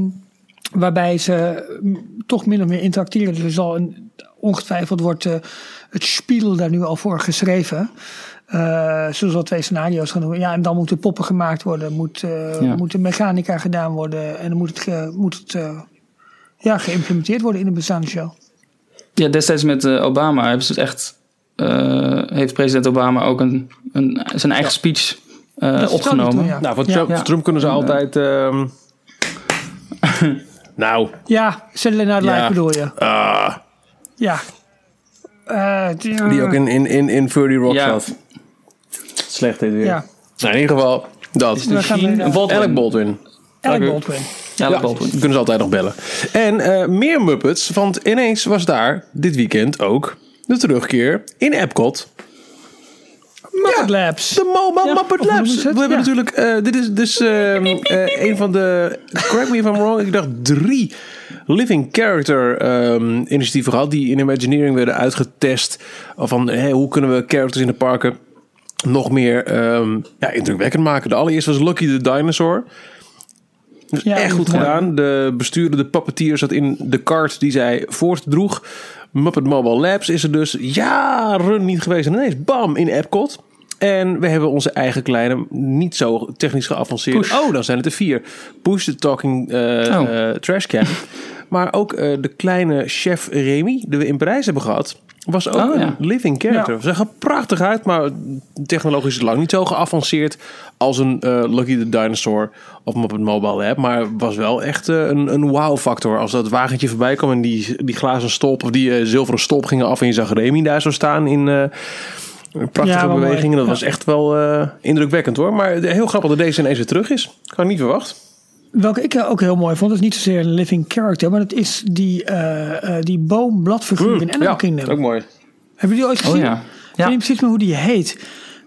waarbij ze mm, toch min of meer interacteren. Dus er zal een, ongetwijfeld wordt eh, het spiel daar nu al voor geschreven. Zullen ze wel twee scenario's gaan doen. Ja, en dan moeten poppen gemaakt worden. Moet, Ja. moet de mechanica gedaan worden. En dan moet het, moet het ja, geïmplementeerd worden in de bestaande show. Ja, destijds met eh, Obama hebben ze het echt... eh, heeft president Obama ook een, een, zijn eigen speech eh, opgenomen. ja. Nou, voor Ja. Trump, Ja. voor Trump kunnen ze altijd... ehm, <laughs> nou, Ja, Saturday Night Live Ja. bedoel je? ah, Ja. Eh, die, die ook in, in, in, in 30 Rock Ja. zat. Slecht dit weer. Ja, Nou, in ieder geval, dat. uh, Baldwin. Alec Baldwin. Alec Oké. Baldwin. Ja, Ja, kunnen ze altijd nog bellen. En eh, meer Muppets, want ineens was daar dit weekend ook de terugkeer in Epcot Muppet Labs. De Ja, Muppet Labs. We hebben Ja. natuurlijk, eh, dit is dus ehm, eh, een van de, correct me if I'm wrong, ik dacht drie living character ehm, initiatieven gehad die in Imagineering werden uitgetest. Van hey, hoe kunnen we characters in de parken nog meer ehm, ja, indrukwekkend maken. De allereerste was Lucky the Dinosaur. Dus Ja, echt goed gedaan. De bestuurder, de puppeteer zat in de kart die zij voortdroeg. Muppet Mobile Labs is er dus jaren niet geweest. En ineens bam in Epcot. En we hebben onze eigen kleine, niet zo technisch geavanceerde. Push. Oh, dan zijn het er vier. Push the talking Oh. trash can. <laughs> maar ook eh, de kleine chef Remy, die we in Parijs hebben gehad, was ook Oh, een living character. Ja. Zag er prachtig uit, maar technologisch is het lang niet zo geavanceerd als een eh, Lucky the Dinosaur of Muppet Mobile Lab. Maar was wel echt eh, een, een wow-factor. Als dat wagentje voorbij kwam en die, die glazen stolp of die eh, zilveren stolp gingen af en je zag Remy daar zo staan in... Prachtige Ja, bewegingen. Dat Ja. was echt wel indrukwekkend hoor. Maar heel grappig dat deze ineens weer terug is. Kan ik niet verwacht. Welke ik ook heel mooi vond, dat is niet zozeer een living character, maar dat is die, eh, eh, die boombladfiguur in Animal Kingdom. ook mooi. Hebben jullie ooit gezien? Oh ja. Ik weet niet precies meer hoe die heet.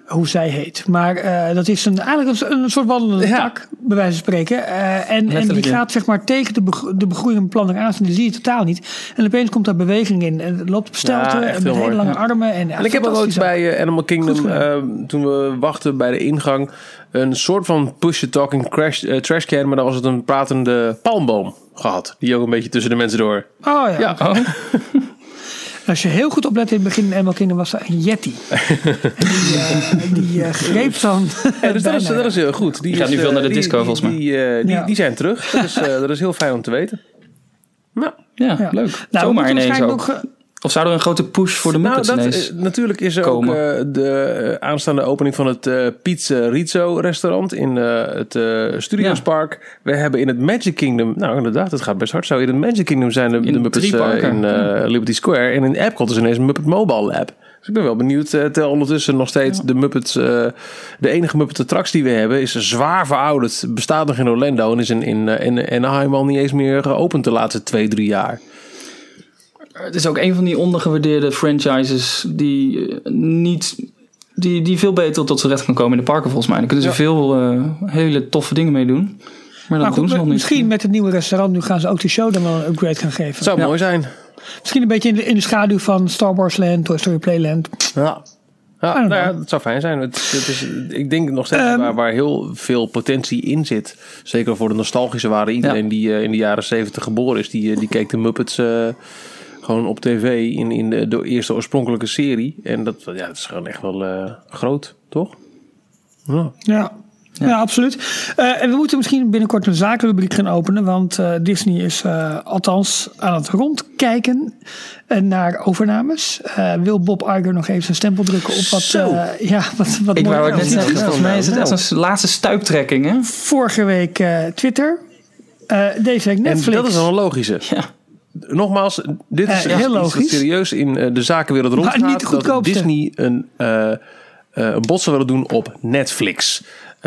Hoe zij heet. Maar eh, dat is een, eigenlijk een, een soort wandelende Ja. tak, bij wijze van spreken. Eh, en, en die gaat zeg maar tegen de, begro- de begroeiende planten aan. Die zie je totaal niet. En opeens komt daar beweging in. En het loopt op stelten Ja, en met hele lange Ja. armen. En, ik heb ook bij eh, Animal Kingdom, toen we wachten bij de ingang, een soort van push-the-talking crash, eh, trash can. Maar dan was het een pratende palmboom gehad. Die ook een beetje tussen de mensen door. Oh ja. Ja, Oh, <laughs> Als je heel goed oplet in het begin in Animal Kingdom was er een Yeti. <laughs> En die eh, die eh, greep dan. Ja, dus dat is, dat is heel goed. Die, Die gaat nu veel eh, naar de disco, die, volgens mij. Die, eh, die, Ja. die zijn terug. Dat is, eh, dat is heel fijn om te weten. Nou, <laughs> ja, Ja. leuk. Nou, Zomaar ineens ook. ook, Of zou er een grote push voor de Nou, Muppets dat, ineens? eh, natuurlijk is er komen. ook eh, de eh, aanstaande opening van het eh Pizza Rizzo restaurant in het Studiospark. We hebben in het Magic Kingdom, nou inderdaad, het gaat best hard zo. In het Magic Kingdom zijn de, In de Muppets in Liberty Square. En in Epcot is ineens een Muppet Mobile Lab. Dus ik ben wel benieuwd. terwijl ondertussen nog steeds de Muppets, de enige Muppet attractie die we hebben, is zwaar verouderd. Bestaat nog in Orlando en is in, in, in Anaheim al niet eens meer geopend de laatste twee, drie jaar. Het is ook een van die ondergewaardeerde franchises die eh, niet. Die, die veel beter tot zijn recht kan komen in de parken volgens mij. Daar kunnen ze Ja. veel eh, hele toffe dingen mee doen. Maar dat goed, doen ze nog niet. misschien met het nieuwe restaurant, nu gaan ze ook de show dan wel een upgrade gaan geven. Zou Ja. mooi zijn. Misschien een beetje in de, in de schaduw van Star Wars Land, Toy Story Playland. Ja. Ja, nou ja, dat zou fijn zijn. Het, het is, ik denk nog steeds Ehm. waar, waar heel veel potentie in zit. Zeker voor de nostalgische waarde. Iedereen die eh, in de jaren zeventig geboren is, die, die keek de Muppets eh, gewoon op tv in, in de, de eerste oorspronkelijke serie. En dat, ja, dat is gewoon echt wel eh, groot, toch? Ja. Ja. Ja, absoluut. Eh, en we moeten misschien binnenkort een zakenrubriek gaan openen. Want eh, Disney is eh, althans aan het rondkijken naar overnames. Eh, wil Bob Iger nog even zijn stempel drukken op wat... Zo. eh, ja, wat, wat Ik wou het net zeggen, volgens mij is het Nou. echt een laatste stuiptrekking. Hè? Vorige week eh, Twitter. Eh, deze week En Netflix. dat is dan een logische. Ja. Nogmaals, dit is Eh, heel dat logisch. serieus in eh, de zakenwereld rondgaat. dat goedkoopste. Disney een, eh een zou willen doen op Netflix.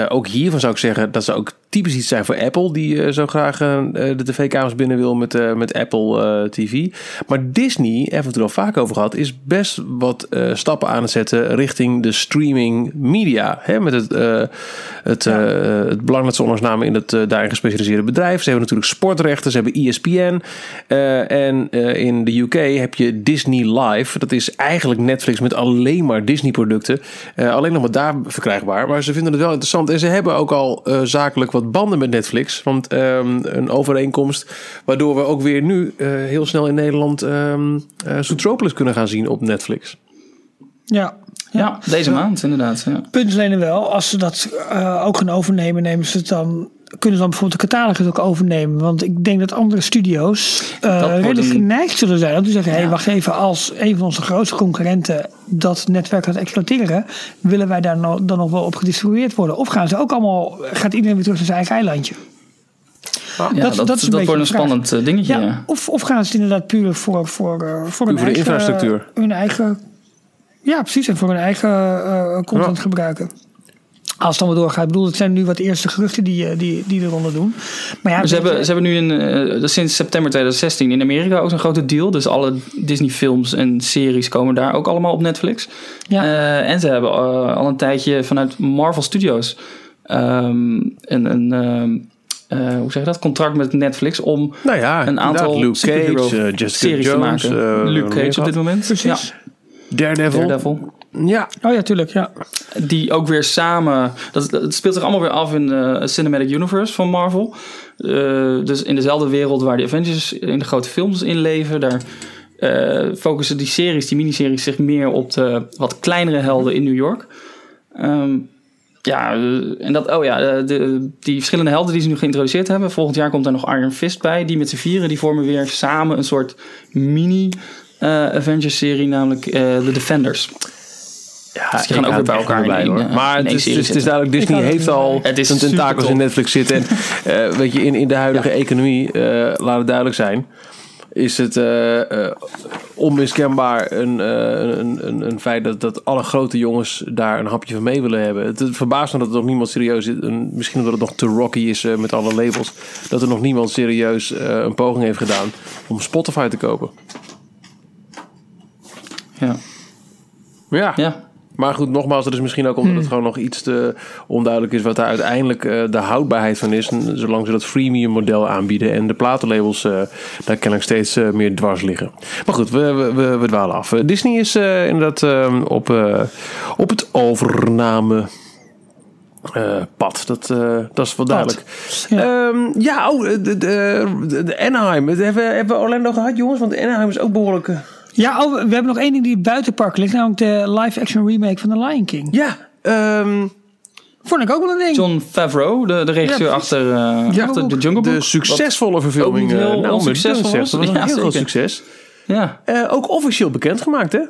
Ook hiervan zou ik zeggen dat ze ook typisch iets zijn voor Apple. Die eh, zo graag eh, de tv-kamers binnen wil met, eh, met Apple eh, TV. Maar Disney, even het er al vaak over gehad, is best wat eh, stappen aan het zetten richting de streaming media. Hè, met het, eh, het, eh, het belang dat ze onlangs namen in het eh, daarin gespecialiseerde bedrijf. Ze hebben natuurlijk sportrechten, ze hebben ESPN. eh, en eh, in de UK heb je Disney Live. Dat is eigenlijk Netflix met alleen maar Disney-producten. Eh, alleen nog maar daar verkrijgbaar. Maar ze vinden het wel interessant. En ze hebben ook al eh, zakelijk wat banden met Netflix. Want ehm, een overeenkomst waardoor we ook weer nu eh, heel snel in Nederland ehm eh, Zootropolis kunnen gaan zien op Netflix. Ja. Ja, deze maand inderdaad. Ja. Punt is alleen wel, als ze dat eh, ook gaan overnemen, nemen ze het dan, kunnen ze dan bijvoorbeeld de catalogus ook overnemen. Want ik denk dat andere studio's eh, Dat redelijk een- geneigd zullen zijn. Om te zeggen, hé, hey, wacht even, als een van onze grootste concurrenten dat netwerk gaat exploiteren, willen wij daar no- dan nog wel op gedistribueerd worden? Of gaan ze ook allemaal, gaat iedereen weer terug naar zijn eigen eilandje? Ja, Dat- dat, dat is een wordt een vraag. spannend eh, dingetje. Ja, Ja. Of, of gaan ze het inderdaad puur voor, voor, eh, voor, hun voor de eigen, infrastructuur. Hun eigen, ja, precies, en voor hun eigen eh, content Ja. gebruiken. Als het allemaal doorgaat. Ik bedoel, het zijn nu wat eerste geruchten die, eh, die, die eronder doen. Maar ja, Ze hebben, ze hebben nu in, eh, sinds september 2016 in Amerika ook zo'n grote deal. Dus alle Disney films en series komen daar ook allemaal op Netflix. Ja. Eh, en ze hebben eh, al een tijdje vanuit Marvel Studios ehm, een, een ehm, eh, hoe zeg je dat? contract met Netflix om Nou ja, een aantal Luke Cage, series Jones. te maken. eh, Luke Cage op dit moment. Precies. Ja, Daredevil. Daredevil. Ja, Oh ja, tuurlijk. Ja. Die ook weer samen. Dat, speelt zich allemaal weer af in de Cinematic Universe van Marvel. Eh, dus in dezelfde wereld waar de Avengers in de grote films in leven. Daar eh, focussen die series, die miniseries, zich meer op de wat kleinere helden in New York. Ehm, ja, eh, en dat, oh ja, eh, de, die verschillende helden die ze nu geïntroduceerd hebben. Volgend jaar komt er nog Iron Fist bij. Die met z'n vieren, die vormen weer samen een soort mini eh, Avengers-serie, namelijk eh The Defenders. Ja Dus die gaan ook bij elkaar in hoor. eh, Maar in het is, serie het is, duidelijk, Disney heeft al Het is zijn tentakels in Netflix <laughs> zitten. En eh, weet je, in, in de huidige economie, eh, laat het duidelijk zijn, is het eh, eh, onmiskenbaar een, een, een, een feit dat, dat alle grote jongens daar een hapje van mee willen hebben. Het, het verbaast me dat er nog niemand serieus is. en Misschien omdat het nog te rocky is met alle labels. Dat er nog niemand serieus eh, een poging heeft gedaan om Spotify te kopen. Ja. Ja. ja. Maar goed, nogmaals, dat is misschien ook omdat het gewoon nog iets te onduidelijk is wat daar uiteindelijk eh, de houdbaarheid van is. Zolang ze dat freemium model aanbieden en de platenlabels eh, daar kennelijk steeds eh, meer dwars liggen. Maar goed, we, we, we, we dwalen af. Disney is inderdaad eh, op, op het overname. pad, dat, dat is wel duidelijk. Ja, ja oh, de, de, de, Anaheim. Hebben, we- hebben we Orlando gehad, jongens? Want Anaheim is ook behoorlijk. Ja, oh, we hebben nog één ding die buiten park ligt. Namelijk de live-action remake van The Lion King. ja, ehm, Vond ik ook wel een ding. John Favreau, de, de regisseur Ja, achter, uh, Ja, achter ook de Jungle Book. de succesvolle verfilming. heel eh, nou, was. Dat was een Ja, heel groot succes. Ja, Eh, ook officieel bekendgemaakt, hè?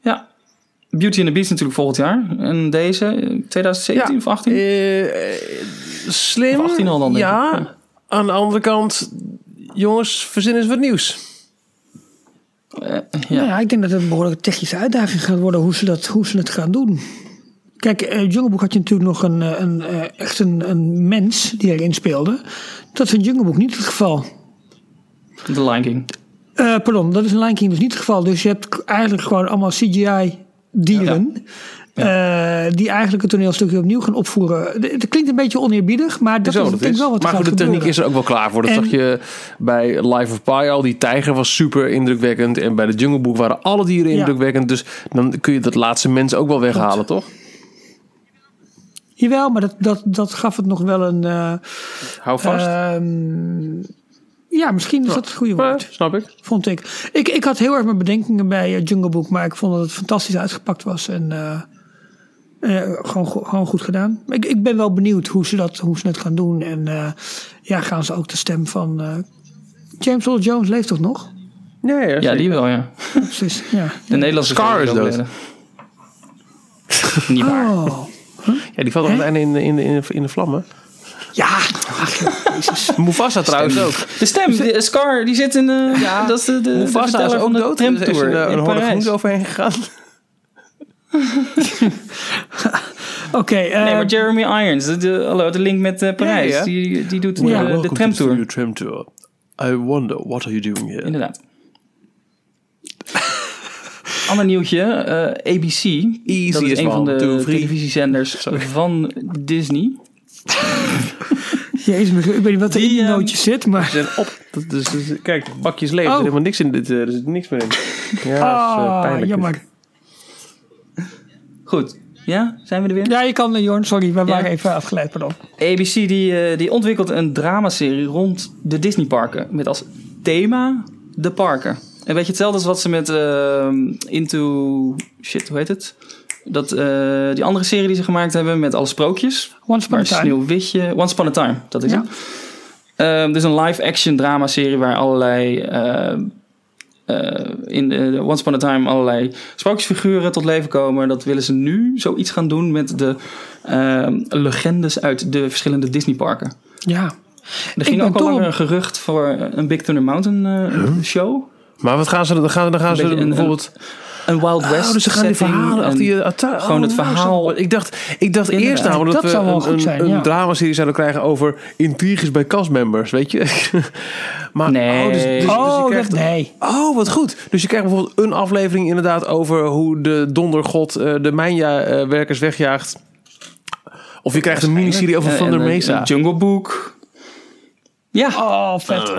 ja. Beauty and the Beast natuurlijk volgend jaar. En deze, eh, 2017 of 18? Eh, eh, slim. Of 18 al dan, denk ja. ik. Ja. Aan de andere kant, jongens, verzin eens wat nieuws. Eh, ja. Nou ja, ik denk dat het een behoorlijke technische uitdaging gaat worden hoe ze, dat, hoe ze het gaan doen. Kijk, eh Jungle Book had je natuurlijk nog een, eh, een, echt een, een mens die erin speelde. Dat is in Jungle Book niet het geval. The Lion King. Pardon, dat is in Lion King dus niet het geval. Dus je hebt eigenlijk gewoon allemaal CGI-dieren. Eh, die eigenlijk het toneelstukje opnieuw gaan opvoeren. Het klinkt een beetje oneerbiedig, maar dat Zo, is dat denk ik wel wat Maar goed, de techniek gebeuren. is er ook wel klaar voor. Dat En- zag je bij Life of Pi al. Die tijger was super indrukwekkend. En bij de Jungle Book waren alle dieren Ja. indrukwekkend. Dus dan kun je dat laatste mens ook wel weghalen, toch? Jawel, maar dat, dat, dat gaf het nog wel een... eh, Hou vast. ehm, ja, misschien is dat het goede woord. snap ik. Vond ik. ik. Ik had heel erg mijn bedenkingen bij eh, Jungle Book, maar ik vond dat het fantastisch uitgepakt was. En gewoon, go- gewoon goed gedaan. Ik, ik ben wel benieuwd hoe ze, dat, hoe ze het gaan doen. En eh, ja, gaan ze ook de stem van. eh, James Earl Jones leeft toch nog? Ja, ja, die wel, ja. Precies. Ja. De Nederlandse Scar is dood. Niet waar. Oh. ja, die valt nog Hè? uiteindelijk in, in, in, in de vlammen. Ja. Ach. <laughs> Mufasa trouwens ook. De stem, de, Scar, die zit in... eh Ja, dat is de, de, de is ook de dood. Er is een, eh, een horde overheen gegaan. <laughs> Oké. eh, Nee, maar Jeremy Irons, de, de, hallo, de link met eh, Parijs, Ja, ja. Die, die doet Ja. de, de Welcome to tramtour. the tramtour. I wonder, what are you doing here? Inderdaad. <laughs> Ander nieuwtje, eh, ABC. dat is een van de televisiezenders van Disney. <laughs> Jezus, ik weet niet wat er in Die, die ehm, nootjes zit, maar. Zijn op. Dat is, dat is- kijk, bakjes leeg. Er Oh. zit helemaal niks in. Dit, eh, er zit niks meer in. Ja, dat is, eh, Ah, pijnlijk. jammer. Goed, ja, zijn we er weer? Ja, je kan, eh, Jorn, sorry, we waren even afgeleid, pardon. ABC die, eh, die ontwikkelt een dramaserie rond de Disneyparken. Met als thema de parken. Een beetje hetzelfde als wat ze met eh, Into... Shit, hoe heet het? Dat, die andere serie die ze gemaakt hebben met alle sprookjes. Once upon a time. Sneeuwwitje... Once Upon a Time, dat is Ja. het. Ehm, dus een live-action drama-serie waar allerlei... in de, Once Upon a Time allerlei sprookjesfiguren tot leven komen. Dat willen ze nu zoiets gaan doen met de ehm, legendes uit de verschillende Disneyparken. Ja. Er ging ook al een gerucht voor een Big Thunder Mountain eh, show. Maar wat gaan ze dan gaan, dan gaan ze Een beetje een- bijvoorbeeld een Wild West Oh, dus ze gaan die verhalen en achter je atta- Gewoon het oh, nou, verhaal. Ik dacht, ik dacht eerst namelijk dat, Dat zou we een, dramaserie zouden krijgen over intriges bij castmembers, weet je? <laughs> maar, Nee. Oh, dus, dus- dus je oh, krijgt- nee. Oh, wat goed. Dus je krijgt bijvoorbeeld een aflevering inderdaad over hoe de dondergod eh, de mijnwerkers wegjaagt. Of je krijgt een miniserie over Van der Mesa. Jungle Book. Ja, Oh, vet.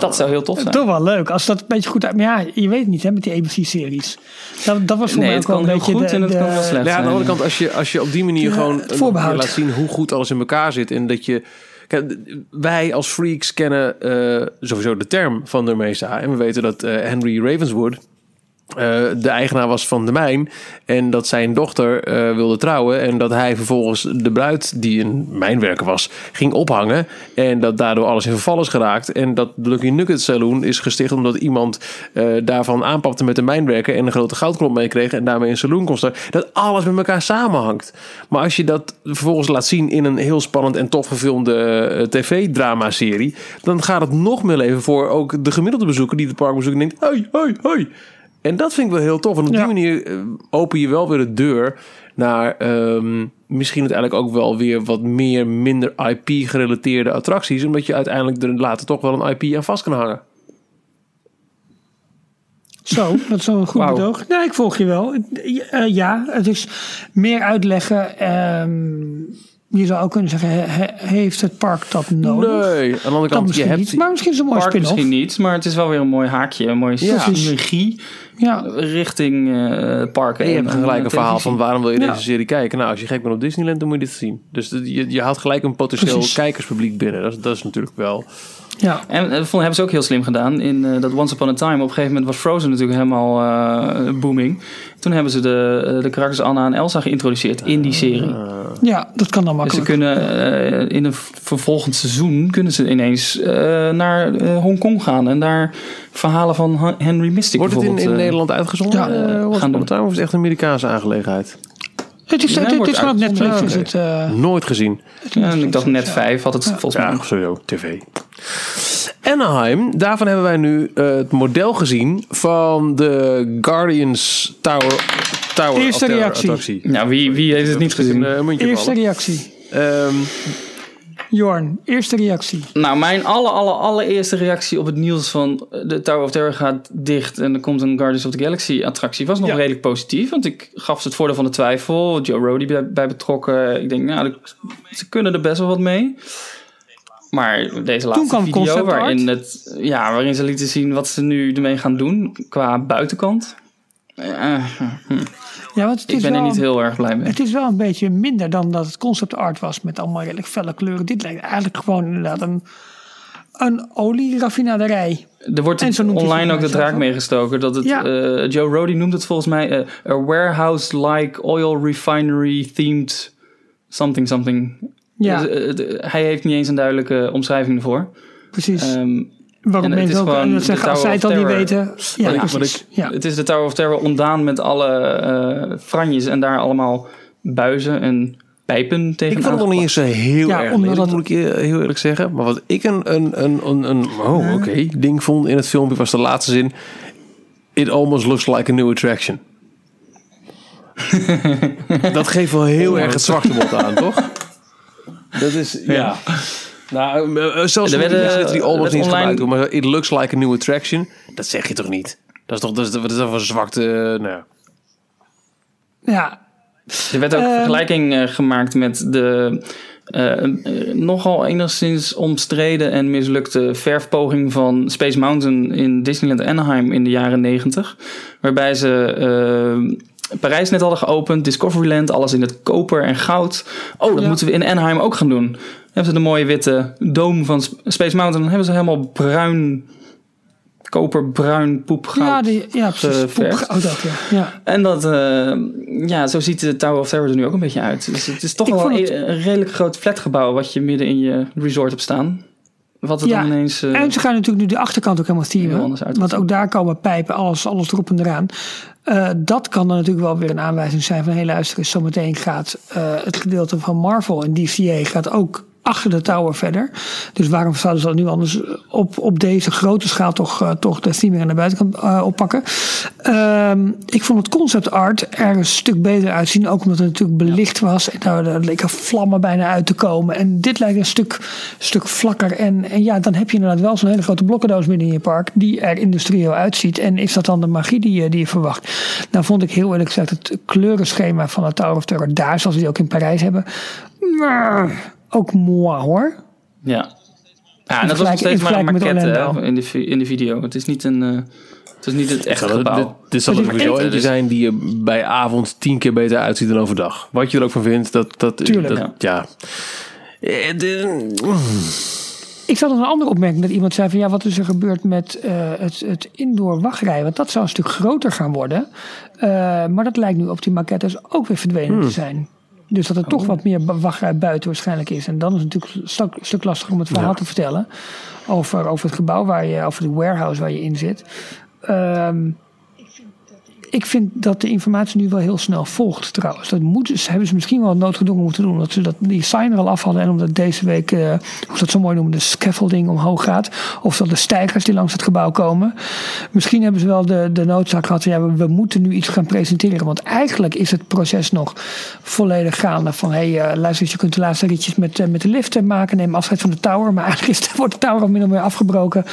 dat zou heel tof zijn. Toch wel leuk. Als dat een beetje goed uit... Maar ja, je weet het niet hè, met die ABC-series. Dat, dat was voor Nee, mij ook wel een beetje goed de, en het de- kan wel slecht Ja, aan de andere kant, als je, als je op die manier gewoon laat zien hoe goed alles in elkaar zit. En dat je. Kijk, wij als freaks kennen eh, sowieso de term van der Mesa. En we weten dat eh, Henry Ravenswood. Eh, de eigenaar was van de mijn. En dat zijn dochter eh, wilde trouwen. En dat hij vervolgens de bruid, die een mijnwerker was, ging ophangen. En dat daardoor alles in verval is geraakt. En dat Lucky Nugget Saloon is gesticht omdat iemand eh, daarvan aanpapte met de mijnwerker. En een grote goudklomp meekreeg. En daarmee een saloon kon starten. Dat alles met elkaar samenhangt. Maar als je dat vervolgens laat zien in een heel spannend en tof gefilmde tv-drama-serie. Dan gaat het nog meer leven voor ook de gemiddelde bezoeker die het park bezoekt. En denkt: hoi, hoi, hoi. En dat vind ik wel heel tof. En op die manier eh, open je wel weer de deur naar ehm, misschien uiteindelijk ook wel weer wat meer minder IP-gerelateerde attracties. Omdat je uiteindelijk er later toch wel een IP aan vast kan hangen. Zo, dat is wel een goed Wauw. bedoog. Nee, ik volg je wel. Eh, ja, het is meer uitleggen. ehm, je zou ook kunnen zeggen, he- he- heeft het park dat nodig? Nee, aan de andere Dat kant, je hebt... niet, maar misschien is het een mooi Park spin-off. misschien niet, maar het is wel weer een mooi haakje. Een mooie Ja. synergie Ja, richting eh parken. En je hebt en- gelijk en een verhaal van waarom wil je Ja. deze serie kijken? Nou, als je gek bent op Disneyland, dan moet je dit zien. Dus je, je haalt gelijk een potentieel Precies. kijkerspubliek binnen. Dat is, dat is natuurlijk wel... ja. En eh, vond, hebben ze ook heel slim gedaan. In eh, dat Once Upon a Time, op een gegeven moment was Frozen natuurlijk helemaal eh, booming. Toen hebben ze de, de karakters Anna en Elsa geïntroduceerd in die serie. ja, dat kan dan Dus ze makkelijk. kunnen in een vervolgend seizoen kunnen ze ineens eh, naar Hongkong gaan en daar verhalen van Henry Mystic Wordt het in, eh, Nederland uitgezonden? ja, Ja, gaan uh, doen. of is het echt een Amerikaanse aangelegenheid? Het is, Ja, het, het is gewoon op. Netflix. Ja, Is het, eh, Nooit gezien. Ja, en ik dacht net vijf had het volgens mij. Ja, sowieso. TV. Anaheim, daarvan hebben wij nu het model gezien van de Guardians Tower, Tower Eerste reactie. attractie. Nou, wie, wie heeft het niet gezien? Een, eerste vallen. reactie. Ehm, Jorn, eerste reactie. Nou, mijn aller, aller, allereerste reactie op het nieuws van eh, de Tower of Terror gaat dicht en er komt een Guardians of the Galaxy attractie was nog Ja. redelijk positief. Want ik gaf ze het voordeel van de twijfel. Joe Rody bij, bij betrokken. Ik denk, nou, de- ze kunnen er best wel wat mee. Maar deze laatste kwam video waarin, het, ja, waarin ze lieten zien wat ze nu ermee gaan doen qua buitenkant. Eh, hm, Ja, want het ik is ben er wel, niet heel erg blij mee. Het is wel een beetje minder dan dat het concept art was met allemaal redelijk felle kleuren. Dit lijkt eigenlijk gewoon inderdaad een, een olieraffinaderij. Er wordt En zo online ook de draak meegestoken. Dat het, Ja. eh, Joe Rody noemt het volgens mij eh, a warehouse-like oil refinery themed something something. Ja, Dus, eh, hij heeft niet eens een duidelijke omschrijving ervoor. precies. Ehm, Waarom en het mensen is ook gewoon de zeggen, als zij Tower het al of niet Terror. weten. Ja, Wat ik-. Ja. Het is de Tower of Terror ontdaan met alle eh franjes en daar allemaal buizen en pijpen tegen ik vond het nog niet eens heel Ja, erg omdat lelijk, dat- moet ik je heel eerlijk zeggen. Maar wat ik een, een, een, een, een oh, oké, ding vond in het filmpje was de laatste zin. It almost looks like a new attraction. <laughs> dat geeft wel heel erg het zwarte bot aan, toch? Dat is, ja. Nou, eh, eh, zelfs Er die werden, mensen die eh, almost werd niet online- gebruikt maar it looks like a new attraction. Dat zeg je toch niet? Dat is toch dat is, dat is een zwakte. eh, nou. ja, Er werd ook vergelijking eh, gemaakt met de eh, eh, nogal enigszins omstreden en mislukte verfpoging van Space Mountain in Disneyland Anaheim in de jaren 90. Waarbij ze eh, Parijs net hadden geopend, Discoveryland, alles in het koper en goud. Oh, dat Ja. moeten we in Anaheim ook gaan doen. Hebben ze de mooie witte doom van Sp- Space Mountain, dan hebben ze helemaal bruin, koperbruin poepgoud. ja, die, ja precies. geverfd. Poep, oh, dat, ja. ja. En dat, eh, ja, zo ziet de Tower of Terror er nu ook een beetje uit. Dus het is toch Ik wel het- een, een redelijk groot flatgebouw wat je midden in je resort hebt staan. Wat Ja, dan ineens... eh, En ze gaan natuurlijk nu de achterkant ook helemaal themen. Want ook daar komen pijpen, alles, alles erop en eraan. Eh, dat kan dan natuurlijk wel weer een aanwijzing zijn van... hé luister eens, zometeen gaat eh, het gedeelte van Marvel en DCA gaat ook achter de tower verder. Dus waarom zouden ze dat nu anders op, op deze grote schaal toch, uh, toch de theming aan de buitenkant uh, oppakken? Ehm, ik vond het concept art er een stuk beter uitzien. Ook omdat het natuurlijk belicht was. En daar, leken vlammen bijna uit te komen. En dit lijkt een stuk, stuk vlakker. En, en ja, dan heb je inderdaad wel zo'n hele grote blokkendoos midden in je park. Die er industrieel uitziet. En is dat dan de magie die, je- die je verwacht? Nou vond ik heel eerlijk gezegd het kleurenschema van het Tower of Terror daar. Zoals we die ook in Parijs hebben. Ook moi hoor. Ja. Ja, en dat was nog steeds maar een maquette in, de, in de video. Het is niet een... eh, het is niet het echte gebouw. dit, zal Het is sowieso eentje zijn die je bij avond tien keer beter uitziet dan overdag. Wat je er ook van vindt, dat... dat Tuurlijk. dat- ja. Eh, de- Ik zat nog een andere opmerking dat iemand zei van ja, wat is er gebeurd met eh, het, het indoor wachtrij? Want dat zou een stuk groter gaan worden. Eh, maar dat lijkt nu op die maquettes ook weer verdwenen te zijn. Dus dat er toch wat meer wachtrij buiten waarschijnlijk is. En dan is het natuurlijk een stuk, stuk lastiger om het verhaal te vertellen. Over, over het gebouw waar je, over het warehouse waar je in zit. Ehm, ik vind dat de informatie nu wel heel snel volgt trouwens. Dat moeten, ze- hebben ze misschien wel noodgedwongen moeten doen. Dat ze dat, die sign er al af hadden. En omdat deze week, eh, hoe ze dat zo mooi noemen, de scaffolding omhoog gaat. Of dat de stijgers die langs het gebouw komen. Misschien hebben ze wel de, de noodzaak gehad. Ja, we, we moeten nu iets gaan presenteren. Want eigenlijk is het proces nog volledig gaande. Van hé, hey, eh, luister eens, je kunt de laatste ritjes met, eh, met de lift maken. Neem afscheid van de tower. Maar <laughs> eigenlijk is, wordt de tower al min of meer afgebroken.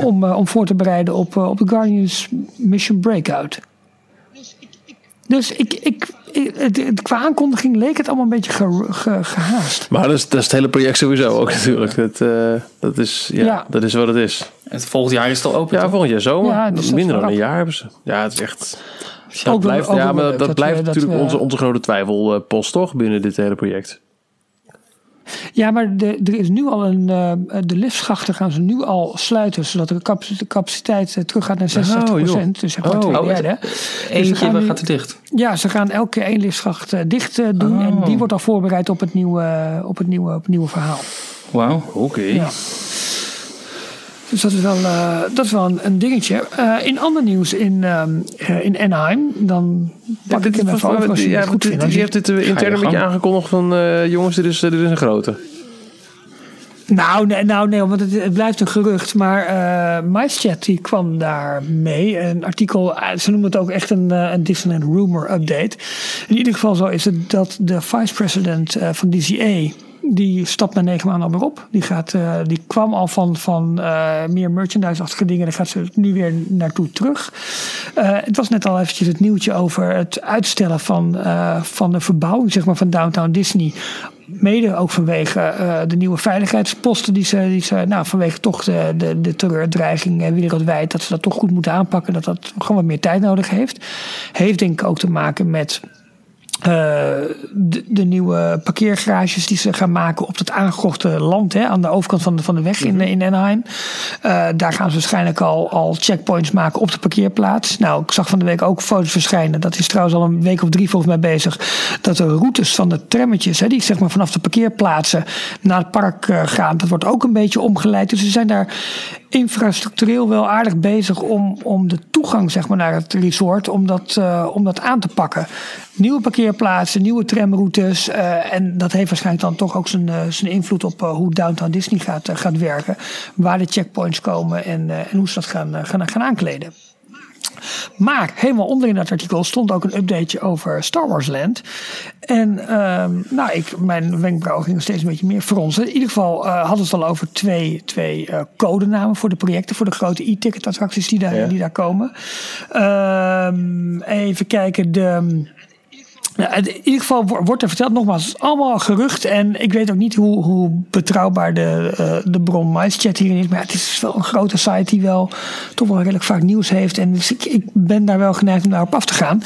Om, om voor te bereiden op, op de Guardians Mission Breakout. Dus ik, ik, ik- het, het- qua aankondiging leek het allemaal een beetje ge- ge- gehaast. Maar dat is, dat is het hele project sowieso ook natuurlijk. Dat, eh, dat, is, ja, Ja. dat is wat het is. Het volgend jaar is het al open. Ja, toch? volgend jaar zomer. Ja, dus Minder dan een jaar hebben ze. Ja, het is echt... Dat blijft, ja, maar dat, dat blijft natuurlijk we- onze, onze grote twijfelpost toch binnen dit hele project. Ja, maar de, er is nu al een. eh, de liftschachten gaan ze nu al sluiten, zodat de capaci- de capaciteit eh, teruggaat naar 66 joh. Dus zeg maar Oh. twee Oh, derde. Eentje gaan nu- gaat er dicht. Ja, ze gaan elke keer één liftschacht eh, dicht doen. Oh. En die wordt al voorbereid op het nieuwe, op het nieuwe, op het nieuwe verhaal. Wauw. Oké. Ja. Dus dat is wel, eh, dat is wel een, een dingetje. Eh, in ander nieuws in, ehm, eh, in Anaheim, dan pak ik hem even over als je ja, het goed vindt. Je je- hebt dit intern een beetje aangekondigd van... eh, jongens, dit is, dit is een grote. Nou, nee, nou, nee want het, het blijft een gerucht. Maar eh MyChat die kwam daar mee. Een artikel, ze noemen het ook echt een, een Disneyland Rumor Update. In ieder geval zo is het dat de vice-president eh, van DCA... Die stapt na negen maanden alweer op. Die, gaat, eh, die kwam al van, van eh, meer merchandise-achtige dingen. Daar gaat ze nu weer naartoe terug. Eh, het was net al eventjes het nieuwtje over het uitstellen van, van de verbouwing zeg maar, van Downtown Disney. Mede ook vanwege de nieuwe veiligheidsposten die ze, die ze nou, vanwege toch de, de, de terreurdreiging wereldwijd, dat ze dat toch goed moeten aanpakken, dat dat gewoon wat meer tijd nodig heeft. Heeft denk ik ook te maken met de, de nieuwe parkeergarages die ze gaan maken op het aangekochte land hè, aan de overkant van de, van de weg in, in Anaheim. Eh, daar gaan ze waarschijnlijk al, al checkpoints maken op de parkeerplaats. Nou, ik zag van de week ook foto's verschijnen. Dat is trouwens al een week of drie volgens mij bezig. Dat de routes van de trammetjes, hè, die zeg maar vanaf de parkeerplaatsen naar het park eh, gaan, dat wordt ook een beetje omgeleid. Dus ze zijn daar infrastructureel wel aardig bezig om, om de toegang zeg maar, naar het resort, om dat, eh, om dat aan te pakken. Nieuwe parkeerplaatsen, nieuwe tramroutes. eh, en dat heeft waarschijnlijk dan toch ook zijn, eh, zijn invloed op hoe Downtown Disney gaat, gaat werken. Waar de checkpoints komen en, en hoe ze dat gaan, gaan, gaan aankleden. Maar helemaal onderin dat artikel stond ook een updateje over Star Wars Land. En ehm, nou, ik, mijn wenkbrauw ging nog steeds een beetje meer fronsen. In ieder geval eh, hadden ze het al over twee, twee eh, codenamen voor de projecten. Voor de grote e-ticket attracties die daar, Ja. die daar komen. Ehm, even kijken, de... In ieder geval wo- wordt er verteld, nogmaals, het is allemaal gerucht. En ik weet ook niet hoe, hoe betrouwbaar de, eh, de bron MyChat hierin is. Maar het is wel een grote site die wel toch wel redelijk vaak nieuws heeft. En dus ik, ik ben daar wel geneigd om daarop af te gaan.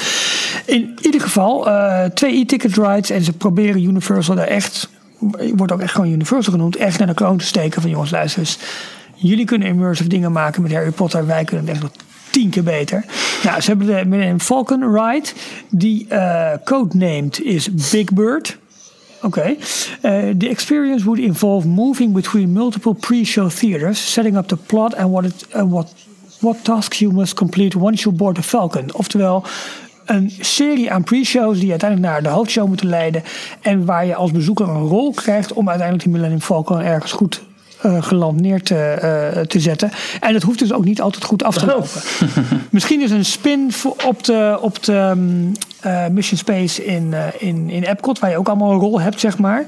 In ieder geval, eh, twee e-ticket rides. En ze proberen Universal daar echt, wordt ook echt gewoon Universal genoemd, echt naar de kroon te steken. Van jongens, luister eens. Jullie kunnen immersive dingen maken met Harry Potter. Wij kunnen het echt nog tien keer beter. Nou, ze hebben de, een Falcon Ride. Die eh codenamed is Big Bird. Oké. Eh, the experience would involve moving between multiple pre-show theaters, setting up the plot and what, it, what, what tasks you must complete once you board the Falcon. Oftewel, een serie aan pre-shows die uiteindelijk naar de hoofdshow moeten leiden. En waar je als bezoeker een rol krijgt om uiteindelijk die Millennium Falcon ergens goed eh, geland neer te, eh, te zetten. En het hoeft dus ook niet altijd goed af te lopen. <laughs> Misschien is een spin op de, op de mm, eh, Mission Space in, in, in Epcot, waar je ook allemaal een rol hebt, zeg maar.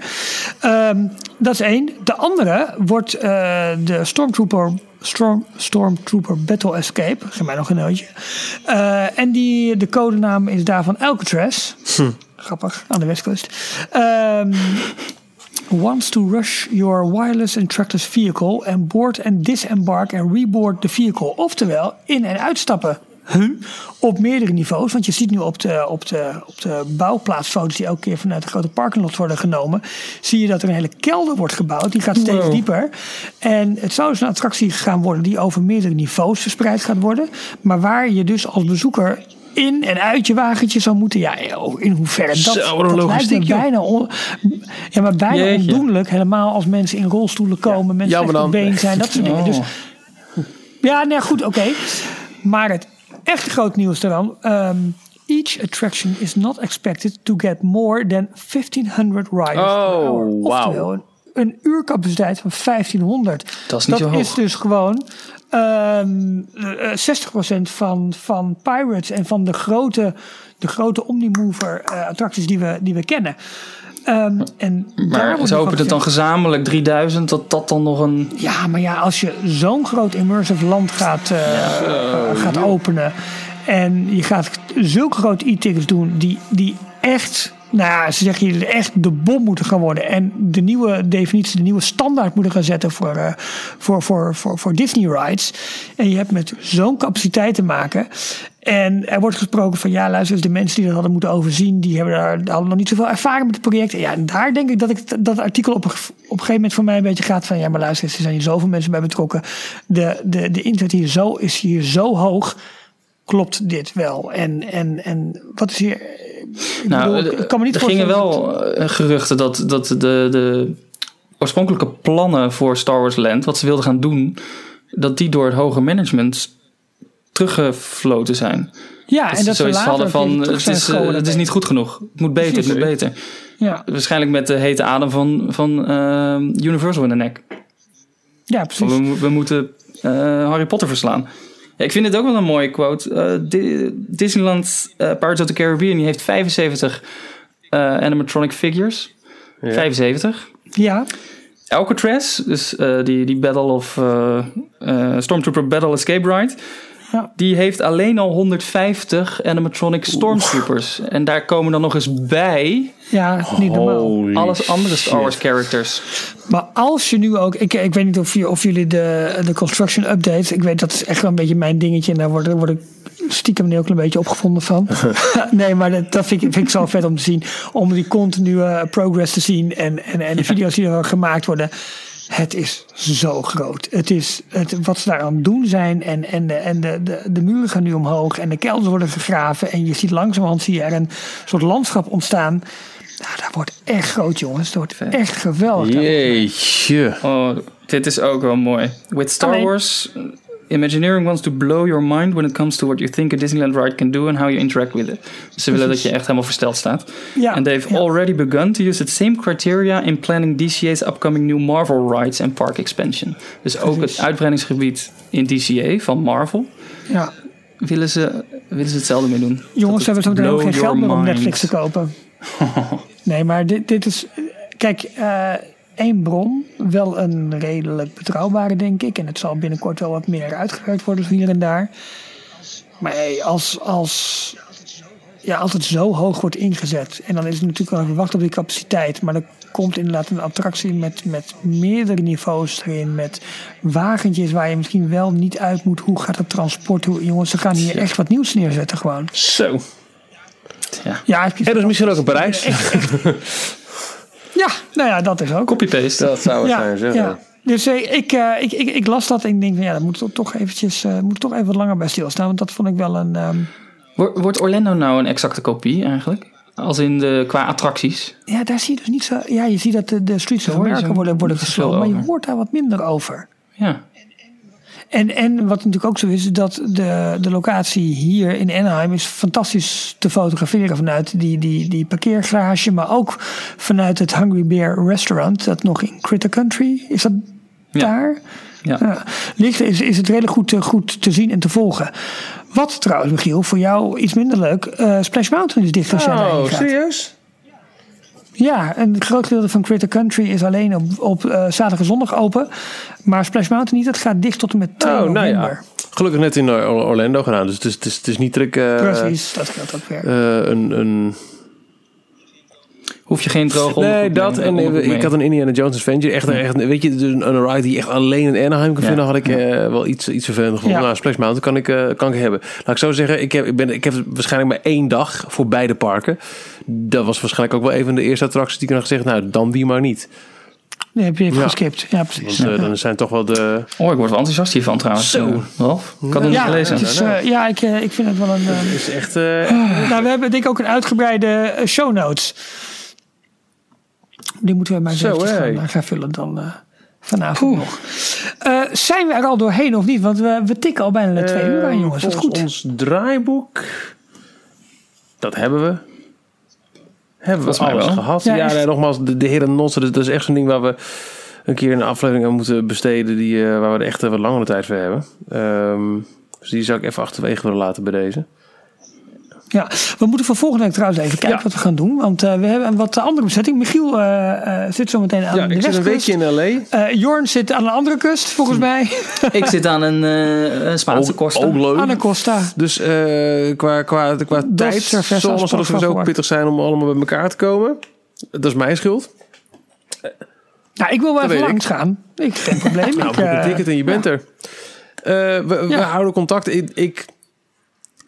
Ehm, dat is één. De andere wordt de Stormtrooper. Storm, Stormtrooper Battle Escape. Geef mij nog een nootje. En die, de codenaam is daarvan Alcatraz. Grappig, aan de westkust. Ehm wants to rush your wireless and trackless vehicle and board and disembark and reboard the vehicle. Oftewel, in- en uitstappen. Huh? Op meerdere niveaus. Want je ziet nu op de, op, de, op de bouwplaatsfoto's die elke keer vanuit de grote parkinglots worden genomen. Zie je dat er een hele kelder wordt gebouwd. Die gaat steeds Wow. dieper. En het zou dus een attractie gaan worden die over meerdere niveaus verspreid gaat worden. Maar waar je dus als bezoeker in en uit je wagentje zou moeten. Ja, in hoeverre dat, Zo, dat lijkt logistiek, joh. bijna, on- ja, maar bijna Jeetje. ondoenlijk. Helemaal als mensen in rolstoelen komen, mensen slecht op dan. been zijn, dat soort dingen. Dus Oh. ja, nee, goed, oké. Maar het echt groot nieuws daarvan. ehm, each attraction is not expected to get more than 1500 riders per Oh, hour. wauw. Oftewel, een, uurcapaciteit van 1500. Dat is niet zo hoog. is dus gewoon ehm eh, 60% van, van Pirates en van de grote, de grote Omnimover eh, attracties die we, die we kennen. Ehm, en daar Maar ze hopen het dan gezamenlijk 3000, dat dat dan nog een... Ja, maar ja, als je zo'n groot immersive land gaat, eh, eh, gaat openen. En je gaat zulke grote e-tickets doen die, die echt. Nou ze zeggen hier echt de bom moeten gaan worden. En de nieuwe definitie, de nieuwe standaard moeten gaan zetten voor, eh, voor, voor, voor, voor Disney rides. En je hebt met zo'n capaciteit te maken. En er wordt gesproken van ja, luister de mensen die dat hadden moeten overzien, die hebben daar hadden nog niet zoveel ervaring met het project. En ja, en daar denk ik dat ik dat artikel op op een gegeven moment voor mij een beetje gaat van ja, maar luister, er zijn hier zoveel mensen bij betrokken. De, de, de internet hier zo, is hier zo hoog. Klopt dit wel? En, en, en wat is hier. Ik, Nou, bedoel, ik kan me niet er gingen wel eh, geruchten dat, dat de, de oorspronkelijke plannen voor Star Wars Land, wat ze wilden gaan doen, dat die door het hoge management teruggefloten zijn. Ja, Dat en dat ze zoiets later hadden van, het is, eh, het is niet goed genoeg. Het moet beter, het moet beter. Ja, Waarschijnlijk met de hete adem van, van eh, Universal in de nek. ja, precies. We moeten eh, Harry Potter verslaan. Ja, ik vind het ook wel een mooie quote. Eh, Di- Disneyland eh, Pirates of the Caribbean die heeft 75 eh, animatronic figures. 75. Ja, Alcatraz, dus eh, die, die Battle of eh, eh, Stormtrooper Battle Escape Ride. Ja. Die heeft alleen al 150 animatronic Stormtroopers. En daar komen dan nog eens bij ja, niet normaal. Holy alles andere Star. Wars characters. Maar als je nu ook, ik, ik weet niet of, je, of jullie de, de construction updates, ik weet dat is echt wel een beetje mijn dingetje en daar word, word ik stiekem nu ook een beetje opgevonden van. <laughs> nee, maar dat, dat vind, ik, vind ik zo vet om te zien, om die continue progress te zien en, en, en de video's die er gemaakt worden. Het is zo groot. Het is het, wat ze daar aan het doen zijn. En, en, de, en de, de, de muren gaan nu omhoog. En de kelders worden gegraven. En je ziet langzamerhand zie je er een soort landschap ontstaan. Nou, dat wordt echt groot, jongens. Dat wordt echt geweldig. Jeetje. Oh, dit is ook wel mooi. With Star Alleen- Wars, Imagineering wants to blow your mind when it comes to what you think a Disneyland ride can do and how you interact with it. Dus ze willen dat je echt helemaal versteld staat. Ja, and they've ja. already begun to use the same criteria in planning DCA's upcoming new Marvel rides and park expansion. Dus ook het uitbreidingsgebied in DCA van Marvel Ja. willen ze, willen ze hetzelfde mee doen. Jongens, hebben ze ook geen geld meer om. Netflix te kopen. <laughs> Nee, maar dit, dit is... Kijk, eh, één bron. Wel een redelijk betrouwbare, denk ik. En het zal binnenkort wel wat meer uitgewerkt worden hier en daar. Maar hey, als, als, ja, als het zo hoog wordt ingezet... en dan is het natuurlijk wel even wachten op die capaciteit... maar er komt inderdaad een attractie met, met meerdere niveaus erin... met wagentjes waar je misschien wel niet uit moet... hoe gaat het transport? Hoe, jongens, ze gaan hier echt wat nieuws neerzetten gewoon. Zo. Ja. Ja, je- En dus misschien ook in Parijs. <laughs> Ja, nou ja, dat is ook. Copy-paste. Dat zou het ja, zijn, zeg. ja. Dus eh, ik, eh, ik, ik, ik las dat en ik denk van ja, daar moet toch eventjes, eh, moet toch even wat langer bij stilstaan. Want dat vond ik wel een. ehm, Wordt wordt Orlando nou een exacte kopie eigenlijk? Als in de, qua attracties? ja, daar zie je dus niet zo. Ja, je ziet dat de, de Streets of America worden, worden gesloten, maar je hoort daar wat minder over. Ja. En, en wat natuurlijk ook zo is, dat de, de locatie hier in Anaheim is fantastisch te fotograferen vanuit die, die, die parkeergarage, maar ook vanuit het Hungry Bear restaurant, dat nog in Critter Country. Is dat Ja. daar? Ja. Ja. Ligt, is, is het redelijk goed, te- goed te zien en te volgen. Wat trouwens, Michiel, voor jou iets minder leuk. eh, Splash Mountain is dicht als jij Oh, serieus? Ja, een groot gedeelte van Critter Country is alleen op, op eh, zaterdag en zondag open. Maar Splash Mountain niet. Het gaat dicht tot en met 2 Oh, nou november. ja. Gelukkig net in Or- Orlando gedaan. Dus het is, het is, het is niet druk. eh, Precies, dat geldt ook weer. eh, een, een... Hoef je geen droge Nee, dat. mee- En onderbroek ik mee. had een Indiana Jones Adventure. Echt, echt, weet je, dus een, ride die echt alleen in Anaheim kan Ja. vinden, had ik eh, wel iets, iets vervelend gevonden. Ja. Nou, Splash Mountain kan ik, eh, kan ik hebben. Laat ik zo zeggen, ik heb, ik, ben, ik heb waarschijnlijk maar één dag voor beide parken. Dat was waarschijnlijk ook wel een van de eerste attracties die ik nog gezegd nou, dan die maar niet. Nee, heb je even Ja. geskipt. Ja, precies. Want eh, dan zijn toch wel de... Oh, ik word wel enthousiast hiervan trouwens. Zo. Eh, Ralf, ik had het ja, niet gelezen. het is, eh, ja ik, eh, ik vind het wel een... eh, Het is echt... eh, nou, we hebben denk ik ook een uitgebreide eh, show notes. Die moeten we maar eens Zo, gaan, eh, gaan vullen dan eh, vanavond nog. Eh, zijn we er al doorheen of niet? Want we, we tikken al bijna de twee uur aan, jongens. Dat goed. ons draaiboek... Dat hebben we. Hebben we alles wel. gehad. Ja, Ja, echt. nee, nogmaals, de, de heren Notsen, dat, dat is echt zo'n ding waar we een keer een aflevering aan moeten besteden. Die, eh, waar we er echt wat langere tijd voor hebben. Ehm, dus die zou ik even achterwege willen laten bij deze. Ja, we moeten voor volgende week trouwens even kijken Ja. wat we gaan doen. Want eh, we hebben een wat andere bezetting. Michiel eh, eh, zit zo meteen aan Ja, de ik zit een westkust. weekje in L.A. Eh, Jorn zit aan de andere kust, volgens mij. <laughs> Ik zit aan een, eh, een Spaanse kosten. ook leuk. Anna Costa. Dus eh, qua, qua, qua tijd zal het sowieso pittig zijn om allemaal bij elkaar te komen. Dat is mijn schuld. Nou, ik wil wel Dat even langs gaan. Ik, geen probleem. <laughs> Nou, ik, een ticket en je bent er. Eh, we, we Ja. houden contact. Ik, ik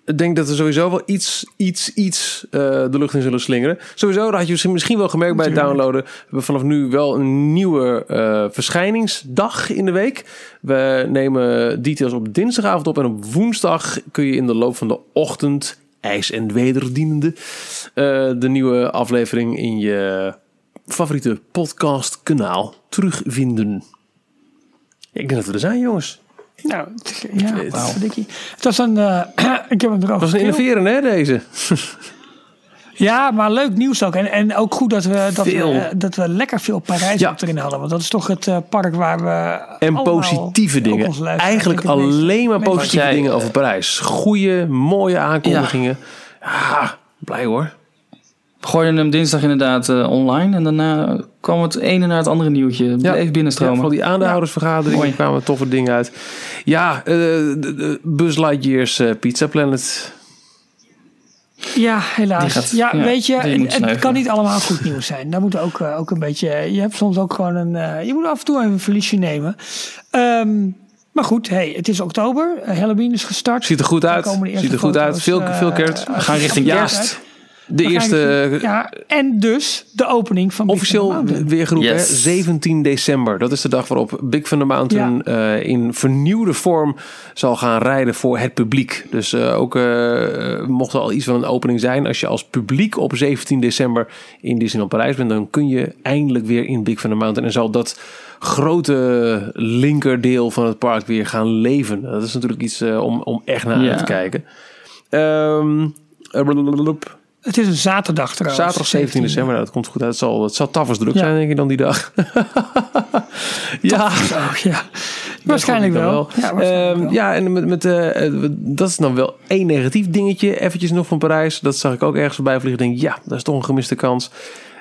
denk dat we sowieso wel iets, iets, iets eh, de lucht in zullen slingeren. Sowieso, dat had je misschien wel gemerkt bij het downloaden. We hebben vanaf nu wel een nieuwe eh, verschijningsdag in de week. We nemen details op dinsdagavond op. En op woensdag kun je in de loop van de ochtend, ijs en wederdienende, eh, de nieuwe aflevering in je favoriete podcastkanaal terugvinden. Ik denk dat we er zijn, jongens. Nou, het- ja, verdikkie. Het was een... eh, <clears throat> ik heb hem erover Dat was een innoveren, hè, deze? Ja, maar leuk nieuws ook. En, en ook goed dat we, dat, Veel. eh, dat we lekker veel Parijs Ja. erin hadden. Want dat is toch het eh, park waar we. En positieve dingen. Eigenlijk het alleen maar positieve dingen over Parijs. Goeie, mooie aankondigingen. Ja, blij hoor. We gooiden hem dinsdag inderdaad eh, online. En daarna kwam het ene naar het andere nieuwtje. Ja. Bleef Ja, binnenstromen. vooral die aandeelhoudersvergaderingen Mooi. kwamen toffe dingen uit. Ja, eh, de, de Buzz Lightyear's eh, Pizza Planet. Ja, helaas. Die gaat- ja, ja, weet je, het, kan niet allemaal goed nieuws zijn. Daar moet ook, ook een beetje. Je hebt soms ook gewoon een. eh, je moet af en toe even een verliesje nemen. Ehm, maar goed, hey, het is oktober. Halloween is gestart. Ziet er goed uit. Ziet er goed uit. Veel, veel kerst. We gaan richting ja, kerst. De eerste richting- ja, en dus de opening van Big Officieel weer geroepen, Yes. hè? 17 december. Dat is de dag waarop Big Thunder Mountain eh, in vernieuwde vorm zal gaan rijden voor het publiek. Dus eh, ook eh, mocht er al iets van een opening zijn, als je als publiek op 17 december in Disneyland Parijs bent, dan kun je eindelijk weer in Big Thunder Mountain en zal dat grote linkerdeel van het park weer gaan leven. Dat is natuurlijk iets eh, om, om echt naar Ja. uit te kijken. Ehm, blablabla. Het is een zaterdag trouwens. Zaterdag 17 december, nou, dat komt goed uit. Het zal, het zal tafels druk Ja. zijn, denk ik, dan die dag. <laughs> ja, Oh, ja. Waarschijnlijk wel. Ja, Ehm, wel. ja, en met, met, eh, eh, dat is dan wel één negatief dingetje. Eventjes nog van Parijs. Dat zag ik ook ergens voorbij vliegen. Denk, ja, dat is toch een gemiste kans.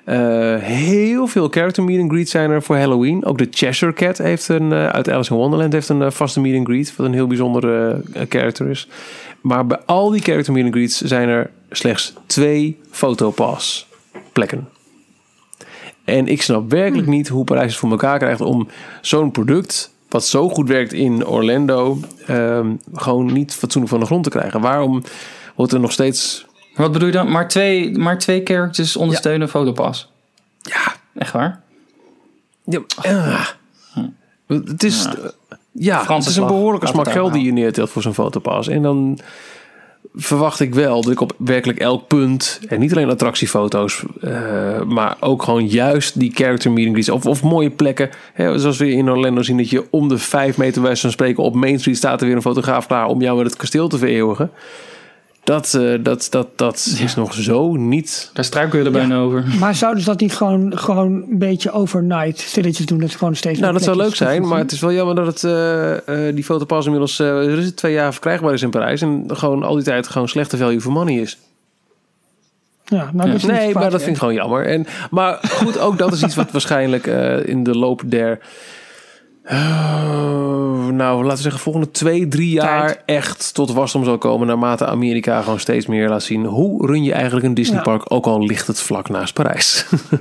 Eh, heel veel character meet and greet zijn er voor Halloween. Ook de Cheshire Cat heeft een, uit Alice in Wonderland heeft een vaste meet and greet. Wat een heel bijzondere character is. Maar bij al die character meet and greets zijn er slechts twee fotopass plekken. En ik snap werkelijk niet hoe Parijs het voor elkaar krijgt om zo'n product, wat zo goed werkt in Orlando, ehm, gewoon niet fatsoenlijk van de grond te krijgen. Waarom wordt er nog steeds. Wat bedoel je dan? Maar twee, maar twee characters ondersteunen Fotopass. Ja, Echt waar? ja, ah. het is. Ja, Franse het is een behoorlijke smak geld die je neertelt voor zo'n fotopass. En dan verwacht ik wel dat ik op werkelijk elk punt, en niet alleen attractiefoto's, eh, maar ook gewoon juist die character meeting of, of mooie plekken. Hè, zoals we in Orlando zien dat je om de vijf meter bij van spreken op Main Street staat er weer een fotograaf klaar om jou met het kasteel te vereeuwigen. Dat, eh, dat, dat, dat is nog zo niet. Daar struiken we er bijna over. Maar zouden ze dat niet gewoon, gewoon een beetje overnight stilletjes doen? Dat ze gewoon steeds Nou, dat zou leuk zijn, maar het is wel jammer dat het, eh, eh, die fotopas inmiddels eh, er is het twee jaar verkrijgbaar is in Parijs. En gewoon al die tijd gewoon slechte value for money is. Ja, nou, dat is Nee, maar dat vind ik gewoon jammer. En, maar goed, ook dat is iets wat <laughs> waarschijnlijk eh, in de loop der... eh, nou, laten we zeggen, volgende twee, drie jaar Tijd. echt tot wasdom zal komen. Naarmate Amerika gewoon steeds meer laat zien. Hoe run je eigenlijk een Disneypark? Ook al ligt het vlak naast Parijs. <laughs>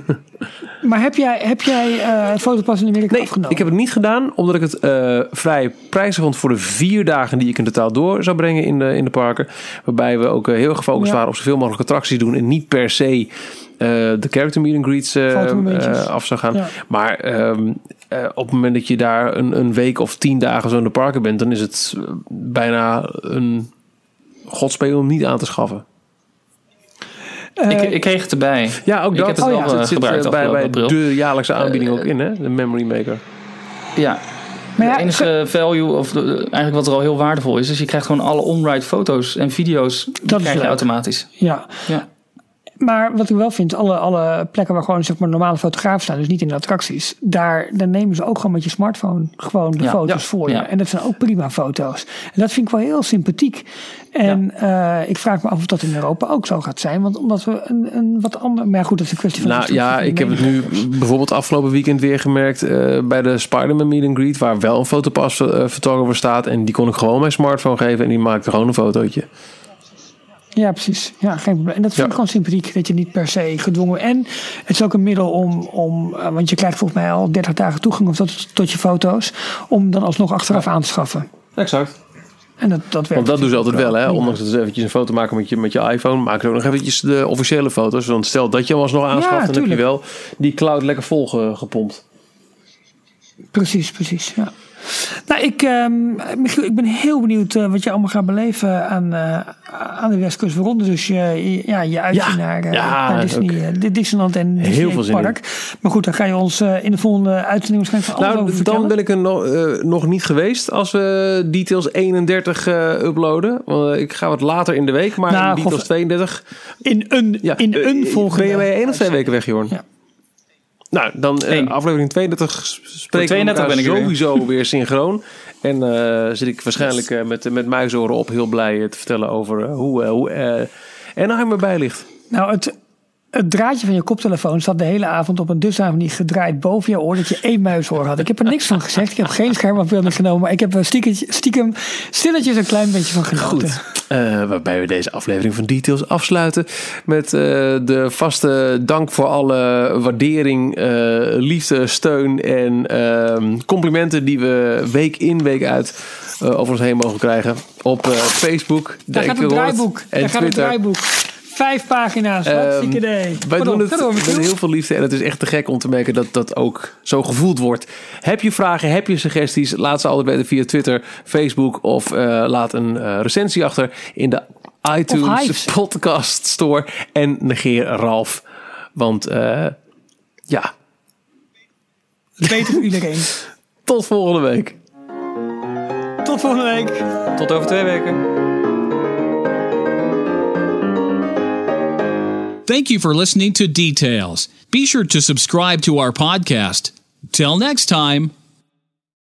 Maar heb jij, heb jij eh fotopas in Amerika Nee, afgenomen? ik heb het niet gedaan omdat ik het eh, vrij prijzig vond voor de vier dagen die ik in totaal door zou brengen in de, in de parken. Waarbij we ook eh, heel gefocust Ja. waren op zoveel mogelijk attracties doen en niet per se de character meet and greets af zou gaan. Ja. Maar ehm, eh, op het moment dat je daar een, een week of tien dagen zo in de parken bent, dan is het eh, bijna een godspeel om niet aan te schaffen. Eh, ik, ik kreeg het erbij. Ja, ook Ik dat. heb het Oh wel ja. Het zit gebruikt eh, bij, de jaarlijkse aanbieding ook in, hè? De Memory Maker. Ja. maar ja, de enige value, of de- eigenlijk wat er al heel waardevol is, is je krijgt gewoon alle on-ride foto's en video's. Die Dat krijg je leuk. automatisch. ja. Ja. Maar wat ik wel vind, alle, alle plekken waar gewoon zeg maar, normale fotografen staan, dus niet in de attracties, daar, daar nemen ze ook gewoon met je smartphone gewoon de Ja, foto's ja, voor je. ja. En dat zijn ook prima foto's. En dat vind ik wel heel sympathiek. En eh, ik vraag me af of dat in Europa ook zo gaat zijn. Want omdat we een, een wat ander. Maar goed, dat is een kwestie van. Nou ja, ik heb het nu bijvoorbeeld afgelopen weekend weer gemerkt eh, bij de Spider-Man Meet and Greet, waar wel een fotopas eh photographer staat. En die kon ik gewoon mijn smartphone geven en die maakte gewoon een fotootje. Ja, precies. Ja, geen probleem. En dat vind Ja. ik gewoon sympathiek. Dat je niet per se gedwongen. En het is ook een middel om. om eh, want je krijgt volgens mij al 30 dagen toegang of tot, tot je foto's. Om dan alsnog achteraf aan te schaffen. Exact. En dat, dat werkt. Want dat doen ze altijd wel, hè? Ondanks dat ze eventjes een foto maken met je, met je iPhone, maken ze ook nog eventjes de officiële foto's. Want stel dat je hem alsnog aanschaft, dan heb je wel die cloud lekker vol ge- gepompt. Precies, precies. Ja. Nou, ik, ehm, Michiel, ik ben heel benieuwd eh, wat je allemaal gaat beleven aan, eh, aan de Westkust. Waaronder dus je, je- ja, je uitje Ja, naar, eh, ja, naar Disney, de Disneyland en Disney veel zin in. Park. Maar goed, daar ga je ons in de volgende uitzending waarschijnlijk van alles over Nou, vertellen. dan ben ik er nog, nog niet geweest als we details 31 eh, uploaden. Want ik ga wat later in de week, maar Nou, details god- 32 in een, Ja, in een volgende. Ben je bij één of twee weken weg, Jorn? Ja. Nou, dan eh, aflevering 32 spreken 32 we ben ik weer. sowieso <laughs> weer synchroon. En eh, zit ik waarschijnlijk eh, met, met muizoren op heel blij te vertellen over hoe, hoe Anaheim erbij ligt. Nou, het, het draadje van je koptelefoon zat de hele avond op een dusdanige manier gedraaid boven je oor dat je één muishoor had. Ik heb er niks van gezegd. Ik heb geen schermafbeelding <laughs> genomen. Maar ik heb er stiekem, stiekem stilletjes een klein beetje van genoten. Eh, waarbij we deze aflevering van Details afsluiten met eh, de vaste dank voor alle waardering, eh, liefde, steun en ehm, complimenten die we week in, week uit over ons heen mogen krijgen. Op Facebook, Daar gaat het draaiboek. en Daar gaat het Twitter. draaiboek. Vijf pagina's. Hartstikke Ehm, idee. Wij Pardon, doen het met heel veel liefde en het is echt te gek om te merken dat dat ook zo gevoeld wordt. Heb je vragen, heb je suggesties? Laat ze altijd weten via Twitter, Facebook of eh, laat een eh, recensie achter in de iTunes podcast store en negeer Ralf. Want eh, ja, Beter voor iedereen. <laughs> tot volgende week. Tot volgende week. Tot over twee weken. Thank you for listening to Details. Be sure to subscribe to our podcast. Till next time.